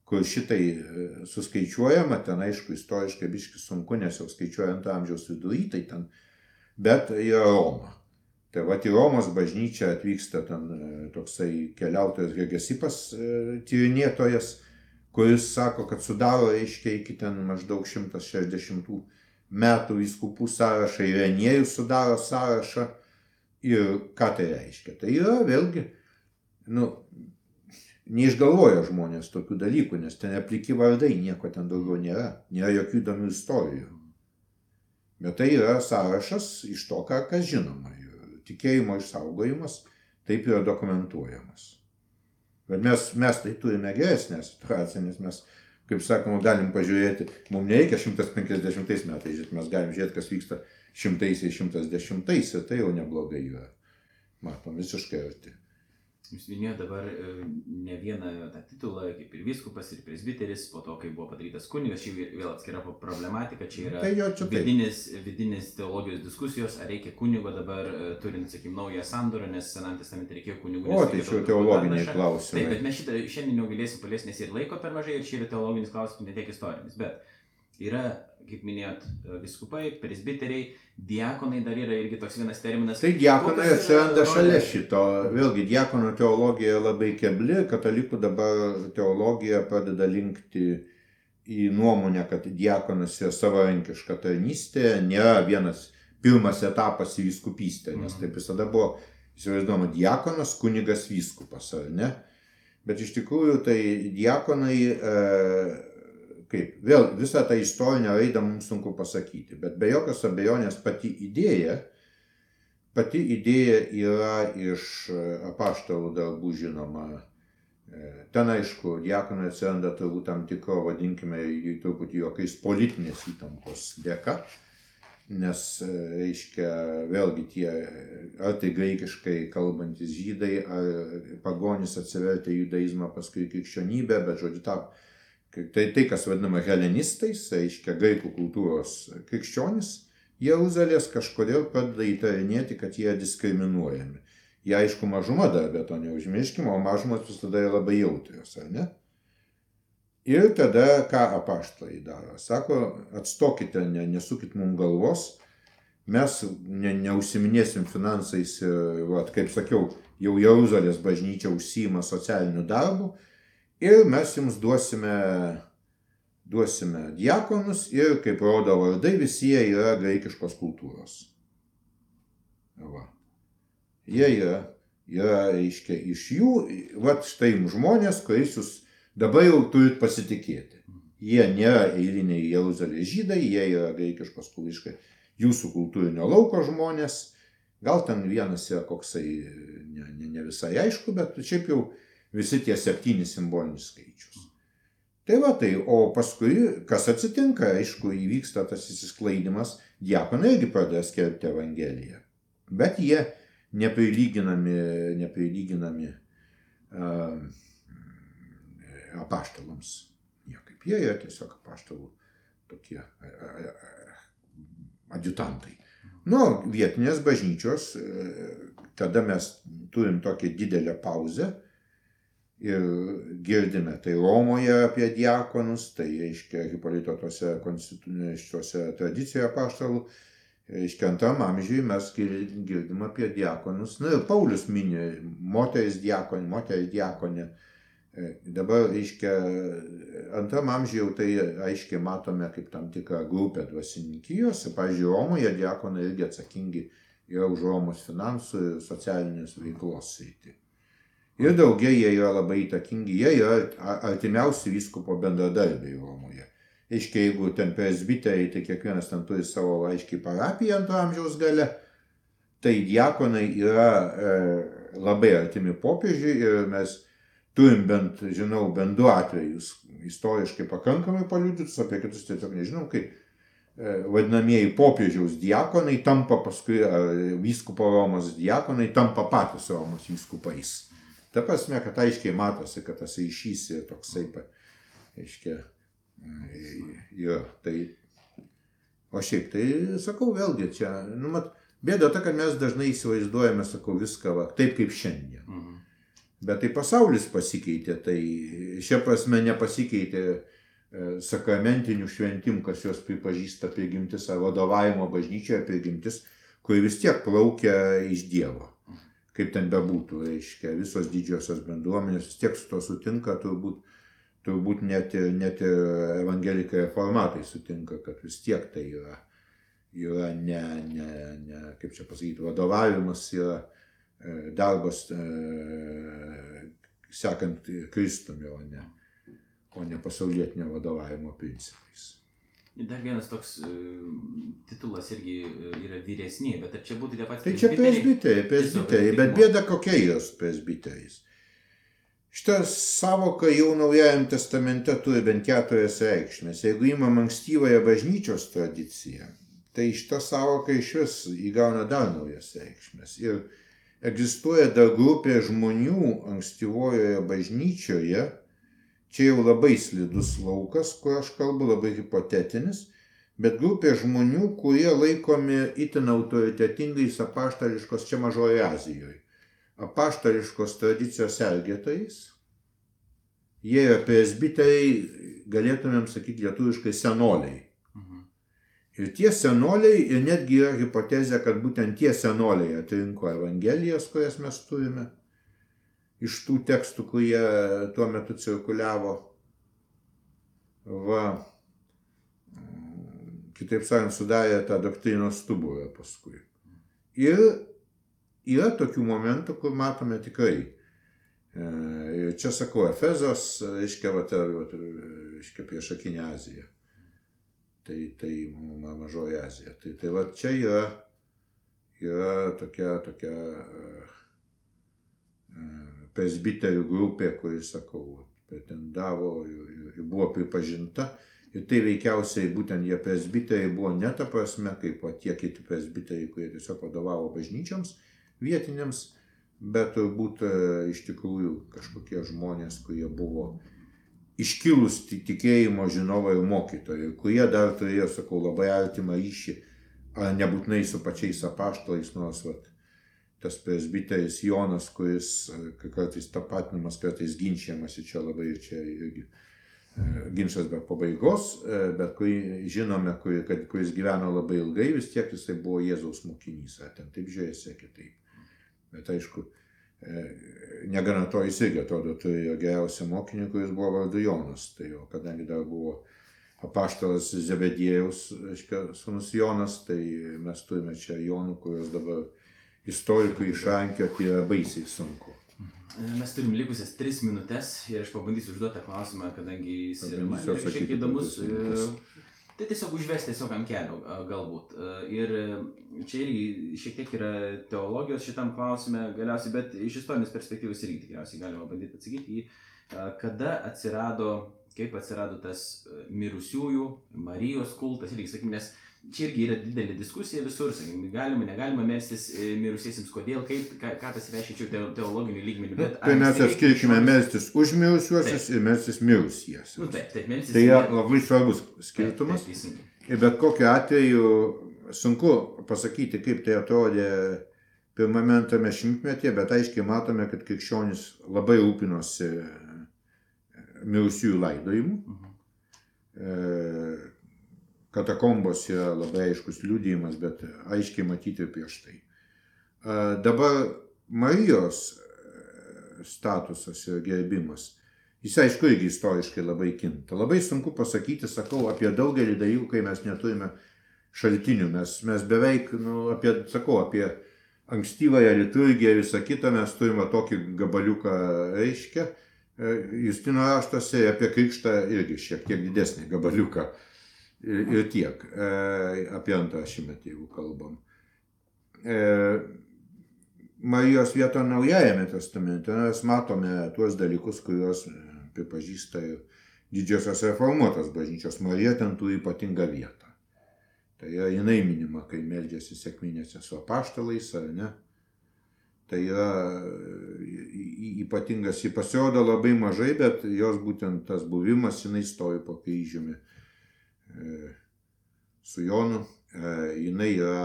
[SPEAKER 2] kur šitai e, suskaičiuojama, ten aišku, istoriškai biški sunku, nes jau skaičiuojant amžiaus vidury, tai ten, bet yra Roma. Tai va, į Romos bažnyčią atvyksta ten e, toksai keliautojas Gegesipas e, tyrinėtojas, kuris sako, kad sudaro, reiškia, iki ten maždaug 160 metų įskupų sąrašą, Irenėjus sudaro sąrašą. Ir ką tai reiškia? Tai yra vėlgi, nu, neišgalvoja žmonės tokių dalykų, nes ten apliki vardai, nieko ten daugiau nėra, nėra jokių įdomių istorijų. Bet tai yra sąrašas iš to, ką kas žinoma. Tikėjimo išsaugojimas taip yra dokumentuojamas. Bet mes, mes tai turime geresnę situaciją, nes mes, kaip sakoma, galim pažiūrėti, mums nereikia 150 metais mes galim žiūrėti, kas vyksta šimtaisiais, šimtas dešimtais ir tai jau neblogai yra. Matom visiškai arti.
[SPEAKER 1] Jūs minėjote dabar e, ne vieną tą titulą, kaip ir viskupas, ir presbiteris, po to, kai buvo padarytas kunigas, čia vėl atskira problematika, čia yra
[SPEAKER 2] tai jo, čia
[SPEAKER 1] vidinis, vidinis teologijos diskusijos, ar reikia kunigo dabar, e, turint, sakykim, naują sandorą, nes Senam testamente reikėjo kunigo.
[SPEAKER 2] O, tai čia teologiniai klausimai.
[SPEAKER 1] Taip, bet mes šitą šiandien jau galėsim paliesti, nes ir laiko per mažai, ir čia yra teologinis klausimas, ne tiek istorinis. Bet yra, kaip minėjot, viskupai, presbiteriai, Diakonai dar yra irgi toks vienas terminas.
[SPEAKER 2] Tai diakonai atsiranda šalia šito. Vėlgi, diakono teologija labai kebli, katalikų dabar teologija pradeda linkti į nuomonę, kad diakonas yra savarankiška tarnystė, nėra vienas pirmas etapas į viskupystę, nes mhm. taip visada buvo, įsivaizduojama, diakonas, kunigas, vyskupas, ar ne? Bet iš tikrųjų tai diakonai e, kaip vėl visą tą istorinę raidą mums sunku pasakyti, bet be jokios abejonės pati idėja, pati idėja yra iš e, apaštalų darbų žinoma. E, ten aišku, diakonai atsiranda turbūt tam tikro, vadinkime, truputį jokiais politinės įtampos dėka, nes, e, reiškia, vėlgi tie, ar tai graikiškai kalbantis žydai, ar pagonis atsivertė judaizmą, paskui krikščionybę, bet žodžiu, tą Tai tai, kas vadinama helenistais, reiškia graikų kultūros krikščionis, Jeruzalės kažkodėl pradeda įtarinėti, kad jie diskriminuojami. Jie aišku mažuma dar, bet to neužmirškime, o mažumas visada yra labai jautrios, ar ne? Ir tada ką apaštalai daro? Sako, atstokite, ne, nesukit mums galvos, mes ne, neusiminėsim finansais, va, kaip sakiau, jau Jeruzalės bažnyčia užsima socialiniu darbu, ir mes jums duosime, duosime diakonus ir, kaip rodo vardai, visi jie yra graikiškos kultūros. Va. Jie yra, yra, reiškia, iš jų, va štai jums žmonės, kuriais jūs dabar jau turit pasitikėti. Jie nėra eiliniai Jeruzalės žydai, jie yra graikiškos kultūriškai jūsų kultūrinio lauko žmonės. Gal ten vienas yra koksai ne, ne, ne visai aišku, bet šiaip jau visi tie septyni simbolinis skaičius. Tai va tai, o paskui, kas atsitinka, aišku, įvyksta tas įsisklaidimas, diakonai irgi pradeda skelbti Evangeliją. Bet jie neprilyginami, neprilyginami uh, apaštalams. Niekaip jie yra tiesiog apaštalų tokie adjutantai. Nu, vietinės bažnyčios, tada mes turim tokią didelę pauzę, ir girdime tai Romoje apie diakonus, tai reiškia Hipolito tose konstitucijose tradicijoje paštalų, reiškia antram amžiui mes girdim apie diakonus. Na ir Paulius mini moteris diakonė, moteris diakonė, Dabar, reiškia, antram amžiuje jau tai aiškiai matome kaip tam tikrą grupę dvasininkijos. Pavyzdžiui, Romoje diakonai irgi atsakingi yra už Romos finansų ir socialinės veiklos sritį. Ir daugia jie yra labai įtakingi, jie yra artimiausi vyskupo bendradarbiai Romoje. Aiškiai, jeigu ten presbiteriai, tai kiekvienas ten turi savo aiškiai parapiją antro amžiaus gale, tai diakonai yra e, labai artimi popiežiui ir mes turim bent, žinau, bent du atvejus istoriškai pakankamai paliudytus, apie kitus tiesiog nežinom, kai e, vadinamieji popiežiaus diakonai tampa paskui, vyskupo Romos diakonai tampa patys Romos vyskupais. Ta prasme, kad aiškiai matosi, kad tas ryšys yra toksai, aiškiai, e, yra. Tai, o šiaip tai, sakau, vėlgi čia, nu, mat, bėda ta, kad mes dažnai įsivaizduojame, sakau, viską va, taip kaip šiandien. Mhm. Bet tai pasaulis pasikeitė, tai šia prasme nepasikeitė e, sakramentinių šventimų, kas juos pripažįsta prigimtis ar vadovavimo bažnyčioje prigimtis, kuri vis tiek plaukia iš Dievo. Kaip ten bebūtų, reiškia, visos didžiosios bendruomenės vis tiek su to sutinka, turbūt, turbūt net, ir, net ir evangelikai reformatai sutinka, kad vis tiek tai yra, yra ne, ne, ne, kaip čia pasakyti, vadovavimas yra E, darbas e, sekant Kristumi, o ne, o ne pasaulietinio vadovavimo principais.
[SPEAKER 1] Dar vienas toks uh, titulas irgi yra vyresni, bet ar čia būtų tie patys.
[SPEAKER 2] Tai čia presbiteriai, presbiteriai, bet bėda kokia yra su presbiteriais. Šitą savoką jau Naujajam testamente turi bent keturias reikšmės. Jeigu įmam ankstyvąją bažnyčios tradiciją, tai šitą savoką iš vis įgauna dar naujas reikšmės. Ir egzistuoja dar grupė žmonių ankstyvojoje bažnyčioje, čia jau labai slidus laukas, kur aš kalbu, labai hipotetinis, bet grupė žmonių, kurie laikomi itin autoritetingais apaštališkos čia mažoje Azijoje. Apaštališkos tradicijos sergėtojais. Jie yra presbiteriai, galėtumėm sakyti lietuviškai senoliai. Ir tie senoliai, ir netgi yra hipotezė, kad būtent tie senoliai atrinko Evangelijas, kurias mes turime, iš tų tekstų, kurie tuo metu cirkuliavo. Va, kitaip sakant, sudarė tą doktrinos stuburą paskui. Ir yra tokių momentų, kur matome tikrai. E, ir čia sakau, Efezos, reiškia, va, reiškia priešakinė Azija tai, tai mažoji Azija. Tai, tai va čia yra, yra tokia, tokia uh, presbiterių grupė, kuri, sakau, pretendavo ir, ir buvo pripažinta. Ir tai veikiausiai būtent jie presbiteriai buvo ne ta prasme, kaip o tie kiti presbiteriai, kurie tiesiog vadovavo bažnyčiams vietiniams, bet turbūt iš tikrųjų kažkokie žmonės, kurie buvo iškilus tikėjimo žinovai ir mokytojai, kurie dar turėjo, sakau, labai artimą ryšį, nebūtinai su pačiais apaštalais, nors vat, tas presbiteris Jonas, kuris kartais tapatinamas, kartais ginčiamas, čia labai čia irgi e, ginčas be pabaigos, e, bet kurį žinome, kur, kad, kuris gyveno labai ilgai, vis tiek jisai buvo Jėzaus mokinys, ar ten taip žiūrėsi, kitaip. Bet aišku, E, negana to jis irgi atrodo turėjo geriausią mokinį, kuris buvo vardu Jonas. Tai jau kadangi dar buvo apaštalas Zebedėjaus, reiškia, sunus Jonas, tai mes turime čia Jonų, kurios dabar istorikų išrankioti yra baisiai sunku.
[SPEAKER 1] Mes turim likusias tris minutės ir aš pabandysiu užduoti klausimą, kadangi jis yra man šiek tiek įdomus. Tai tiesiog užvesti tiesiog ant kelio galbūt. Ir čia irgi šiek tiek yra teologijos šitam klausime galiausiai, bet iš istorinės perspektyvos irgi tikriausiai galima bandyti atsakyti į, kada atsirado, kaip atsirado tas mirusiųjų, Marijos kultas, irgi sakykime, nes čia irgi yra didelė diskusija visur, sakykime, galima, negalima melstis e, mirusiesiems, kodėl, kaip, ką, ką tas reiškia čia teologiniu lygmeniu. Bet,
[SPEAKER 2] tai mes atskirkime melstis už mirusiuosius ir melstis mirusiesius.
[SPEAKER 1] Nu, taip, taip, melstis.
[SPEAKER 2] Tai yra labai svarbus skirtumas. Taip, taip, ir bet kokiu atveju sunku pasakyti, kaip tai atrodė pirmame antrame šimtmetyje, bet aiškiai matome, kad krikščionys labai rūpinosi mirusiųjų laidojimu. Mhm. e, katakombos yra labai aiškus liūdėjimas, bet aiškiai matyti prieš tai. Dabar Marijos e, statusas ir gerbimas Jis aišku irgi istoriškai labai kinta. Labai sunku pasakyti, sakau, apie daugelį dalykų, kai mes neturime šaltinių. Mes, mes beveik, nu, apie, sakau, apie ankstyvąją liturgiją ir visą kitą mes turime tokį gabaliuką reiškia. E, Justino raštuose apie krikštą irgi šiek tiek didesnį gabaliuką. Ir, ir tiek. E, apie antrą šimtmetį, jeigu kalbam. E, Marijos vietą naujajame testamente mes matome tuos dalykus, kuriuos pripažįsta ir didžiosios reformuotos bažnyčios. Marija ten turi ypatingą vietą. Tai yra jinai minima, kai meldžiasi sėkminėse su apaštalais, ar ne. Tai yra ypatingas, ji pasirodo labai mažai, bet jos būtent tas buvimas, jinai stovi po kryžiumi e, su Jonu, e, jinai yra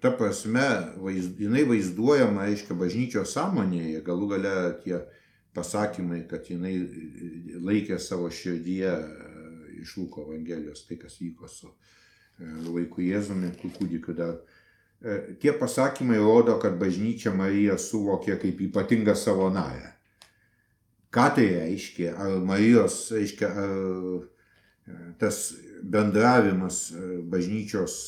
[SPEAKER 2] ta prasme, vaiz, jinai vaizduojama, aiškiai, bažnyčios sąmonėje, galų gale tie pasakymai, kad jinai laikė savo širdyje e, iš Luko Evangelijos tai, kas vyko su e, vaiku Jėzumi, kūdikiu dar. E, tie pasakymai rodo, kad bažnyčia Mariją suvokė kaip ypatingą savo narę. Ką tai reiškia? Ar Marijos, reiškia, ar tas bendravimas bažnyčios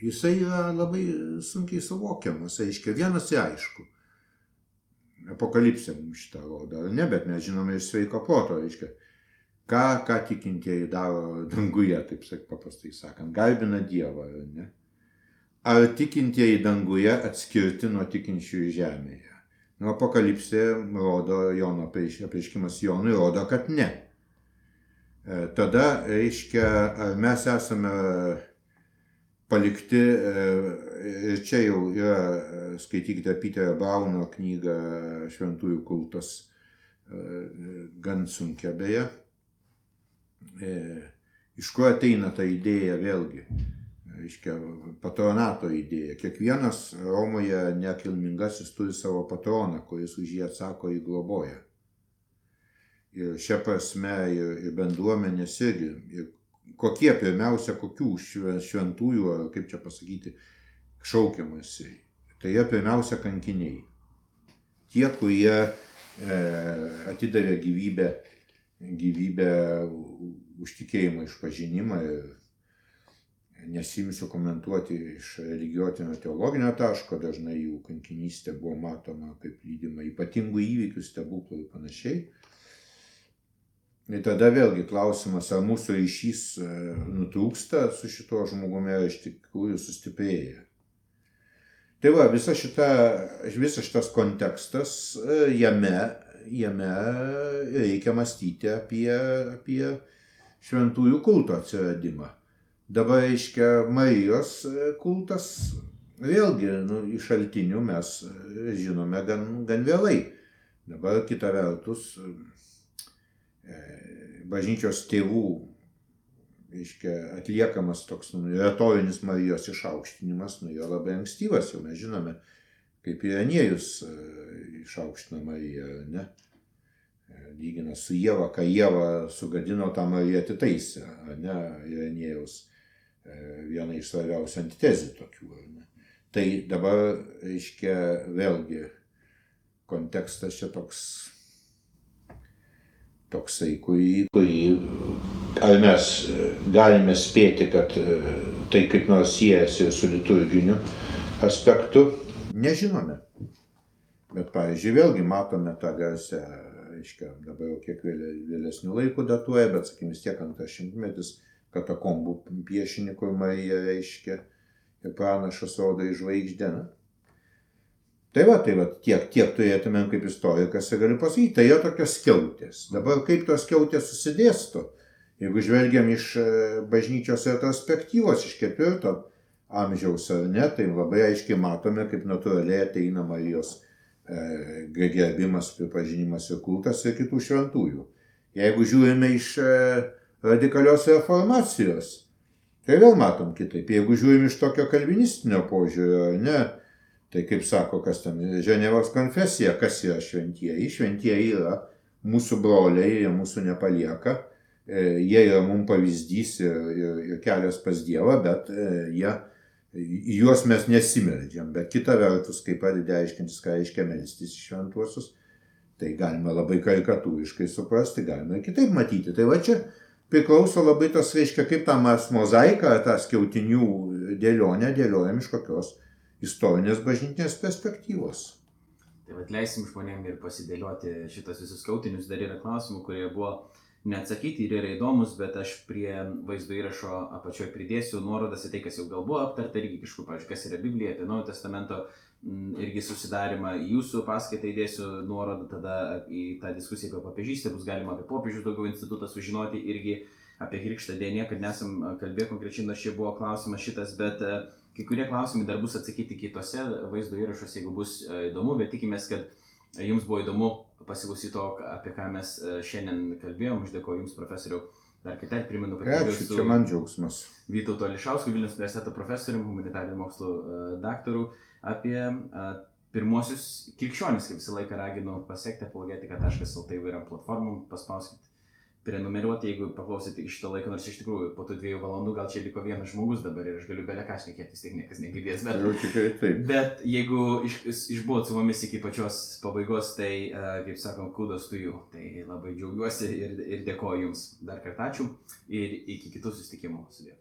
[SPEAKER 2] jisai yra labai sunkiai suvokiamas, aiškiai, vienas ir aišku. Apokalipsė mums šitą rodo, ar ne, bet mes žinome iš sveiko proto, reiškia, ką, ką tikintieji daro danguje, taip sak, paprastai sakant, garbina Dievą, ar ne? Ar tikintieji danguje atskirti nuo tikinčiųjų žemėje? Nu, apokalipsė rodo, Jono apreiškimas Jonui rodo, kad ne. E, tada, reiškia, ar mes esame palikti, ir e, čia jau yra, e, skaitykite Peterio Brauno knygą Šventųjų kultas, e, gan sunkia beje. Iš kur ateina ta idėja vėlgi? Reiškia, patronato idėja. Kiekvienas Romoje nekilmingasis turi savo patroną, kuris už jį atsako į globoją. Ir šia prasme ir, ir bendruomenės irgi, ir kokie pirmiausia, kokių šventųjų, ar kaip čia pasakyti, šaukiamasi. Tai jie pirmiausia kankiniai. Tie, kurie e, atidavė gyvybę, gyvybę už tikėjimo išpažinimą ir nesimsiu komentuoti iš religiotinio teologinio taško, dažnai jų kankinystė buvo matoma kaip lydima ypatingų įvykių, stebuklų ir panašiai. Ir tada vėlgi klausimas, ar mūsų ryšys e, nutrūksta su šituo žmogumi, ar iš tikrųjų sustiprėja. Tai va, visa šita, visas šitas kontekstas, e, jame, jame reikia mąstyti apie, apie šventųjų kulto atsiradimą. Dabar, reiškia, Marijos e, kultas, vėlgi, nu, iš šaltinių mes žinome gan, gan vėlai. Dabar kita vertus, bažnyčios tėvų reiškia, atliekamas toks nu, retorinis Marijos išaukštinimas, nu, jo labai ankstyvas, jau mes žinome, kaip Irenėjus e, išaukština Mariją, ne? E, lygina su Jėva, ką Jėva sugadino, tą Mariją atitaisė, ne, Irenėjaus e, viena iš svarbiausių antitezų tokių. Tai dabar, reiškia, vėlgi kontekstas čia toks toksai, kurį, kurį ar mes galime spėti, kad e, tai kaip nors siejasi su liturginiu aspektu, nežinome. Bet, pavyzdžiui, vėlgi matome tą garsę, aiškiai, dabar jau kiek vėlesnių laikų datuoja, bet, sakykime, vis tiek antras šimtmetis katakombų piešinį, kur Marija reiškia ir pranašas rodo į žvaigždę. Tai va, tai va, tiek, tiek turėtumėm kaip istorikas ir galiu pasakyti, tai yra tokios skiautės. Dabar kaip tos skiautės susidėsto, jeigu žvelgiam iš e, bažnyčios retrospektyvos, iš ketvirto amžiaus ar ne, tai labai aiškiai matome, kaip natūraliai ateina Marijos e, gerbimas, pripažinimas ir kultas ir kitų šventųjų. Jeigu žiūrime iš e, radikalios reformacijos, tai vėl matom kitaip. Jeigu žiūrim iš tokio kalvinistinio požiūrio, ne, Tai kaip sako, kas ten Ženevos konfesija, kas yra šventieji? Šventieji yra mūsų broliai, jie mūsų nepalieka, e, jie yra mums pavyzdys ir, ir, ir kelias pas Dievą, bet e, jie juos mes nesimeldžiam, bet kita vertus, kai pradedi aiškintis, ką reiškia melstis į šventuosius, tai galima labai karikatūriškai suprasti, galima kitaip matyti. Tai va čia priklauso labai tas, reiškia, kaip tą mozaiką, tą skiautinių dėlionę dėliojam iš kokios istorinės bažnytinės perspektyvos.
[SPEAKER 1] Tai vad leisim žmonėm ir pasidėlioti šitas visus skautinius, dar yra klausimų, kurie buvo neatsakyti ir yra įdomus, bet aš prie vaizdo įrašo apačioje pridėsiu nuorodas į tai, kas jau gal buvo aptarta, irgi kažkur, pavyzdžiui, kas yra Biblija, apie Naujo Testamento irgi susidarimą, jūsų paskaitą įdėsiu nuorodą tada į tą diskusiją apie papiežystę, bus galima apie popiežius daugiau institutą sužinoti irgi apie krikštą dėnė, kad nesam kalbėję konkrečiai, nors čia buvo klausimas šitas, bet Kai kurie klausimai dar bus atsakyti kitose vaizdo įrašuose, jeigu bus įdomu, bet tikimės, kad jums buvo įdomu pasiklausyti to, apie ką mes šiandien kalbėjom. Aš dėkoju Jums, profesoriu. Dar kitą primenu,
[SPEAKER 2] kad Ačiū, čia man džiaugsmas.
[SPEAKER 1] Vytauto Lišausku, Vilnius universiteto profesoriumi, humanitarinių mokslų daktaru, apie pirmosius krikščionis, kaip visą laiką raginu pasiekti apologetika.lt įvairiam platformom, paspauskite prenumeruoti, jeigu paklausyt iki šito laiko, nors iš tikrųjų po tų dviejų valandų gal čia liko vienas žmogus dabar ir aš galiu bele ką šnekėti, vis tiek niekas negirdės. Bet,
[SPEAKER 2] Jau tikrai taip.
[SPEAKER 1] Bet jeigu iš, išbuvot su mumis iki pačios pabaigos, tai, kaip sakom, kudos tu jų. Tai labai džiaugiuosi ir, ir dėkoju Jums dar kartą ačiū ir iki kitų susitikimų. Sudėjau.